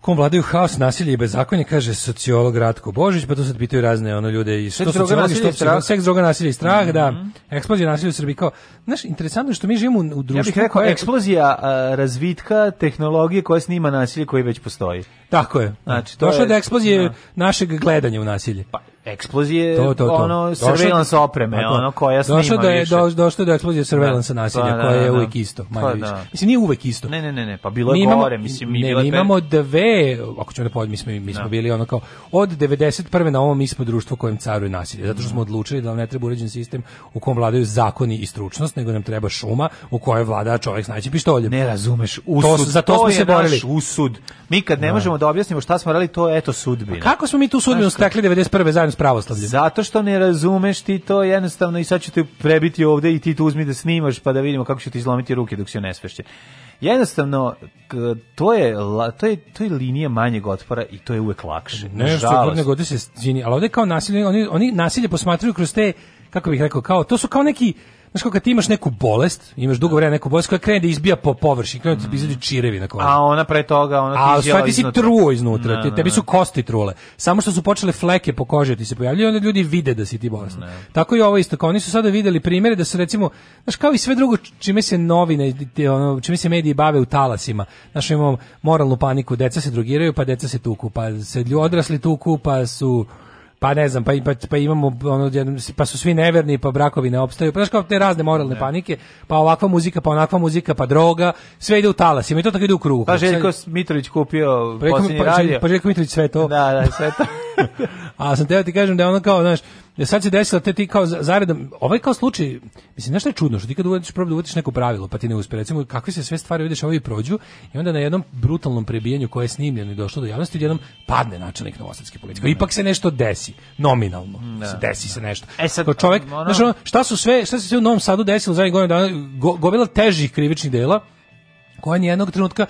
kom vladaju haos, nasilje i bezakonje, kaže sociolog Ratko Božić, pa tu sad pitaju razne ono ljude i što seks, droga, nasilje, strah. seks, droga, nasilje i strah, mm -hmm. da, mhm. eksplozija nasilja u Srbiji kao, znaš, interesantno je što mi živimo u društvu ja bih rekao, koje... eksplozija a, razvitka tehnologije koja snima nasilje koji već postoji. Tako je. Znači, to došlo je, do eksplozije da. našeg gledanja u nasilje. Pa, eksplozije to, to, to. ono surveillance opreme tako. ono koja snima došlo da je više. Do, došlo do eksplozije da. surveillance da, nasilja da, pa koja je da, da uvek da. isto pa manje pa, više mislim nije uvek isto ne ne ne ne pa bilo je gore mislim mi ne, mi imamo dve ako ćemo da pođemo mi smo mi smo bili ono kao od 91 na ovom mi smo društvo kojem caruje nasilje zato što smo odlučili da nam ne treba uređen sistem u kom vladaju zakoni i stručnost nego nam treba šuma u kojoj vlada čovjek s najčim pištoljem ne razumeš usud to, za to, to smo se borili usud mi kad ne možemo da objasnimo šta smo radili to eto sudbina kako smo mi tu sudbinu stekli 91 zajedno pravoslavlje. Zato što ne razumeš ti to jednostavno i sad ću te prebiti ovde i ti tu uzmi da snimaš pa da vidimo kako ću ti izlomiti ruke dok si onesvešće. Jednostavno, to je, to, je, to je linija manjeg otpora i to je uvek lakše. Ne, što nego da se čini, ali ovde kao nasilje, oni, oni nasilje posmatruju kroz te, kako bih rekao, kao, to su kao neki, Znaš kako kad ti imaš neku bolest, imaš dugo da. vremena neku bolest koja krene da izbija po površini, krene da ti mm. izvadi čirevi na koži. A ona pre toga, ona ti A izjela ti si iznutra. truo iznutra, Ne, ti, ne, tebi su kosti trule. Samo što su počele fleke po koži da ti se pojavljuju, onda ljudi vide da si ti bolestan. Tako i ovo isto, kao oni su sada videli primjere da su recimo, znaš kao i sve drugo čime se novine, ono, čime se mediji bave u talasima. Znaš imamo moralnu paniku, deca se drogiraju, pa deca se tuku, pa se odrasli tuku, pa su pa ne znam, pa, pa, pa imamo, ono, pa su svi neverni, pa brakovi ne opstaju, pa znaš kao te razne moralne ne. panike, pa ovakva muzika, pa onakva muzika, pa droga, sve ide u talasima i to tako ide u krugu. Pa Željko sve... Mitrović kupio pa, pa radio. Pa, pa Željko Mitrović sve to. Da, da, sve to. A sam teo ti kažem da je ono kao, znaš, da sad se desilo te ti kao zaredom, ovaj kao slučaj, mislim nešto je čudno što ti kad uvodiš probu da uvodiš neko pravilo, pa ti ne uspe, recimo kakve se sve stvari vidiš, ovi prođu i onda na jednom brutalnom prebijanju koje je snimljeno i došlo do javnosti, jednom padne načelnik novosadske politike. Da. Ipak se nešto desi, nominalno. Da, se desi da. se nešto. E sad, to ono... znaš, šta su sve, šta se sve u Novom Sadu desilo zadnjih godinu dana, go, gomila težih krivičnih dela koja nijednog trenutka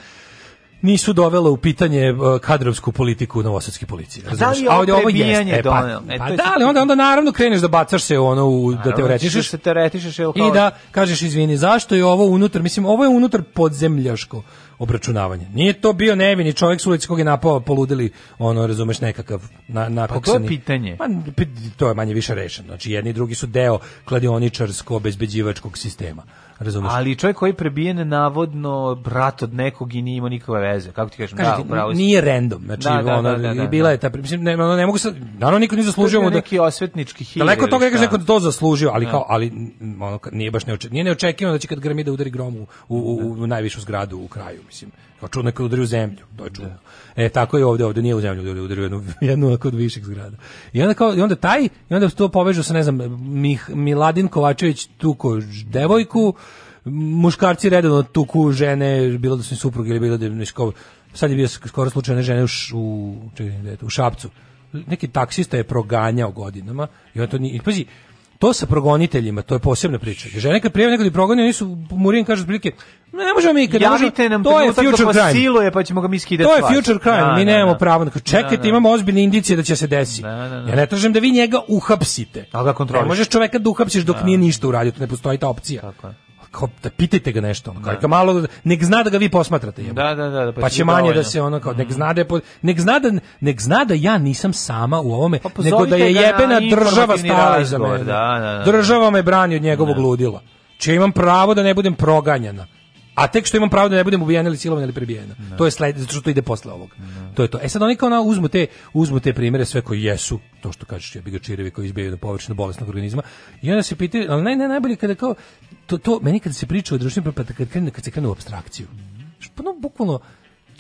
nisu dovela u pitanje e, kadrovsku politiku novosadske policije. Da li ovo ovaj prebijanje pa, e, pa, e, pa da ali onda, onda naravno kreneš da bacaš se ono, u, da naravno, da teoretišeš. Se teoretišeš I da kažeš, izvini, zašto je ovo unutar, mislim, ovo je unutar podzemljaško obračunavanje. Nije to bio nevini čovjek s ulici kog je napao, poludili, ono, razumeš, nekakav na, na Pa to je pitanje. Ma, to je manje više rešeno. Znači, jedni i drugi su deo kladioničarsko-obezbeđivačkog sistema. Razumeš? Ali čovjek koji je prebijen navodno brat od nekog i nije imao nikakve veze. Kako ti kažem? da, upravo nije random. Znači, da, da, ona, da da, da, da, bila je ta... Mislim, ne, ne mogu sad... Naravno, niko nije zaslužio... Da, je neki osvetnički hir. Daleko toga je neko to zaslužio, ali, da. kao, ali ono, nije baš neočekivano, nije neočekivano da će kad grmi da udari gromu u, u, u, u najvišu zgradu u kraju, mislim. Kao pa čudno kad udari u zemlju, to je čudno. Da. E, tako je ovde, ovde nije u zemlju, da udari u jednu, jednu kod višeg zgrada. I onda, kao, i onda taj, i onda to povežu sa, ne znam, Mih, Miladin Kovačević tuko devojku, muškarci redovno tuku žene, bilo da su supruge ili bilo da je neško, sad je bio skoro slučajne žene u, u, čekaj, u Šapcu. Neki taksista je proganjao godinama i on to nije, pazi, To sa progoniteljima, to je posebna priča. Žene kad prijave nekog da progoni, oni su Murin kaže otprilike, ne možemo mi kad Javite nam to je da future crime. Siluje, pa ćemo ga mi skidati. To je future crime, na, da, mi nemamo da. pravo. Čekajte, na, imamo ozbiljne indicije da će se desiti. Ja ne tražim da vi njega uhapsite. Da ga kontrolišete. Ne možeš čoveka da uhapsiš dok nije ništa uradio, to ne postoji ta opcija. Tako je kao, da pitajte ga nešto, ono, kao, da. malo, nek zna da ga vi posmatrate. Jebo. Da, da, da, da, pa, pa će manje da se ono kao, nek mhm. zna da, je, nek zna da, nek zna da ja nisam sama u ovome, pa nego da je jebena država stala iza da, mene. Da, država me brani od njegovog ludila. Če imam pravo da ne budem proganjana a tek što imam pravo da ne budem ubijena ili silovana ili prebijena. Da. To je sled, zato što to ide posle ovog. No. Da. To je to. E sad oni kao na, uzmu, te, uzmu te primere sve koji jesu, to što kažeš, ja bigačirevi koji izbijaju na površinu bolesnog organizma, i onda se pitaju, ali naj, ne, najbolje kada kao, to, to, meni kada se priča o društvenim pa kad, krenu, kad se krenu u abstrakciju, pa no, bukvalno,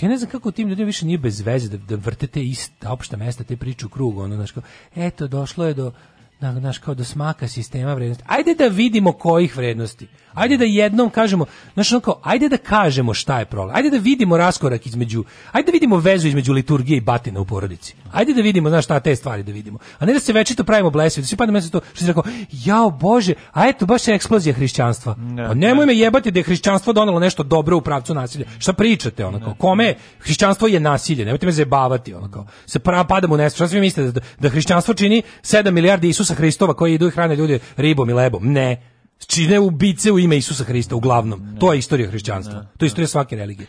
ja ne znam kako tim ljudima više nije bez veze da, da vrtete ista opšte mesta te priče u krug, ono, znaš, kao, eto, došlo je do na, naš kao do smaka sistema vrednosti. Ajde da vidimo kojih vrednosti. Ajde da jednom kažemo, znači kao, ajde da kažemo šta je problem. Ajde da vidimo raskorak između, ajde da vidimo vezu između liturgije i batina u porodici. Ajde da vidimo, znaš šta, te stvari da vidimo. A ne da se večito pravimo blesevi, da se padne mjesto to, što se rekao, jao Bože, a eto, baš je eksplozija hrišćanstva. Ne, pa nemoj ne. me jebati da je hrišćanstvo donelo nešto dobro u pravcu nasilja. Šta pričate, ono kao, kome, hrišćanstvo je nasilje, nemojte me zabavati, ono kao. Se pra, padamo u nesvest. Šta svi mislite, da, da hrišćanstvo čini 7 milijardi Isus Isusa Hristova koji idu i hrane ljude ribom i lebom. Ne. Čine ubice u ime Isusa Hrista uglavnom. Ne. To je istorija hrišćanstva. Ne. To je da, istorija da. svake religije.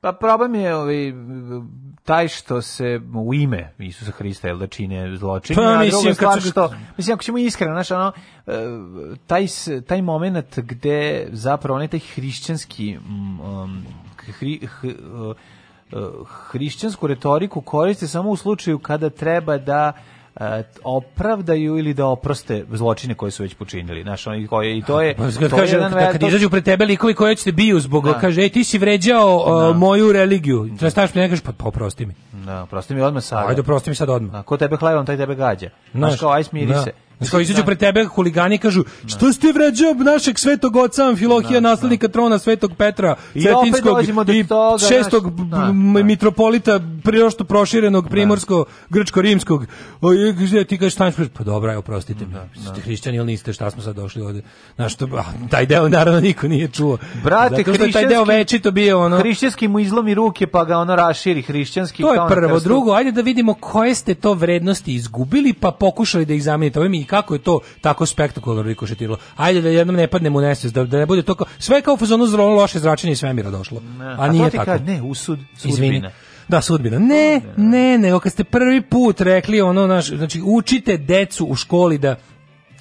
Pa problem je ovaj, taj što se u ime Isusa Hrista jel da čine zločine, pa, mislim, druga stvar ću... što, mislim, ako ćemo iskreno, znaš, ono, e, taj, taj moment gde zapravo onaj taj hrišćanski um, hri, h, uh, hrišćansku retoriku koriste samo u slučaju kada treba da E, opravdaju ili da oproste zločine koje su već počinili. Znaš, oni koji, i to je pa, to kaže jedan kad izađu pred tebe likovi koji hoće te biju zbog da. kaže ej ti si vređao da. uh, moju religiju. Da staviš ne kažeš pa, pa oprosti mi. Da, oprosti mi odmah sad. Ajde oprosti mi sad odmah. ko tebe hlajom taj tebe gađa. Znaš, kao aj smiri da. se. Znači, koji izađu pred tebe huligani kažu, što ste vređao našeg svetog oca Amfilohija, da, naslednika da. trona svetog Petra, Cetinskog i toga, šestog da, mitropolita priošto proširenog primorsko-grčko-rimskog. Ti kažeš, staneš, pa dobro, aj, oprostite mi, ste hrišćani ili niste, šta smo sad došli ovde? Znaš, to, a, taj deo naravno niko nije čuo. Brate, Zato taj deo večito bio ono... Hrišćanski mu izlomi ruke pa ga ono raširi hrišćanski. To je prvo. Drugo, ajde da vidimo koje ste to vrednosti izgubili pa pokušali da ih zamenite. Ovo mi i kako je to tako spektakularno rikošetiralo. Ajde da jednom ne padnemo u nesvijest, da, da ne bude to sve kao u fazonu zlo, loše zračenje iz svemira došlo. Ne, a nije a to tako. Kad, ne, usud, sudbina. Da, sudbina. Ne, ne, nego kad ste prvi put rekli ono, naš, znači učite decu u školi da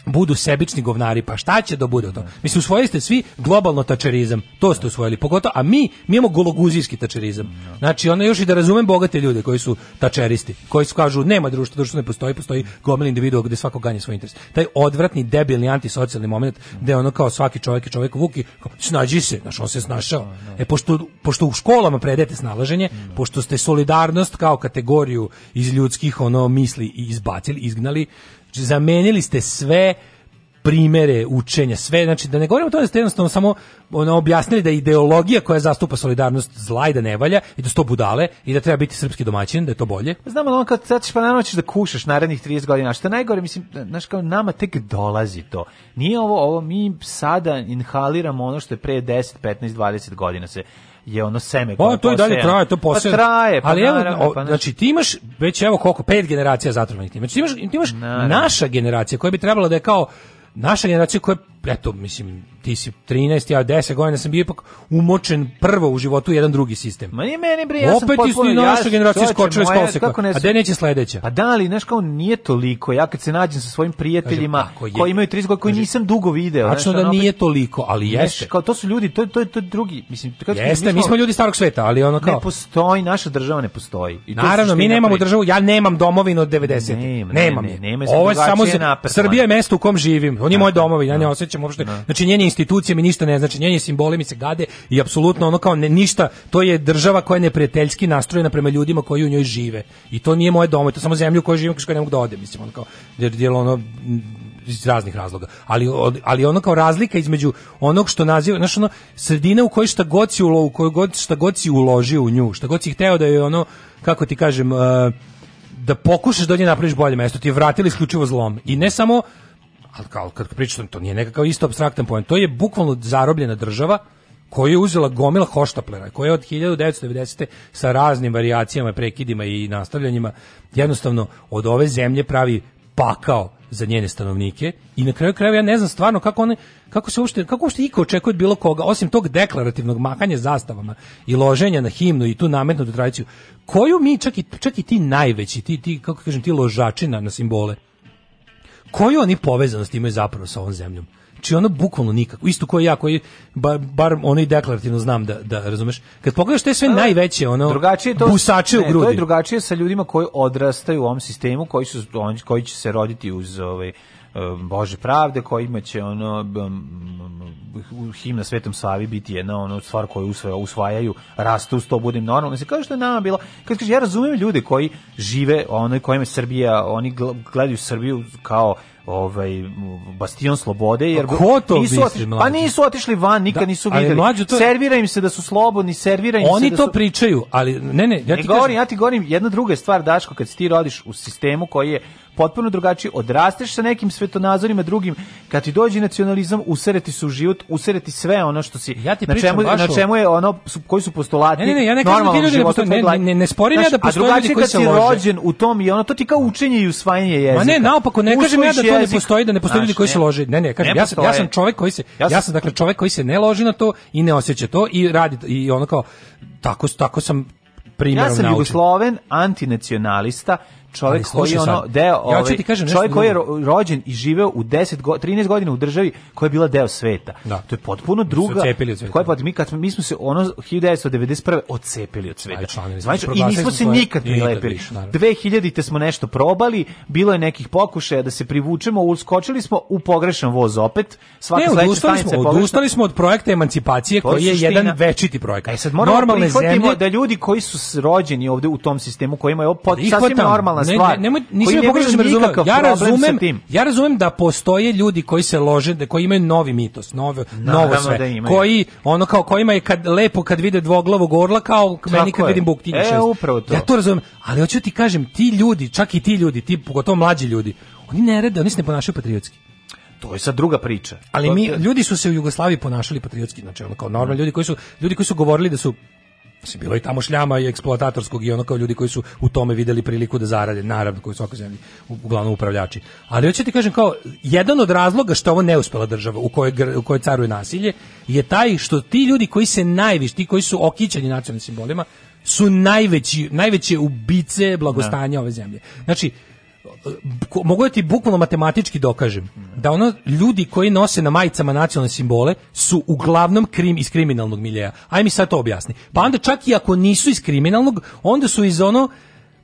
budu sebični govnari, pa šta će da bude to? Da. Mislim, usvojili ste svi globalno tačerizam, to ste usvojili, pogotovo, a mi, mi imamo gologuzijski tačerizam. Da. Znači, ono još i da razumem bogate ljude koji su tačeristi, koji su kažu, nema društva, društvo ne postoji, postoji gomila individua gde svako ganje svoj interes. Taj odvratni, debilni, antisocijalni moment gde ono kao svaki čovjek i čovjek vuki, snađi se, znaš, on se snašao. Da, e, pošto, pošto u školama predete snalaženje, pošto ste solidarnost kao kategoriju iz ljudskih ono misli i izbacili, izgnali, zamenili ste sve primere učenja, sve, znači da ne govorimo to da ste jednostavno samo ono, objasnili da ideologija koja zastupa solidarnost zla i da ne valja i da sto budale i da treba biti srpski domaćin, da je to bolje. Znam, ali on kad sad ćeš pa naravno ćeš da kušaš narednih 30 godina, što najgore, mislim, znaš kao nama tek dolazi to. Nije ovo, ovo mi sada inhaliramo ono što je pre 10, 15, 20 godina se je ono seme pa, koje to i dalje traje, to posebno. Pa traje, pa ali evo, pa znači ti imaš već evo koliko pet generacija zatrovnih. Znači ti imaš, ti imaš naša generacija koja bi trebalo da je kao naša generacija koja eto, mislim, ti si 13, ja 10 godina sam bio ipak umočen prvo u životu jedan drugi sistem. Ma nije meni bre, ja sam Opet potpuno Opet naša generacija skočila iz koloseka. A gde neće sledeća? Pa da, ali znaš kao nije toliko. Ja kad se nađem sa svojim prijateljima Kažem, koji imaju 30 godina, koji nisam dugo video. Tačno da nije toliko, ali jeste. Kao to su ljudi, to to to drugi, mislim, kako Jeste, mi smo ljudi starog sveta, ali ono kao Ne postoji, naša država ne postoji. I Naravno, mi nemamo državu, ja nemam domovinu od 90. Nemam. Nemam. Ovo je samo Srbija je mesto u kom živim. On je moj domovina, ja ne da osjećam uopšte. Da. Znači njene institucije mi ništa ne znači, njene simboli mi se gade i apsolutno ono kao ne, ništa, to je država koja je neprijateljski nastrojena prema ljudima koji u njoj žive. I to nije moje domo, to samo zemlju u kojoj živim, kojoj ne mogu da odem, mislim, ono kao, jer, jer ono, mm, iz raznih razloga. Ali, ali ono kao razlika između onog što naziva, znaš ono, sredina u kojoj šta god si, ulo, u kojoj god, šta god si uložio u nju, šta god si hteo da je ono, kako ti kažem, uh, da pokušaš da od nje napraviš bolje mesto, ti je vratili isključivo zlom. I ne samo ali kao kad pričam to nije nekakav isto abstraktan pojem, to je bukvalno zarobljena država koju je uzela gomila hoštaplera, koja je od 1990. sa raznim varijacijama, prekidima i nastavljanjima jednostavno od ove zemlje pravi pakao za njene stanovnike i na kraju krajeva ja ne znam stvarno kako one kako se uopšte kako uopšte iko očekuje od bilo koga osim tog deklarativnog mahanja zastavama i loženja na himnu i tu nametnu tradiciju koju mi čak i, čak i ti najveći ti ti kako kažem ti ložačina na simbole koju oni povezanost imaju zapravo sa ovom zemljom? Či ono bukvalno nikako. Isto koji ja, koji bar, bar ono i deklarativno znam da, da razumeš. Kad pogledaš te sve A, najveće ono, drugačije to, busače ne, u grudi. To je drugačije sa ljudima koji odrastaju u ovom sistemu, koji, su, koji će se roditi uz ovaj, E, Bože pravde koji imaće ono himna Svetom Savi biti jedna ono stvar koju usvaja, usvajaju, rastu s to budem normalno. Se kaže što je nama bilo, kad kaže ja razumijem ljude koji žive onoj kojima Srbija, oni gledaju Srbiju kao ovaj bastion slobode jer ko to nisu misli, otišli, pa nisu otišli van nikad da, nisu videli mlađu, to... servira im se da su slobodni servira im oni se da to su... pričaju ali ne ne ja ti ne govorim kažem... ja ti govorim jedna druga stvar daško kad si ti rodiš u sistemu koji je potpuno drugačiji odrasteš sa nekim svetonazorima drugim kad ti dođe nacionalizam usereti se u život usereti sve ono što si ja ti na čemu baš na čemu je ono su, koji su postulati ne ne, ne ja ne kažem da ti ljudi ne ne, ne, ne sporim Znaš, ja da postoje ljudi koji se si rođen u tom i ono to ti kao učenje i usvajanje jezika ma ne naopako ne kažem ja da to ne postoji, da ne postoji ljudi koji se lože. Ne, ne, kažem, ne ja sam ja sam čovjek koji se ja sam, ja sam dakle čovjek koji se ne loži na to i ne osjeća to i radi i ono kao tako tako sam primjerom Ja sam naučen. jugosloven antinacionalista čovjek koji je ono deo ovaj, ja ću ti kažem čovjek koji je rođen i živeo u 10 go, 13 godina u državi koja je bila deo sveta. Da. To je potpuno druga. Koja pa mi kad mi smo se ono 1991 odcepili od sveta. Znači, znači i nismo se nikad prilepili. 2000 te smo nešto probali, bilo je nekih pokušaja da se privučemo, uskočili smo u pogrešan voz opet. Svaka ne, odustali smo, odustali smo od projekta emancipacije koji je jedan večiti projekat. E sad moramo da zemlje da ljudi koji su rođeni ovde u tom sistemu koji imaju ovo pod, da sasvim normalna ne, stvar. Ne, nemoj, nisi me pogrešno razumeo. Ja razumem, tim. ja razumem da postoje ljudi koji se lože, da koji imaju novi mitos, novo, novo da sve. Da koji ono kao kojima je kad lepo kad vide dvoglavog orla kao Tako meni kad je. vidim buktinja. E, upravo to. Ja to razumem, ali hoću ti kažem, ti ljudi, čak i ti ljudi, ti pogotovo mlađi ljudi, oni ne rede, oni se ne ponašaju patriotski to je sad druga priča. Ali mi ljudi su se u Jugoslaviji ponašali patriotski, znači ono kao normalni da. ljudi koji su ljudi koji su govorili da su Mislim, bilo i tamo šljama i eksploatatorskog i ono kao ljudi koji su u tome videli priliku da zarade, naravno, koji su oko zemlji, uglavnom upravljači. Ali hoću ti kažem kao, jedan od razloga što ovo neuspela država u kojoj, u kojoj caruje nasilje je taj što ti ljudi koji se najviše, ti koji su okićeni nacionalnim simbolima, su najveći, najveće ubice blagostanja da. ove zemlje. Znači, mogu da ti bukvalno matematički dokažem da ono ljudi koji nose na majicama nacionalne simbole su uglavnom krim iz kriminalnog miljeja. Aj mi sad to objasni. Pa onda čak i ako nisu iz kriminalnog, onda su iz ono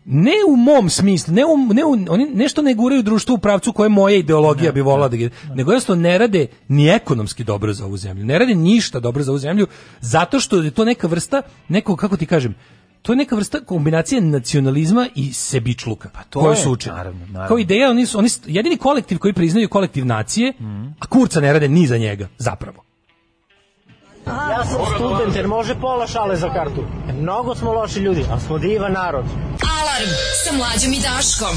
ne u mom smislu, ne, u, ne u, oni nešto ne guraju društvo u pravcu koje moja ideologija ne, bi volala da ne, da nego jednostavno ne rade ni ekonomski dobro za ovu zemlju, ne rade ništa dobro za ovu zemlju, zato što je to neka vrsta, neko, kako ti kažem, to je neka vrsta kombinacije nacionalizma i sebičluka. Pa to koje su učili. Naravno, naravno. Kao ideja, oni su, oni su, jedini kolektiv koji priznaju kolektiv nacije, mm. a kurca ne rade ni za njega, zapravo. Ja sam student, jer može pola šale za kartu. Mnogo smo loši ljudi, a smo divan narod. Alarm sa mlađom i Daškom.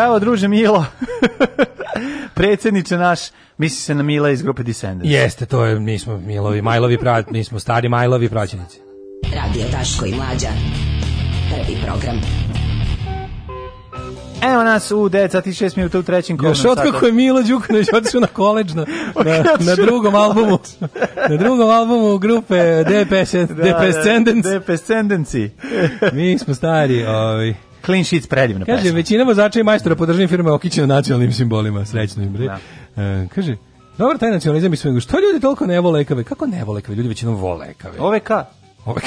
Zdravo, druže Milo. Predsedniče naš, misli se na Mila iz grupe Descendants. Jeste, to je, mi smo Milovi, Majlovi, pra, nismo stari Majlovi praćenici. Radio Taško i Mlađa, prvi program. Evo nas u 9 minuta u trećem kolom. Još otkako je Milo Đukanović otišao na koleđ na, na, na, drugom albumu. Na drugom albumu grupe DPS, da, DPS da, da, Tendency. Mi smo stari, ovi. Clean sheets predivna Kaže, većina vozača i majstora podržavnih firma okićena nacionalnim simbolima, srećno im bre. Da. E, kaže, dobar taj nacionalizam i svega. Što ljudi toliko ne vole ekave? Kako ne vole ekave? Ljudi većinom vole ekave. OVK. OVK.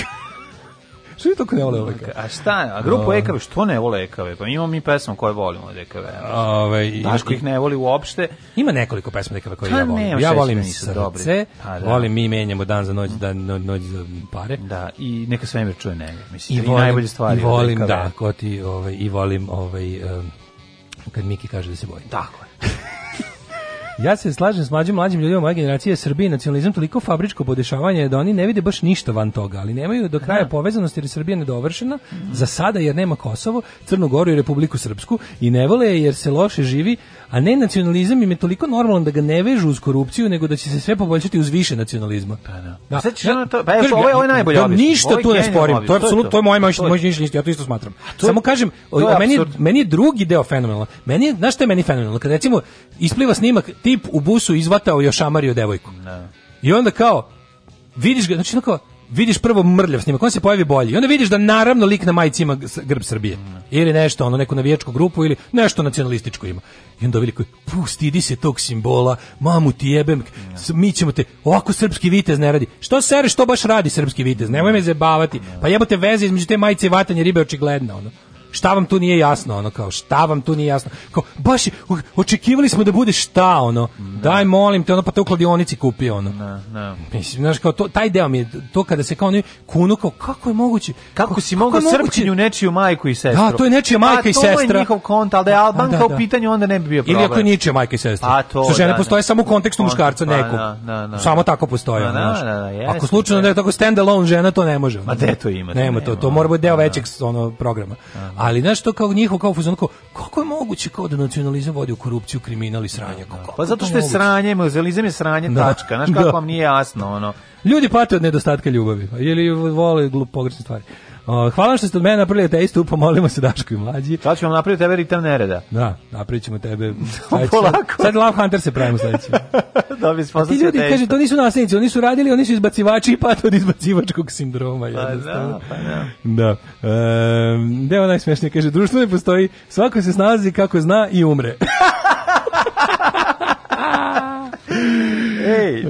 Što je to ne vole ekave? A šta, a grupu ekave, što ne vole ekave? Pa imamo mi pesmu koje volimo od ekave. Ove, Daško ih ne voli uopšte. Ima nekoliko pesma ekave koje pa ja volim. Ja volim srce, pa da. volim mi menjamo dan za noć, dan, noć za pare. Da, i neka svemir čuje nebe. Mislim, I, volim, najbolje stvari i volim, da, ti, ovaj, i volim ovaj, um, kad Miki kaže da se boji. Tako je. Ja se slažem s mlađim mlađim ljudima moje generacije Srbije nacionalizam toliko fabričko podešavanje da oni ne vide baš ništa van toga, ali nemaju do kraja da. povezanosti jer je Srbija nedovršena mm. za sada jer nema Kosovo, Crnu Goru i Republiku Srpsku i ne vole jer se loše živi a ne nacionalizam im je toliko normalan da ga ne vežu uz korupciju, nego da će se sve poboljšati uz više nacionalizma. Pa da. da. Sad ćeš da. to, pa evo, ovo je, ovo je da najbolje da, Ništa tu ne sporim, to je apsolutno, to je moje moje mišljenje, ja to isto smatram. To, Samo kažem, to meni, meni je drugi deo fenomenalno. Meni, znaš šta je meni fenomenalno? Kad recimo ispliva snimak, tip u busu izvatao još amario devojku. Da. I onda kao, vidiš ga, znači ono kao, vidiš prvo mrljav snimak, on se pojavi bolji. I onda vidiš da naravno lik na majici ima grb Srbije. Ili nešto, ono neku navijačku grupu ili nešto nacionalističko ima. I onda veliko, pusti, idi se tog simbola, mamu ti jebem, mi ćemo te, ovako srpski vitez ne radi. Što sere, što baš radi srpski vitez? Nemoj me zebavati. Pa jebote veze između te majice i vatanje ribe očigledna, ono šta vam tu nije jasno, ono kao, šta vam tu nije jasno. Kao, baš, očekivali smo da bude šta, ono, ne. daj molim te, ono, pa te u kladionici kupi, ono. Ne, da, ne. Da. Mislim, znaš, kao, to, taj deo mi je, to kada se kao ono, kunu, kao, kako je moguće? Kako, kako si mogao srpkinju nečiju majku i sestru? Da, to je nečija pa majka pa, i sestra. to je njihov kont, ali da je pa, Albanka da, da. u onda ne bi bio problem. Ili ako je ničija majka i sestra. Pa to, Što žene da, postoje da. samo u kontekstu muškarca pa, nekog. Samo tako postoje, Ako slučajno da je tako stand alone žena, to ne može. Ma gde to ima? Nema to, to mora biti deo većeg ono programa. Ali znaš to kao njihov kao fuzon kao kako je moguće kao da nacionalizam vodi u korupciju, kriminal i da, sranje. Da, da. Kako, pa zato što je moguće? sranje, nacionalizam je sranje da. tačka. Znaš kako da. vam nije jasno ono. Ljudi pate od nedostatka ljubavi pa, ili vole glup pogrešne stvari. Uh, hvala što ste od mene napravili istu, pomolimo se Daško i mlađi. Sad ćemo napraviti tebe ritam nereda. Da, napravit ćemo tebe. Sad, Polako. Sad Love Hunter se pravimo sledeći. Da, Dobis posao Ti ljudi, kaže, to nisu nasljednici, oni su radili, oni su izbacivači i pati od izbacivačkog sindroma. Pa da, pa da. Da. E, deo najsmješnije, kaže, društvo ne postoji, svako se snalazi kako zna i umre. Ej, e,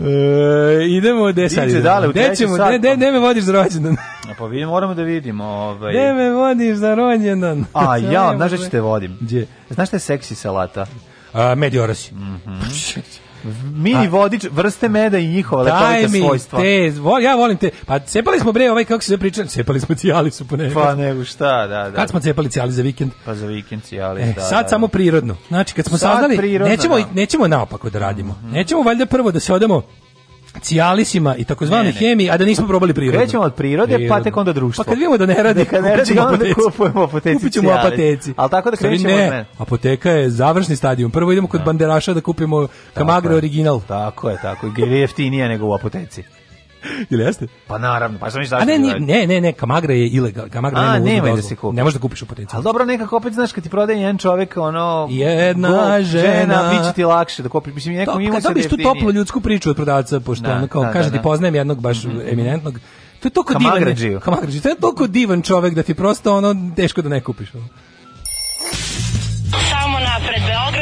idemo, gde sad idemo? Dale, u treći sat. Ne, ne pa. me vodiš za rođendan. A pa vidimo, moramo da vidimo. Ovaj... Gde me vodiš za rođendan? A ja, znaš da ću te vodim. Gde? Znaš šta je seksi salata? A, mediorasi. Mhm. Mini vodič, vrste meda i njihova lekovita svojstva. Te, vol, ja volim te. Pa cepali smo bre ovaj kako se priča, cepali smo cijali su ponekad. Pa nego šta, da, da. Kad smo cepali cijali za vikend? Pa za vikend cijali, e, da. Sad da, da. samo prirodno. Znači kad smo sad saznali, prirodno, nećemo da. nećemo naopako da radimo. Mm -hmm. Nećemo valjda prvo da se odemo cijalisima i takozvane hemije, a da nismo probali prirodu. Krećemo od prirode, prirodno. pa tek onda društvo. Pa kad vidimo da ne radi, da kad ne radi, onda kupujemo apoteci. Kupit ćemo apoteci. Ali tako da krećemo ne, od mene. Apoteka je završni stadion. Prvo idemo kod da. banderaša da kupimo Kamagra original. Tako je, tako. Jer je jeftinije nego u apoteci. Ili jeste? Pa naravno, pa što mi da A ne, ne, ne, ne, Kamagra je ilegal, Kamagra A, nema, nema da se kupi. Ne možeš da kupiš u potenciju. Al dobro, nekako opet znaš kad ti prodaje jedan čovjek ono jedna go, žena, žena biće ti lakše da kupiš, mislim nekom ima se. Dobiš tu toplu ljudsku priču od prodavca, pošto da, ono kao da, kaže da, ti da. poznajem jednog baš mm -hmm. eminentnog. To je toliko divan. Kamagrađi. To je toliko divan čovjek da ti prosto ono teško da ne kupiš. Samo napred Beograd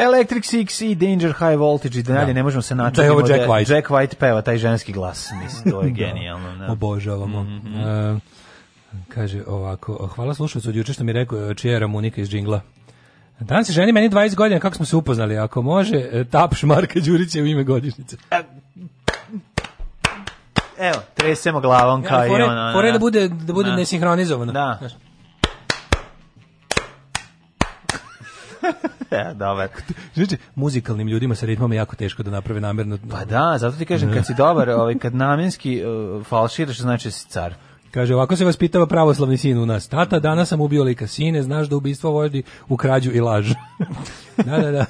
Electric Six i Danger High Voltage i dalje da. ne možemo se načuti. Da Jack White. Jack White peva taj ženski glas. Mislim, to je da. genijalno. Da. Obožavamo. Mm -hmm. uh, kaže ovako, hvala slušalcu od juče što mi rekao e, čija je Ramunika iz džingla. Danas se ženi meni 20 godina, kako smo se upoznali, ako može, e, tapš Marka Đurića u ime godišnjice. Evo, tresemo glavom kao ja, i ono. Fore da bude, da bude nesinhronizovano. Da. ja, e, dobar. Znači, muzikalnim ljudima sa ritmom je jako teško da naprave namerno. Pa da, zato ti kažem, kad si dobar, ovaj, kad namenski uh, falširaš, znači da si car. Kaže, ovako se vaspitava pravoslavni sin u nas. Tata, danas sam ubio lika sine, znaš da ubistvo vodi u krađu i laž. da, da, da.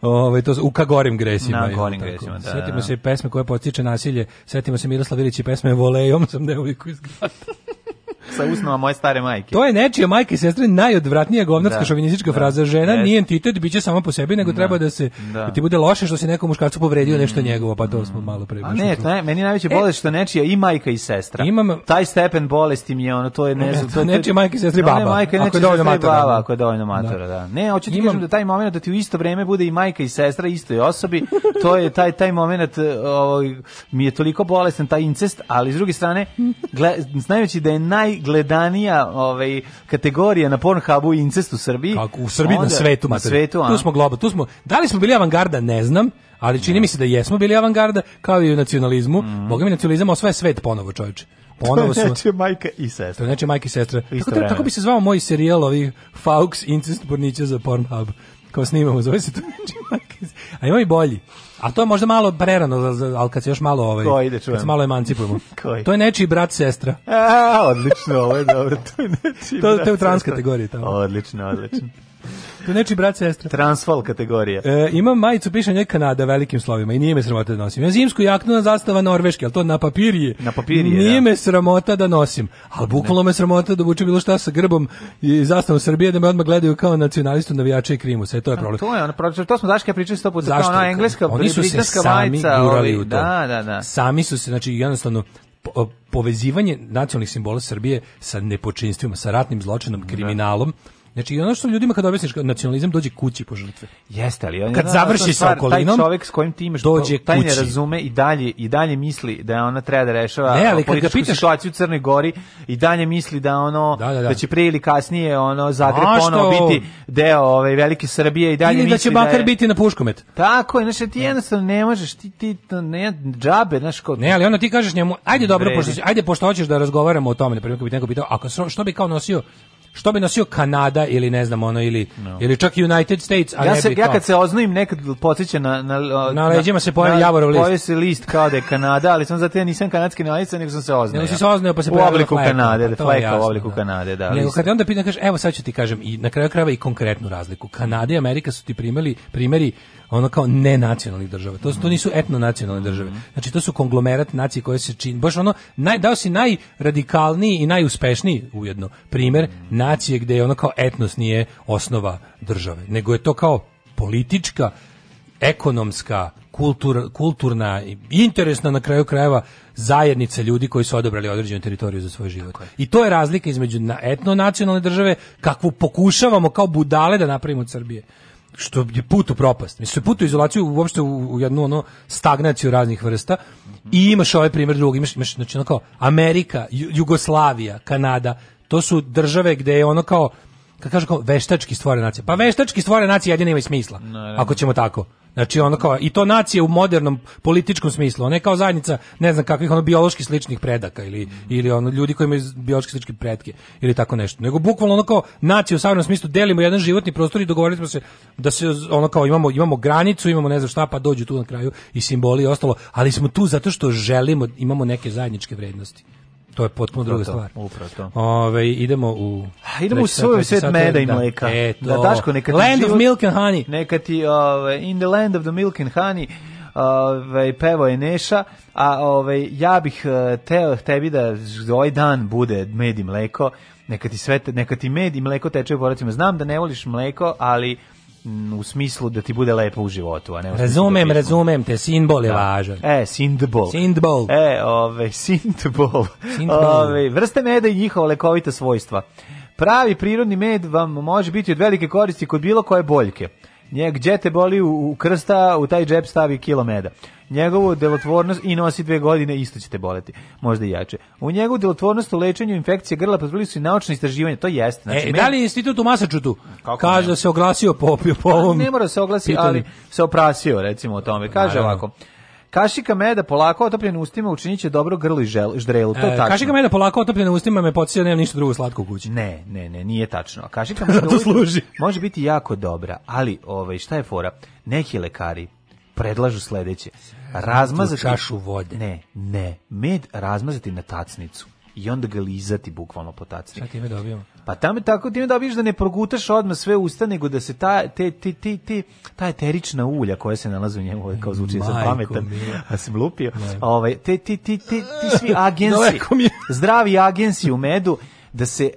Ove, ovaj, to, u kagorim gresima. Na, gorim gresima, da, Sjetimo da, da. se pesme koje potiče nasilje. Sjetimo se Miroslav Ilić i pesme Volejom sam devojku iz sa usnova moje stare majke. To je nečija majka i sestra najodvratnija govnarska da, šovinistička da, freza. Žena yes. nije entitet, biće sama po sebi, nego da, treba da se da. da ti bude loše što se nekom muškarcu povredio mm. nešto njegovo, pa to smo malo pre. A ne, to ne, meni najveće bolest što nečija i majka i sestra. Imam taj stepen bolesti mi je ono to je ne e, znam, to je nečija majka i sestra baba. Ne, majka nečija dovoljno matora, baba, da. ako je dovoljno matora, da. da. Ne, hoću ti kažem da taj momenat da ti u isto vreme bude i majka i sestra istoj osobi, to je taj taj moment momenat ovaj, mi je toliko bolestan taj incest, ali s druge strane znajući da je naj najgledanija ovaj, kategorija na Pornhubu i incest u Srbiji. Kako, u Srbiji onda, na svetu. Na svetu, Tu smo globa, tu smo, da li smo bili avangarda, ne znam, ali čini mi se da jesmo bili avangarda, kao i u nacionalizmu. Mm. Boga mi nacionalizam osvaja svet ponovo, čovječe ponovo su... To majka i sestra. To znači majka i sestra. Tako, tako, bi se zvao moj serijal ovih Faux incest pornića za Pornhub kao snimamo, zove se Tuđi A ima i bolji. A to je možda malo prerano, ali kad se još malo ovaj, Ko ide, kad se malo emancipujemo. Koji? To je nečiji brat sestra. A, odlično, ovo je dobro. To je nečiji to, brat to je u trans kategoriji. Tamo. Odlično, odlično. To neči brat sestra. Transval kategorija. E, imam majicu piše neka Kanada velikim slovima i nije me sramota da nosim. Ja zimsku jaknu na zastava Norveške, al to na papirije. Na papirije. Nije da. me sramota da nosim, al bukvalno me sramota da obučem bilo šta sa grbom i zastavom Srbije da me odmah gledaju kao nacionalistu navijača i krimu. Sve to je problem. A, to je proči, to smo daška pričali sto puta, Zašto? Ona engleska, Oni su se sami gurali u to. Da, da, da. Sami su se, znači jednostavno po, povezivanje nacionalnih simbola Srbije sa nepočinstvima, sa ratnim zločinom, da. kriminalom. Da Znači ono što ljudima kad objasniš nacionalizam dođe kući po žrtve. Jeste, ali on kad je završi sa okolinom, taj čovjek s kojim ti imaš dođe taj kući. ne razume i dalje i dalje misli da ona treba da rešava ne, ali kad pitaš situaciju u Crnoj Gori i dalje misli da ono da, da, da. da će pre ili kasnije ono Zagreb ponovo biti deo ove ovaj, velike Srbije i dalje ili da misli da će bakar je... biti na puškomet. Tako je, znači ti jednostavno ne možeš ti ti ne džabe, znaš kod. Ne, ali ona ti kažeš njemu ajde dobro pošto ajde pošto hoćeš da razgovaramo o tome, na primjer, bi neko pitao, ako što bi kao nosio što bi nosio Kanada ili ne znam ono ili no. ili čak United States, ali ja se, ja kad se oznojim nekad podsećam na na na leđima se pojavi javorov list. Pojavi se list kao da je Kanada, ali sam zato ja nisam kanadski nalica, nego sam se oznojio. Nego se oznojio pa se u obliku fleka, Kanade, da pa fleka u obliku da. Kanade, da. Nego kad onda pitam kaže, evo sad ću ti kažem i na kraju krajeva i konkretnu razliku. Kanada i Amerika su ti primili primeri ono kao nenacionalnih država. To, to nisu etnonacionalne države. Mhm. Znači to su konglomerat nacije koje se čini. Baš ono, naj, dao si najradikalniji i najuspešniji ujedno primjer mhm nacije gde je ono kao etnos nije osnova države, nego je to kao politička, ekonomska, kultur, kulturna i interesna na kraju krajeva zajednica ljudi koji su odabrali određenu teritoriju za svoj život. I to je razlika između etno-nacionalne države kakvu pokušavamo kao budale da napravimo od Srbije što je put u propast. Mislim, put u izolaciju, uopšte u, u jednu ono, stagnaciju raznih vrsta. I imaš ovaj primjer drugog, imaš, imaš znači, ono kao Amerika, Jugoslavija, Kanada, To su države gde je ono kao kad kažu kao veštački stvorena nacije Pa veštački stvorena nacije jedino ima smisla. No, ako ćemo tako. Znači ono kao i to nacije u modernom političkom smislu, ne kao zajednica, ne znam kakvih ono biološki sličnih predaka ili mm. ili ono ljudi koji imaju biološki slične predke ili tako nešto. Nego bukvalno ono kao nacije u savremenom smislu delimo jedan životni prostor i dogovorili smo se da se ono kao imamo imamo granicu, imamo ne znam šta, pa dođu tu na kraju i simboli i ostalo, ali smo tu zato što želimo, imamo neke zajedničke vrednosti. To je potpuno druga stvar. Upravo to. Ove, idemo u... Idemo u svoj svet meda i da. mleka. Da, e, da Daško, neka ti Land život, of milk and honey. Neka ti, ove, in the land of the milk and honey, ove, pevo je Neša, a ove, ja bih e, teo tebi da ovaj dan bude med i mleko, neka ti, sve, neka ti med i mleko teče u poracima. Znam da ne voliš mleko, ali Mm, u smislu da ti bude lepo u životu, a ne u Razumem, da razumem te, simbol je da. važan. E, sindbol. Sindbol. E, ove, sindbol. sindbol. Ove, vrste meda i njihova lekovita svojstva. Pravi prirodni med vam može biti od velike koristi kod bilo koje boljke. Njeg, gdje te boli u, u krsta, u taj džep stavi kilo Njegovu delotvornost i nosi dve godine, isto ćete boleti, možda i jače. U njegovu delotvornost u lečenju infekcije grla pozvili su i naučne istraživanje, to jeste. Znači, e, da li je institut u Masačutu? Kaže da se oglasio po, po ovom... Pa ne mora da se oglasiti, ali se oprasio, recimo, o tome. Kaže ovako, Kašika meda polako otopljena ustima učiniće dobro grlo i žel, ždrelu. To je e, tačno. E, kašika meda polako otopljena ustima me podsjeća da nemam ništa drugo slatko u kući. Ne, ne, ne, nije tačno. Kašika meda to služi. Može biti jako dobra, ali ovaj šta je fora? Neki lekari predlažu sledeće. Razmazati čašu vode. Ne, ne. Med razmazati na tacnicu i onda ga lizati bukvalno po tacnici. Šta time dobijamo? Pa tamo tako ti da vidiš da ne progutaš odmah sve usta, nego da se ta, te, ti, ti, ti, ta eterična ulja koja se nalazi u njemu, ovaj, kao zvuči za pametan, a sam lupio, ovaj, te, ti, ti, ti, ti svi agensi, zdravi agensi u medu, da se e,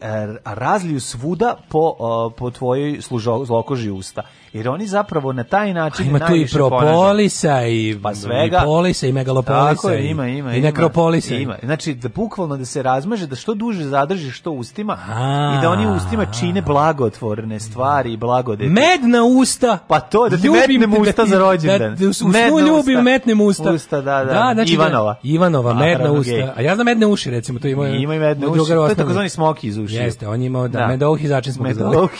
razliju svuda po, e, po tvojoj služo, zlokoži usta. Jer oni zapravo na taj način A ima tu i propolisa i pa svega. I polisa i megalopolisa je, ima, ima, i, i nekropolisa. Ima. Znači, da bukvalno da se razmaže, da što duže zadržiš što ustima a, i da oni ustima čine blagotvorne stvari i blagodete. na usta! Pa to, da ti ljubim, metnem da usta da za rođendan. Da, u snu ljubim, metnem usta. Usta, da, da. da znači, da Ivanova. Ivanova, medna usta. A ja znam medne uši, recimo. To ima, ima i medne uši. To je takozvani smo smoki iz ušiju. Jeste, on je imao, da, da. Medouhi začin smo Medouhi.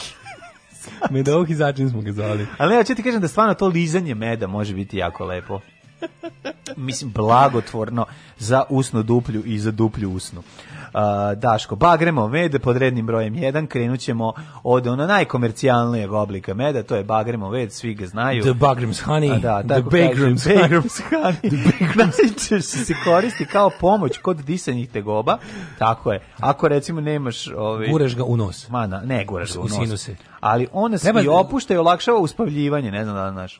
Medouhi začin smo ga zvali. Ali ja ću ti kažem da stvarno to lizanje meda može biti jako lepo. Mislim, blagotvorno za usnu duplju i za duplju usnu. Daško Bagremo med pod rednim brojem 1 krenućemo od ono najkomercijalnijeg oblika meda to je Bagremo med svi ga znaju The Bagrams honey da, The Bagrams honey The se koristi kao pomoć kod disanjih tegoba tako je ako recimo nemaš ovaj guraš ga u nos ma ne guraš ga u nos ali ona se i opušta i olakšava uspavljivanje ne znam da znaš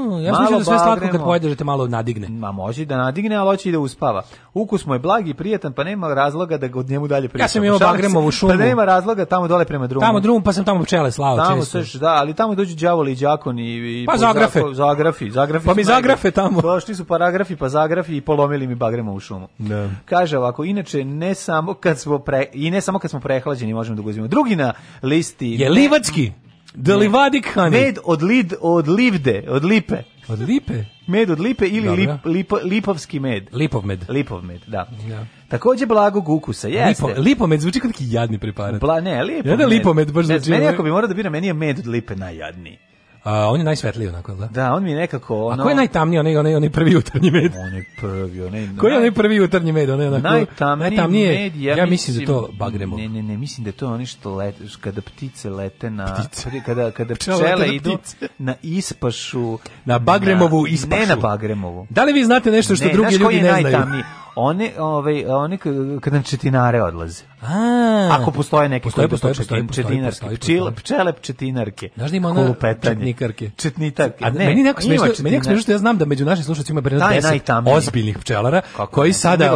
Mm, ja sam da sve slatko kad pojedeš da te malo nadigne. Ma može da nadigne, ali hoće i da uspava. Ukus mu je blag i prijetan, pa nema razloga da od njemu dalje pričamo. Ja sam imao bagremovu šumu. Pa nema razloga tamo dole prema drumu. Tamo drumu, pa sam tamo pčele slao tamo često. Seš, da, ali tamo dođu đavoli i đakon i, i pa zagrafe. Zako, zagrafi, zagrafi. Pa mi zagrafe tamo. Pa što su paragrafi, pa zagrafi i polomili mi bagremovu šumu. Da. Kaže ovako, inače ne samo kad smo pre, i ne samo kad smo prehlađeni možemo da ga Drugi na listi je Livački. The da Livadik honey. Med od, lid, od livde, od lipe. Od lipe? Med od lipe ili lip, lipo, lipovski med. Lipov med. Lipov med, da. Ja. Takođe blagog ukusa, jeste. Lipo, lipomed zvuči kao neki jadni preparat. Bla, ne, lipomed. Jedan lipomed baš zvuči. Meni ako bi morao da biram, meni je med od lipe najjadniji. A, on je najsvetliji onako, da? Da, on mi je nekako ono... A ko je najtamniji, onaj, onaj, onaj prvi jutarnji med? On je prvi, onaj... Ko je onaj prvi jutarnji med? Onaj, onako, najtamniji, najtamnije, med, ja, ja mislim, da to bagremo. Ne, ne, ne, mislim da to je što let, kada ptice lete na... Ptice. Kada, kada pčele idu na ispašu... Na bagremovu na, ispašu. Ne na bagremovu. Da li vi znate nešto što ne, drugi ljudi ne znaju? Ne, znaš koji je najtamniji? one, ovaj, one kad nam četinare odlaze. A, Ako postoje neke postoje, postoje, postoje, postoje, četinarke, postoje, postoje, postoje. pčele pčetinarke, Znaš da ima ona četnikarke. Četnitarke. A ne, meni neko smiješno, meni nekako smiješno što ja znam da među našim slušacima ima brenda 10 ozbiljnih pčelara Kako koji ne, sada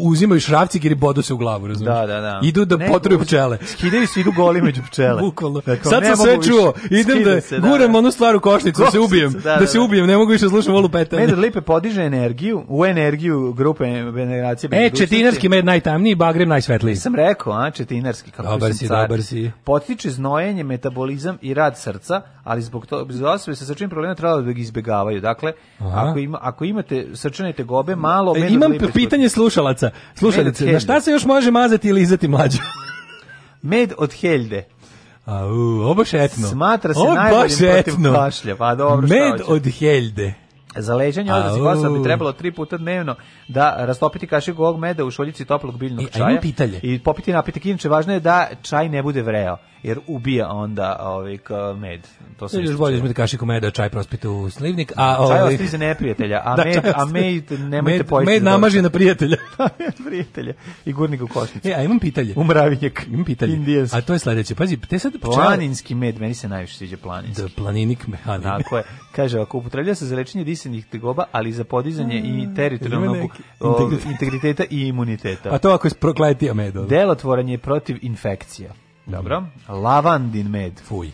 uzimaju šrafcik ili bodu se u glavu, razumiješ? Da, da, da. Idu da ne, potruju pčele. Skidaju se, idu goli među pčele. Bukvalno. Dakle, Sad sam sve čuo, idem da, se, da guram da. onu stvar u košnicu, da se ubijem, da, da, da se ubijem, ne mogu više slušati ovo lupetanje. Medar Lipe podiže energiju, u energiju grupe generacije. E, četinarski med najtamniji, bagrem najsvetliji. Sam rekao, a, četinarski. Kako dobar si, car. dobar si. Potiče znojenje, metabolizam i rad srca, ali zbog to, bez osobe sa srčanim problemima trebalo da ga izbegavaju. Dakle, Aha. ako, ima, ako imate srčane tegobe, malo... E, imam pitanje slušalaca. Slušalice, na šta se još može mazati ili izati mlađe med od helde A, u, ovo šetno. Smatra se najboljim protiv kašlja. Pa dobro, Med od Helde. Za leđanje odrasi kosa bi trebalo tri puta dnevno da rastopiti kašiku ovog meda u šoljici toplog biljnog e, čaja. I popiti napitak. kinče. Važno je da čaj ne bude vreo jer ubija onda ovaj med. To se još bolje uzmete kašiku meda, čaj prospite u slivnik, a ovaj čaj ostavi za neprijatelja, a da, med, a med nemojte med, pojesti. Med namaži na prijatelja. Da, prijatelja i gurnik u košnicu. E, a imam pitanje. Umravinjak, Imam pitanje. Indijanski. A to je sledeće. Pazi, te sad pčela... Planinski med, meni se najviše sviđa planinski. Da, planinik mehanik. Tako je. Kaže, ako upotrebljava se za lečenje disenih tegoba, ali za podizanje mm, i teritorijalnog integriteta. i imuniteta. A to ako je prokletija medova. Delotvoran je protiv infekcija. Dobro. Lavandin med. Fuj.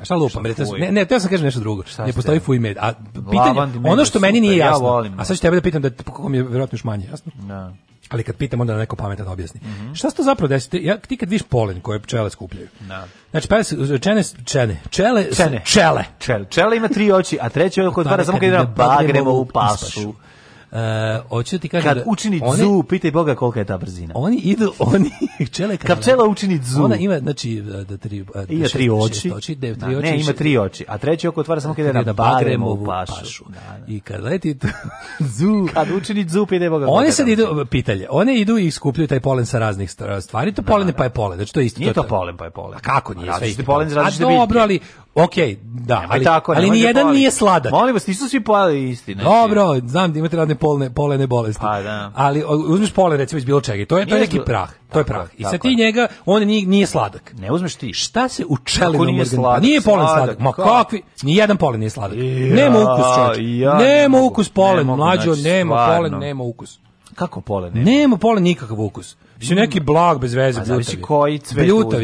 A šta lupam? Šta ne, ne, teo sam kažem nešto drugo. Šta ne postoji fuj med. A pitanje, ono što meni nije jasno, ja a sad ću tebe da pitam da kako mi je verovatno još manje jasno. Da. Ali kad pitam onda da neko pametan objasni. Mm -hmm. Šta se to zapravo desi? Ja, ti kad viš polen koje pčele skupljaju. Da. Znači, pele, čene, čene, čele, čene. čele. Čele. Čele ima tri oči, a treće je oko dva samo kad bagremo u pasu. Uh, hoću da ti kažem kad da učini one, dzu, pitaj Boga kolika je ta brzina. Oni idu, oni čele kad pčela učini dzu. Ona ima znači eh, da tri eh, da ima šest, tri oči, oči, devet, tri da, oči. Ne, ima tri oči, a treći oko otvara samo kada da, da bagremovu pašu. pašu. Da, da. I kad leti dzu, kad učini dzu, pitaj Boga. Oni se idu pitalje. One idu i skupljaju taj polen sa raznih stvari. To polene pa je polen. Znači to je isto. Nije to polen pa je polen. A kako nije? Sve polen različite biljke. Dobro, ali Ok, da, ali, tako, ali ni jedan nije sladak. Molim vas, nisu svi pojeli isti. Znači. Dobro, znam da imate radne polne, polene bolesti. Pa, da. Ali uzmeš pole recimo iz bilo čega to je, to je neki prah. To je prah. I sa ti njega, on nije, nije sladak. Ne uzmeš ti. Šta se u čelinu nije, pa sladak, nije polen sladak. Ma kakvi? Ni jedan polen nije sladak. Ja, nema ukus, čovječe. Ja, nema ukus polen, ne mlađo, znači, nema stvarno. polen, nema ukus. Kako polen nema? Nema polen nikakav ukus. Mislim, mm. neki blag bez veze, pa bljutav je. koji cvet Bljutav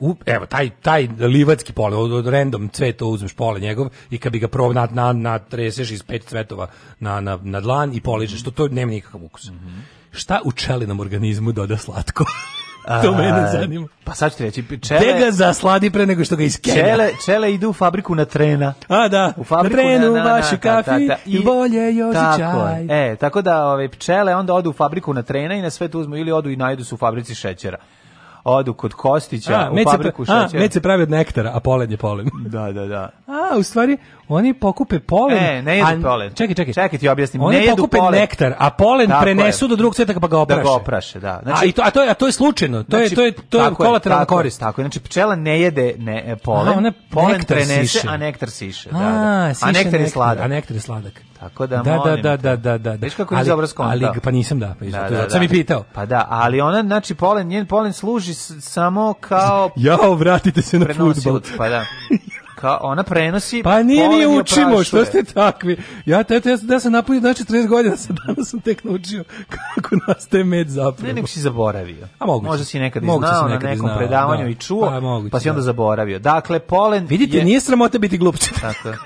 u, evo, taj, taj livatski pole, od, od random cveta uzmeš pole njegov i kad bi ga prvo nad, nad, na treseš iz pet cvetova na, na, na dlan i poližeš, to, to nema nikakav ukus. Mm -hmm. Šta u čelinom organizmu doda slatko? to mene zanima. Pa sad ću ti reći, čele... Gde ga zasladi pre nego što ga iskenja? Čele, čele idu u fabriku na trena. A, da. U fabriku na trenu, na, na, baš i kafi, ta, ta, i bolje još tako, i čaj. E, tako da ove, pčele onda odu u fabriku na trena i na sve to uzmu ili odu i najdu se u fabrici šećera odu kod Kostića a, u mece fabriku pra, šećera. A, mece pravi od nektara, a polen je polen. Da, da, da. A, u stvari, oni pokupe polen. E, ne jedu a, polen. Čekaj, čekaj. Čekaj ti objasnim. Oni ne jedu pokupe nektar, a polen tako prenesu je. do drugog cvetaka pa ga opraše. Da ga opraše, da. Znači, a, i to, a, to je, a to je slučajno. To znači, je, to je, to je kolateralna korist. Tako je, znači pčela ne jede ne, e, polen, a, ona polen prenese, siše. a nektar siše. Da, da. A, siše a nektar, nektar je sladak. A nektar je sladak. Tako da, da, da, da, da, da, da, da. Viš kako ali, ali, pa nisam da, pa da, da, da. sam i pitao. Pa da, ali ona, znači, polen, njen polen služi samo kao... Jao, vratite se na futbol. Pa da. Kao, ona prenosi Pa nije mi učimo, što ste takvi. Ja te, te, ja, da sam napunio znači 30 godina, sad danas sam tek naučio kako nastaje med zapravo. Ne, nego si zaboravio. A moguće. Možda si nekad moguće znao nekad na nekom znao, predavanju da. i čuo, pa, moguće, pa si onda da. zaboravio. Dakle, polen Vidite, je... nije sramota biti glup. Tako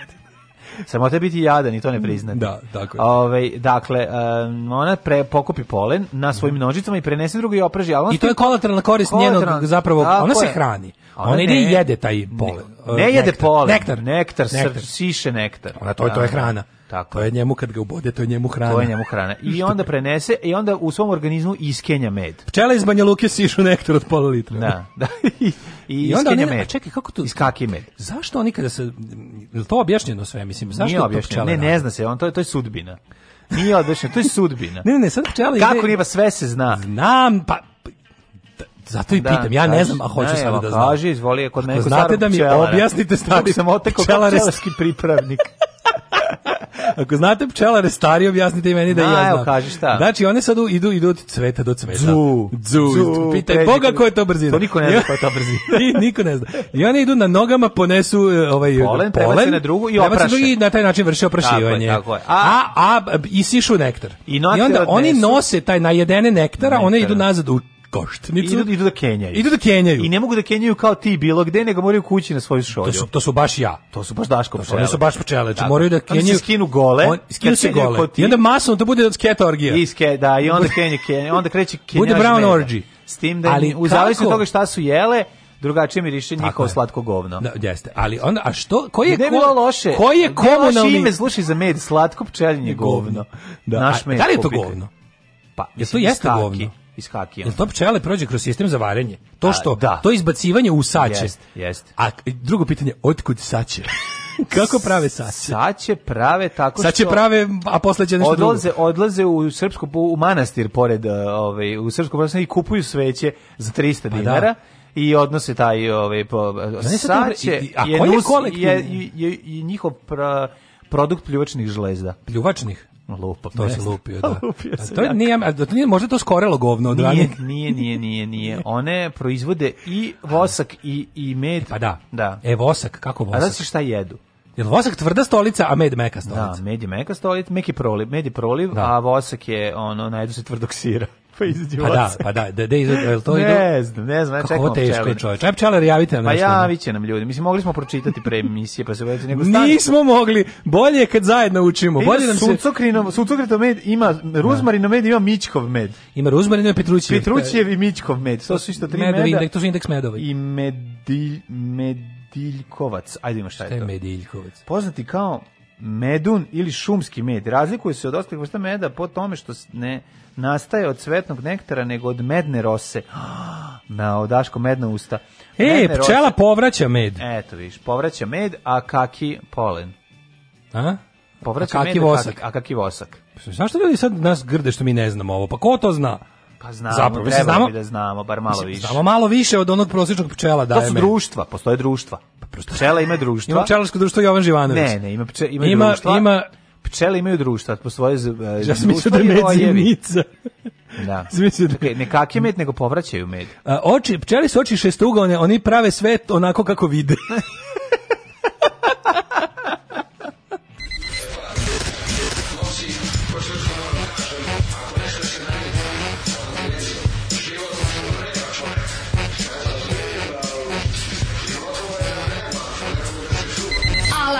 Samo te biti jadan i to ne priznati. Da, tako je. Ove, dakle, um, ona pre, pokupi polen na svojim nožicama i prenese drugo i opraži. Ali I to je kolateralna korist kolateralna, njenog zapravo, ona se hrani. Ona, ona ide jede taj polen. Ne, ne jede nektar. polen. Nektar. Nektar, nektar. siše nektar. Ona, to, da. to je da, da. hrana. Tako. To je njemu kad ga ubode, to je njemu hrana. To je njemu hrana. I onda prenese i onda u svom organizmu iskenja med. Pčela iz Banja Luke sišu nektar od pola litra. Da, da. I, i, I onda iskenja med. čekaj, kako to? Iskaki med. Zašto oni kada se... to objašnjeno sve? Mislim, zašto Nije objašnjeno. Ne, ne zna se. On, to, je, to je sudbina. Nije objašnjeno, to je sudbina. ne, ne, ne, sad pčela Kako nije, pa sve se zna. Znam, pa Zato i da, pitam, ja ne znam, a hoću sada da znam. Kaži, izvoli, kod mene znate da mi pčelara. objasnite stari sam oteko pčelarski pripravnik. Ako znate pčelare stari, objasnite i meni da, da ja znam. Evo, kaži šta. Znači, one sad idu, idu od cveta do cveta. Dzu, dzu, dzu pitaj Boga ko je to brzina. To niko ne zna ko je to brzina. I, niko ne zna. I one idu na nogama, ponesu e, ovaj, polen, polen na drugu i opraše. I na taj način vrše oprašivanje. Tako je, tako je. A, a, a sišu nektar. I, I onda oni nose taj najedene nektara, nektara. one idu nazad u košt. Nicu, idu, idu da kenjaju. Idu da kenjaju. I ne mogu da kenjaju kao ti bilo gde, nego moraju kući na svoju šolju. To su, to su baš ja. To su baš Daško pčele. Oni su baš pčele. Znači da. Moraju da, da. kenjaju. Oni skinu gole. On, skinu se gole. I onda masno to bude sketa orgija. I ske, da, i onda kenju, kenju, onda kreće kenjaž. Bude brown meda. orgy. S tim da Ali, u zavisnosti od toga šta su jele, drugačije mi miriše njihovo slatko govno. Da, jeste. Ali onda a što koji je ko, loše? Koji je komunalni ime slušaj za med slatko pčelinje govno. Da. Naš med. Da li je to govno? Pa, je to jeste govno iz hakija. Jel to pčele prođe kroz sistem za varenje? To što, a, da. to izbacivanje u sače. Jest, jest. A drugo pitanje, otkud sače? Kako prave sače? Sače prave tako što... Sače prave, a posle će nešto odlaze, drugo. Odlaze u srpsku, u manastir pored, uh, ovaj, u srpsku manastir i kupuju sveće za 300 pa da. dinara. Da i odnose taj ovaj po uh, da, sače je, je, je, je njihov pra, produkt pljuvačnih žlezda. Pljuvačnih? Lupa, to se lupio, da. lupio se a to je, nije, a da to nije, možda to skorelo govno od nije, nije, nije, nije, nije. One proizvode i vosak i, i med. E, pa da. da. E, vosak, kako vosak? A da se šta jedu? Jel vosak tvrda stolica, a med meka da, stolica? Da, med je meka stolica, meki proliv, med je proliv, da. a vosak je ono, najdu se tvrdog sira pa izađe Pa da, pa da, pa da, da, da izađe, to ide? Ne znam, ne znam, ja čekam. Kako teško je čoveč. Aj pčelar javite nam. Pa nešto. javit nam ljudi. Mislim, mogli smo pročitati pre emisije, pa se uvedete nego stani. Nismo mogli. Bolje je kad zajedno učimo. E, Bolje ima nam se... Sucokrino, sucokrito med ima, ruzmarino da. med ima Mićkov med. Ima ruzmarino i Petrućijev. Petrućijev i Mićkov med. To su isto tri medovi, meda. Indeks, to su indeks medova. I medilj, mediljkovac. Ajde ima šta, šta je to. Šta je mediljkovac? Poznati kao medun ili šumski med. Razlikuje se od ostalih vrsta meda po tome što ne nastaje od cvetnog nektara, nego od medne rose. Na odaško medna usta. E, medne pčela rose. povraća med. Eto viš, povraća med, a kaki polen. A? Povraća a kaki med, vosak. A kaki vosak. Znaš što ljudi sad nas grde što mi ne znamo ovo? Pa ko to zna? Pa znamo, Zapravo, treba znamo, bi da znamo, bar malo mislim, više. Znamo malo više od onog prosječnog pčela. To su društva, postoje društva. Pa prosto, pčela ima društva. Ima pčelarsko društvo Jovan Živanović. Ne, ne, ima, pče, ima, ima društva. Ima, pčele imaju društva, po svoje uh, ja sam da je med zimnica. da. da. Okay, ne kak med, nego povraćaju med. A, oči, pčeli su oči šestugone, oni prave svet onako kako vide.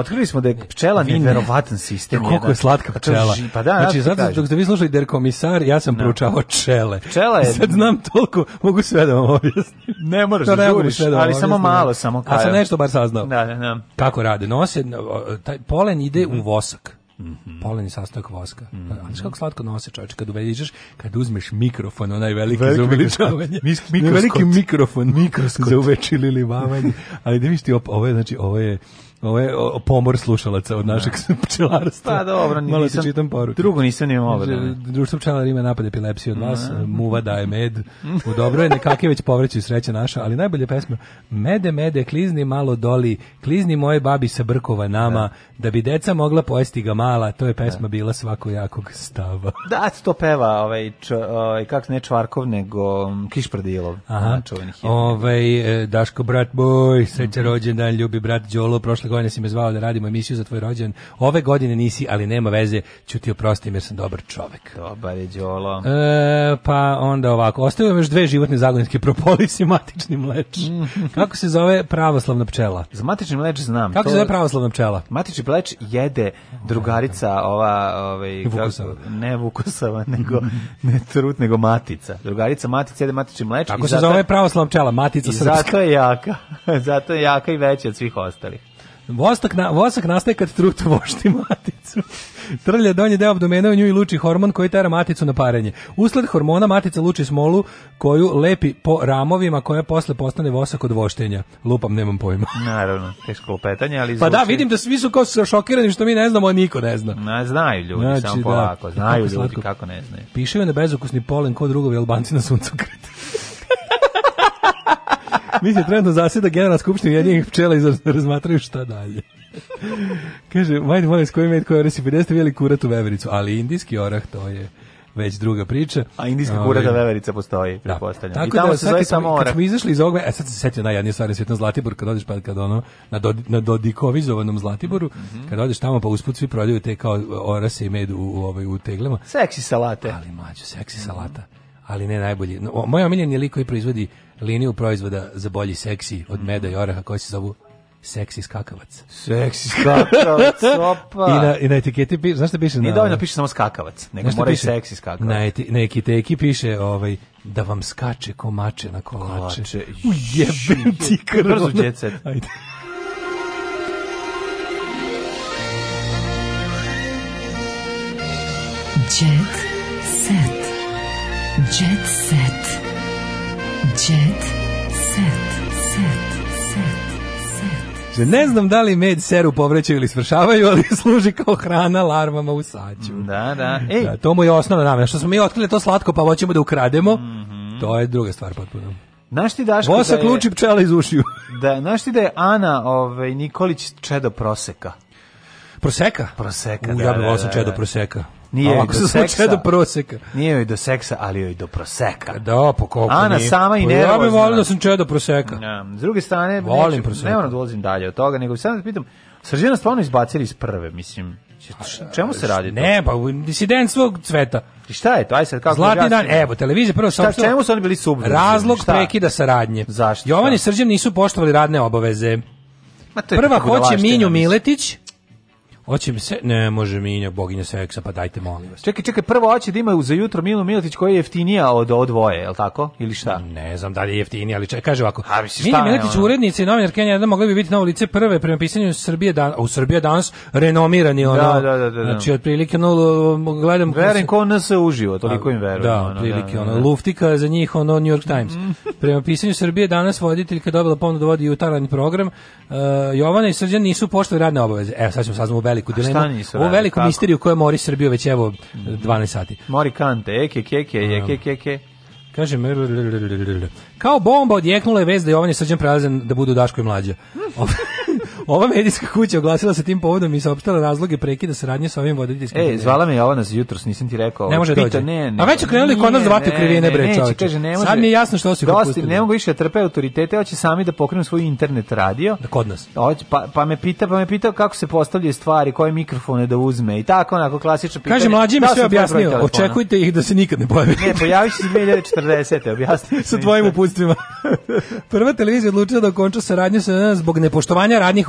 Otkrili smo da je pčela neverovatan sistem. Koliko je slatka pa pčela. Pa da, znači, pa zato dok ste vi slušali der komisar, ja sam da. proučavao čele. Pčela je... Sad znam toliko, mogu sve da vam objasnim. Ne moraš da žuriš, da ali samo da. malo, samo kao. A sam nešto bar saznao. Da, da, da. Kako rade? Nose, taj polen ide u mhm. vosak. Mm -hmm. je sastojak voska. Mm -hmm. Znaš kako slatko nose čovječe kad uveđeš, kad uzmeš mikrofon, onaj veliki, veliki za uveličavanje. Veliki mikrofon Mikroskot. za uvečili ili Ali da viš ti, ovo je, znači, ovo je Ovo je pomor slušalaca od da. našeg da. pčelarstva. Pa dobro, da nisam, Malo ti čitam poruke. Drugo nisam ni ovo. Da. Društvo pčelar ima napad epilepsije od mm. vas, mm. muva daje med. U dobro je nekakve već povreću sreća naša, ali najbolje pesma Mede, mede, klizni malo doli, klizni moje babi sa brkova nama, da, da bi deca mogla pojesti ga mala, to je pesma da. bila svako jakog stava. Da, to peva ovaj, č, ovaj kak ne Čvarkov, nego Kišprdilov. Aha, ovaj, e, Daško brat boj, sreća mm -hmm. rođendan, ljubi brat Đolo, prošle godine si me zvao da radimo emisiju za tvoj rođen. Ove godine nisi, ali nema veze, ću ti oprostim jer sam dobar čovek. Dobar je Đolo. E, pa onda ovako, ostaju još dve životne zagonetke, propolis i matični mleč. Kako se zove pravoslavna pčela? Za matični mleč znam. Kako to... se zove pravoslavna pčela? Matični mleč jede drugarica ova, ovaj, Vukosava. Kako, ne Vukosava, nego ne trut, nego matica. Drugarica matica jede matični mleč. Kako se zato... zove pravoslavna pčela? Matica srpska. zato je jaka. zato je jaka i veća od svih ostalih. Vostak na, vosak nastaje kad trut vošti maticu. Trlja donji deo abdomena u nju i luči hormon koji tera maticu na parenje. Usled hormona matica luči smolu koju lepi po ramovima koja posle postane vosak od voštenja. Lupam, nemam pojma. Naravno, teško lupetanje, ali... Pa da, vidim da svi su kao šokirani što mi ne znamo, a niko ne zna. Na, znaju ljudi, znači, samo da. polako, da, znaju kako ljudi, kako ne znaju. Piše na bezukusni polen ko drugovi albanci na suncu Mislim, trenutno zaseda generalna skupština jedinih pčela i da razmatraju šta dalje. Kaže, vajde, molim s kojim med koja oresi 50 veli kurat u vevericu, ali indijski orah to je već druga priča. A indijska ovaj, kurata veverica postoji, da. pretpostavljam. Da. I tamo da, se zove samo orah. Kad smo izašli iz ovog, e sad se setio najjadnije stvari svijeta na Zlatibor, kad odeš pa kad ono, na, do, na dodikovizovanom Zlatiboru, mm -hmm. kad odeš tamo pa usput svi prodaju te kao orase i med u, u, ovaj, u, u teglama. Seksi salate. Ali mađo, seksi salata. Ali ne najbolji. No, moj omiljen lik koji proizvodi liniju proizvoda za bolji seksi od meda i oraha koji se zovu seksi skakavac. Seksi skakavac, opa. I na, i na etiketi piše, znaš šta piše? Nije dovoljno piše samo skakavac, nego mora i seksi skakavac. Na, eti, na etiketi piše ovaj, da vam skače komače na kolače. Kolače. Ujebem ti krvno. Brzo djecet. Ajde. set. Set. Set. Set. Set. Ne znam da li med seru povrećaju ili svršavaju, ali služi kao hrana larvama u saću. Da, da. Ej. Da, to mu je osnovna namena. Što smo mi otkrili to slatko, pa hoćemo da ukrademo, mm -hmm. to je druga stvar potpuno. Znaš ti Daško Vosa da je... kluči pčela iz ušiju. da, znaš ti da je Ana ovaj, Nikolić čedo proseka? Proseka? Proseka, U, da, ja bih da, da, da, da, čedo proseka. Nije joj do seksa. do proseka. Nije joj do seksa, ali joj do proseka. Da, po pa koliko Ana nije. sama i nervozna. Pa ja bih volio da sam čedo proseka. Ja, da, s druge strane, Volim neću, ne moram da ulazim dalje od toga, nego sam da pitam, Srđana stvarno izbacili iz prve, mislim, Čemu se radi to? Ne, pa svog cveta. I šta je to? Aj sad kako Zlatni dan, evo, televizija prvo sa čemu su oni bili subdruženi? Razlog šta? prekida saradnje. Zašto? Jovan i Srđan nisu poštovali radne obaveze. Ma to je Prva da hoće Minju Miletić, Hoće mi se, ne može minja, boginja seksa, pa dajte molim vas. Čekaj, čekaj, prvo hoće da ima za jutro Milu Milotić koja je jeftinija od od dvoje, je tako? Ili šta? Ne znam da li je jeftinija, ali čekaj, kaže ovako. A, Milotić, u urednici novinar Kenja, da mogli bi biti novo lice prve prema pisanju Srbije dan, u Srbije danas renomirani da, ono. Da, da, da, da, Znači otprilike ono gledam Verujem ko nas uživo, toliko im verujem. Da, da otprilike da, ono, ono luftika za njih ono New York Times. prema pisanju Srbije danas voditeljka dobila ponudu vodi jutarnji program. Uh, Jovana i Srđan nisu poštovali radne obaveze. Evo sad ćemo saznamo veliku dilemu, ovu veliku kako? misteriju koja mori Srbiju već evo 12 mhm. sati. Mori kante, eke, keke, eke, keke. Kaže, kao bomba odjeknula je vez da Jovan je Srđan prelazan da budu Daško i mlađa. Ova medijska kuća oglasila se tim povodom i saopštila razloge prekida saradnje sa ovim voditeljskim. Ej, zvala me Jovana za jutros, nisam ti rekao. Ne može da dođe. Ne, ne, A već krenuli kod nas zvati krivine bre, čoveče. Kaže ne može. Sad mi je jasno što su Dosti, ne mogu više da trpe autoritete, hoće sami da pokrenu svoj internet radio. Da kod nas. Hoće pa, pa me pita, pa me pitao kako se postavljaju stvari, koje mikrofone da uzme i tako onako klasično pitanje. Kaže mlađi mi da sve objasnio. Očekujte ih da se nikad ne pojave. Ne, pojaviće se 2040, objasni. Sa tvojim uputstvima. Prva televizija odlučila da okonča saradnju sa zbog nepoštovanja radnih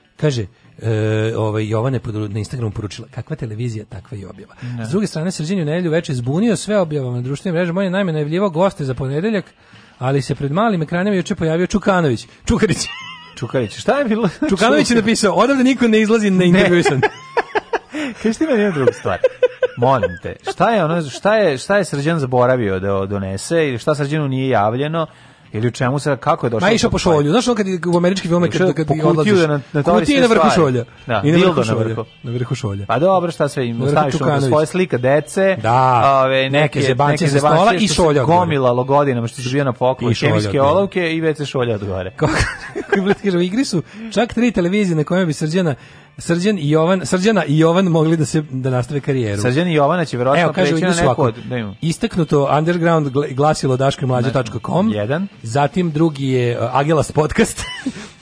Kaže, e, ovaj Jovane na Instagramu poručila kakva televizija takva i objava. Ne. S druge strane Srđan u nedelju veče zbunio sve objavama na društvenim mrežama, on je najme najavljivao goste za ponedeljak, ali se pred malim ekranima juče pojavio Čukanović. Čukarić. Čukarić. Šta je bilo? Čukanović je napisao: "Odavde niko ne izlazi na intervju sam." Kaži ti meni jednu drugu stvar. Molim te, šta je ono, šta je, šta je Srđan zaboravio da donese ili šta Srđanu nije javljeno? Ili u čemu se kako je došao? Ma išao po šolju. Znaš on kad u američki film kad kad odlaziš. Da na, na kutije na vrhu šolja. Da, I na vrhu šolja. Na vrhu. na vrhu šolja. Pa dobro, šta sve ima? staviš onda svoje slike dece, da, ove, neke, neke zebanče sa stola i šolja. Gomilalo godinama što su na poklon, hemijske olovke i vece šolja od gore. Kako? Kako kaže, u igri su čak tri televizije na kojima bi srđena Srđan i Jovan, Srđana i Jovan mogli da se da nastave karijeru. Srđan i Jovana će verovatno preći na neko da imam. Istaknuto underground glasilo daškomlađa.com. Jedan. Zatim drugi je uh, e, Agelas podcast.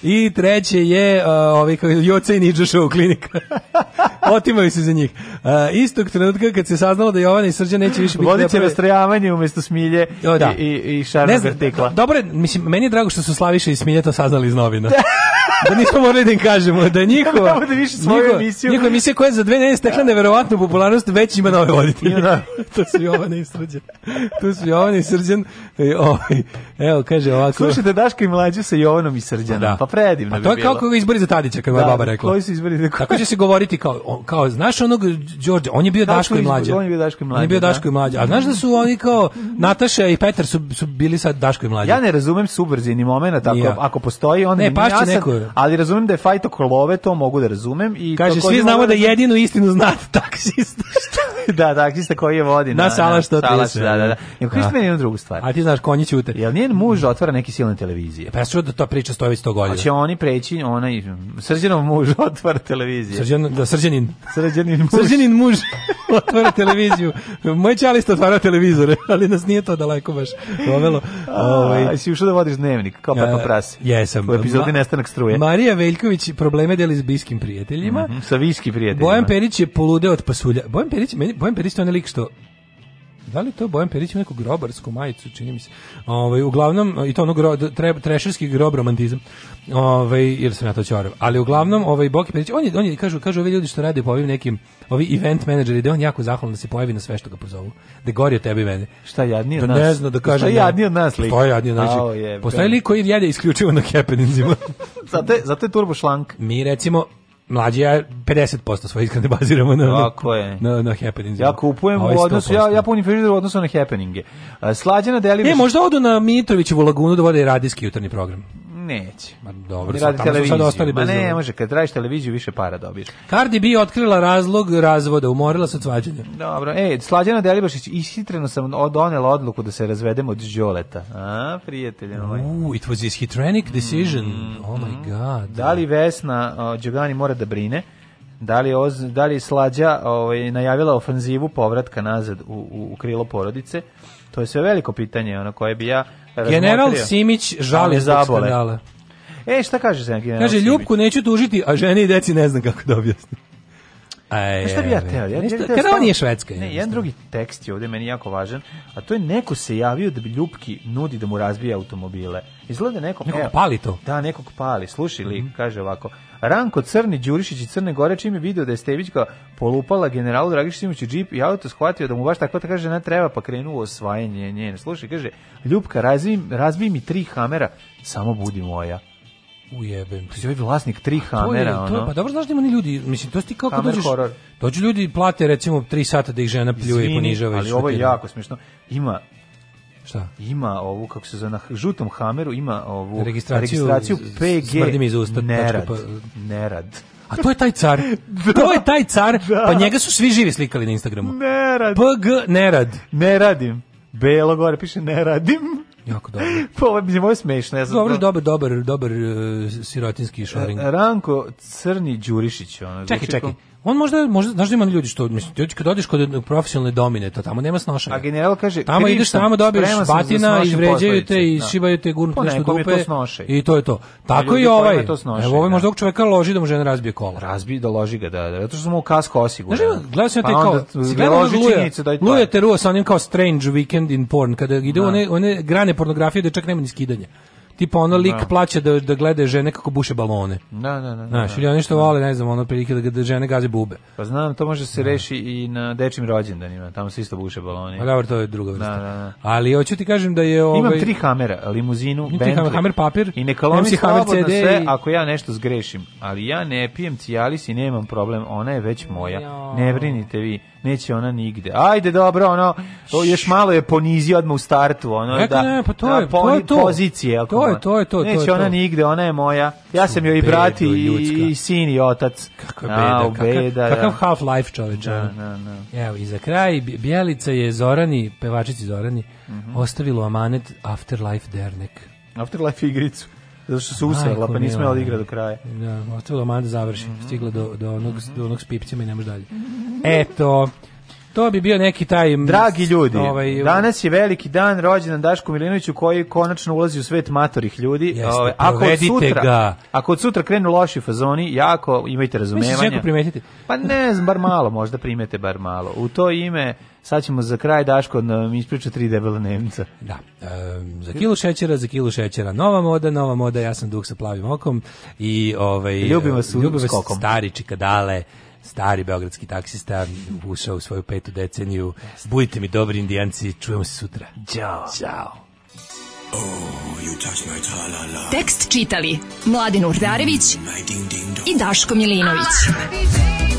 I treće je uh, ovaj kao Joce i Niđa show klinika. Otimaju se za njih. Uh, istog trenutka kad se saznalo da Jovan i Srđan neće više biti Vodit će rastrojavanje umjesto smilje o, da. i, i, i ne znam, do, Dobro, mislim, meni je drago što su Slaviša i Smilje to saznali iz novina. da nismo morali da im kažemo da, da njihova završi svoju njihova, emisiju. Njihova emisija koja je za dve nedelje stekla neverovatnu popularnost, već ima nove voditelje. Da. to su Jovana i Srđan. To su Jovana i Srđan. E, ovaj, evo, kaže ovako. Slušajte Daška i Mlađu sa Jovanom i Srđanom. Da. Pa predivno pa to je bi bilo. kako izbori za Tadića, kako da, baba rekla. Koji su izbori? Tako će se govoriti kao, kao znaš onog Đorđa, on je bio Daško i Mlađa. On je bio Daško i Mlađa. On je bio Daško da. i Mlađa. A znaš da su oni kao Nataša i Petar su, su bili sa Daško i Mlađa? Ja ne razumem subrzini momenat, ako, ja. ako postoji, onda ne, ja jasan, neko. ali razumem da je fajt oko love, to mogu da razumem razumem i kaže svi znamo da, da jedinu istinu zna taksista. da, taksista koji je vodi na, sala što ti da, da, da. Nego kažeš da. meni jednu drugu stvar. A ti znaš konji ćute. Jel njen muž otvara neki silne televizije? Pa što da to priča stoji 100 godina. će oni preći, onaj Srđanov muž otvara televiziju. Srđan, da Srđanin. Srđanin muž. Srđanin muž otvara televiziju. Moj čali što otvara televizore, ali nas nije to daleko baš dovelo. Ovaj. si ušao da vodiš dnevnik, kao pa prasi Jesam. U epizodi nestanak struje. Marija Veljković probleme deli s bliskim prijateljima prijateljima. Mm -hmm, sa viski prijateljima. Bojan Perić je poludeo od pasulja. Bojan Perić, meni, Bojan Perić to je onaj lik što da li to Bojan Perić ima neku grobarsku majicu, čini mi se. Ovaj uglavnom i to ono gro, tre, trešerski grob romantizam. Ovaj jer sam ja to ćorav. Ali uglavnom ovaj Boki Perić, on je, on je kažu kažu ovi ljudi što rade po ovim nekim ovi event menadžeri da on jako zahvalan da se pojavi na sve što ga pozovu. Da gori od tebe i mene. Šta jadni od da nas? Ne zna da kaže. Šta da. jadni od nas lik? Šta jadni od nas? Znači, postoji lik koji jede isključivo na happeningima. zato je, zato je turbo šlank. Mi recimo mlađi ja 50% svoje iskrene baziramo na Tako je. na na happenings. Ja kupujem u ovaj odnosu ja ja punim frižider u odnosu na happeninge. Slađena deli. Ne, možda odu na Mitrovićevu lagunu da vode radijski jutarnji program neće. Ma dobro, sad radi tamo Sad ostali Ma bez ne, može, kad radiš televiziju više para dobiješ. Cardi B otkrila razlog razvoda, umorila se od svađanja. Dobro, ej, Slađana Delibašić, ishitreno sam donela odluku da se razvedemo od Đoleta. A, prijatelj moj. Ooh, it was his hitrenic mm, decision. Mm, oh my mm. god. Da li Vesna Đogani mora da brine? Da li, oz, da li Slađa ovaj, najavila ofanzivu povratka nazad u, u, u krilo porodice? To je sve veliko pitanje ono koje bi ja General Simić žali za skandala. E, šta kaže se general Kaže, Ljubku neću tužiti, a žene i deci ne znam kako da objasnim. Aj, e, šta bi ja teo? Ja, ja, kada on je švedska? Ne, jedan drugi tekst je ovde meni jako važan, a to je neko se javio da bi Ljubki nudi da mu razbije automobile. Izgleda da neko... Nekog pali to. Da, nekog pali. Slušaj li, mm -hmm. kaže ovako, Ranko Crni Đurišić i Crne Gore čim je video da je Stevićka polupala generalu Dragišić Simoviću džip i auto shvatio da mu baš tako da kaže ne treba pa krenuo osvajanje njene. Slušaj, kaže, Ljubka, razbi, razbi mi tri hamera, samo budi moja. Ujebem. Ti je ovaj vlasnik tri hamera, je, to, ono. Pa dobro, znaš da ima ni ljudi, mislim, to ti kako Hamer dođeš... Horror. Dođu ljudi plate, recimo, tri sata da ih žena pljuje i ponižava. ali ovo je jako smiješno. Ima Šta? Ima ovu, kako se zove, na žutom hameru ima ovu registraciju, registraciju PG iz usta, nerad, pa... nerad. A to je taj car. da, to je taj car, da. pa njega su svi živi slikali na Instagramu. Nerad. PG nerad. Ne radim. Belo gore piše ne radim. Jako dobro. Pa ovo je moje smešno. Ja dobro, dobro, dobar, dobar uh, sirotinski šoring. Ranko Crni Đurišić. ona. čekaj, znači čekaj. On možda, možda znaš da ima ljudi što mislim, ti kad odeš kod profesionalne domine, to tamo nema snošanja. A general kaže, tamo ideš tamo dobiješ batina i vređaju te i da. šibaju te gurnu pa nešto dupe. To I to je to. Tako i ovaj. To snoši, evo ovaj da. možda ovog čoveka loži da mu žena razbije kola. Razbi da loži ga, da, da, zato što mu kasko osigura. Znaš, pa gledao sam pa te kao, da gledao te ruo sa onim kao strange weekend in porn, kada ide da. one, one grane pornografije da čak nema ni skidanja. Tipa ono lik da. plaća da, da gleda žene kako buše balone. Da, da, da. Znaš, da. ili oni što vole, ne znam, ono prilike da, da žene gaze bube. Pa znam, to može se da. reši i na dečim rođendanima, tamo se isto buše baloni. Pa dobro, to je druga vrsta. Da, da, da. Ali hoću ti kažem da je... Ovaj... Imam tri hamera, limuzinu, Imam Bentley. Hammer, hamer, papir, I neka lomi slobodno sve i... ako ja nešto zgrešim. Ali ja ne pijem cijalis i nemam problem, ona je već moja. Ne brinite vi neće ona nigde. Ajde, dobro, ono, još malo je ponizio odmah u startu, ono, Eka, da, ne, pa to da, je, je, to je to. pozicije, to je, to je, to, neće to je, ona nigde, ona je moja, ja sam joj i brati i, i sin i otac. Kako je beda, A, beda kakav, kakav da. half-life čoveč. Da, da, da. Evo, i za kraj, Bjelica je Zorani, pevačici Zorani, mm -hmm. ostavilo amanet Afterlife Dernek. Afterlife igricu zato što se usrala, pa nismo je odigra da do kraja. Da, ostavila manda završi, mm -hmm. stigla do, do, onog, mhm. do onog s pipcima i nemaš dalje. Eto, to bi bio neki taj... Dragi ljudi, ovaj, danas je veliki dan rođendan Daško Milinoviću koji konačno ulazi u svet matorih ljudi. Jeste, ovaj, ako od sutra, ga. Ako od sutra krenu loši fazoni, jako imajte razumevanja. Mislim, primetiti? Pa ne znam, bar malo, možda primete bar malo. U to ime Sad ćemo za kraj Daško nam da ispriča tri debela Nemca. Da. E, za kilu šećera, za kilu šećera. Nova moda, nova moda, ja sam duh sa plavim okom i ovaj ljubim vas, ljubim vas stari čikadale stari beogradski taksista ušao u svoju petu deceniju. Budite mi dobri indijanci, čujemo se sutra. Ćao. Ćao. Oh, you touch my -la. -la. Tekst čitali Mladin Urdarević mm, i Daško Milinović. Ah!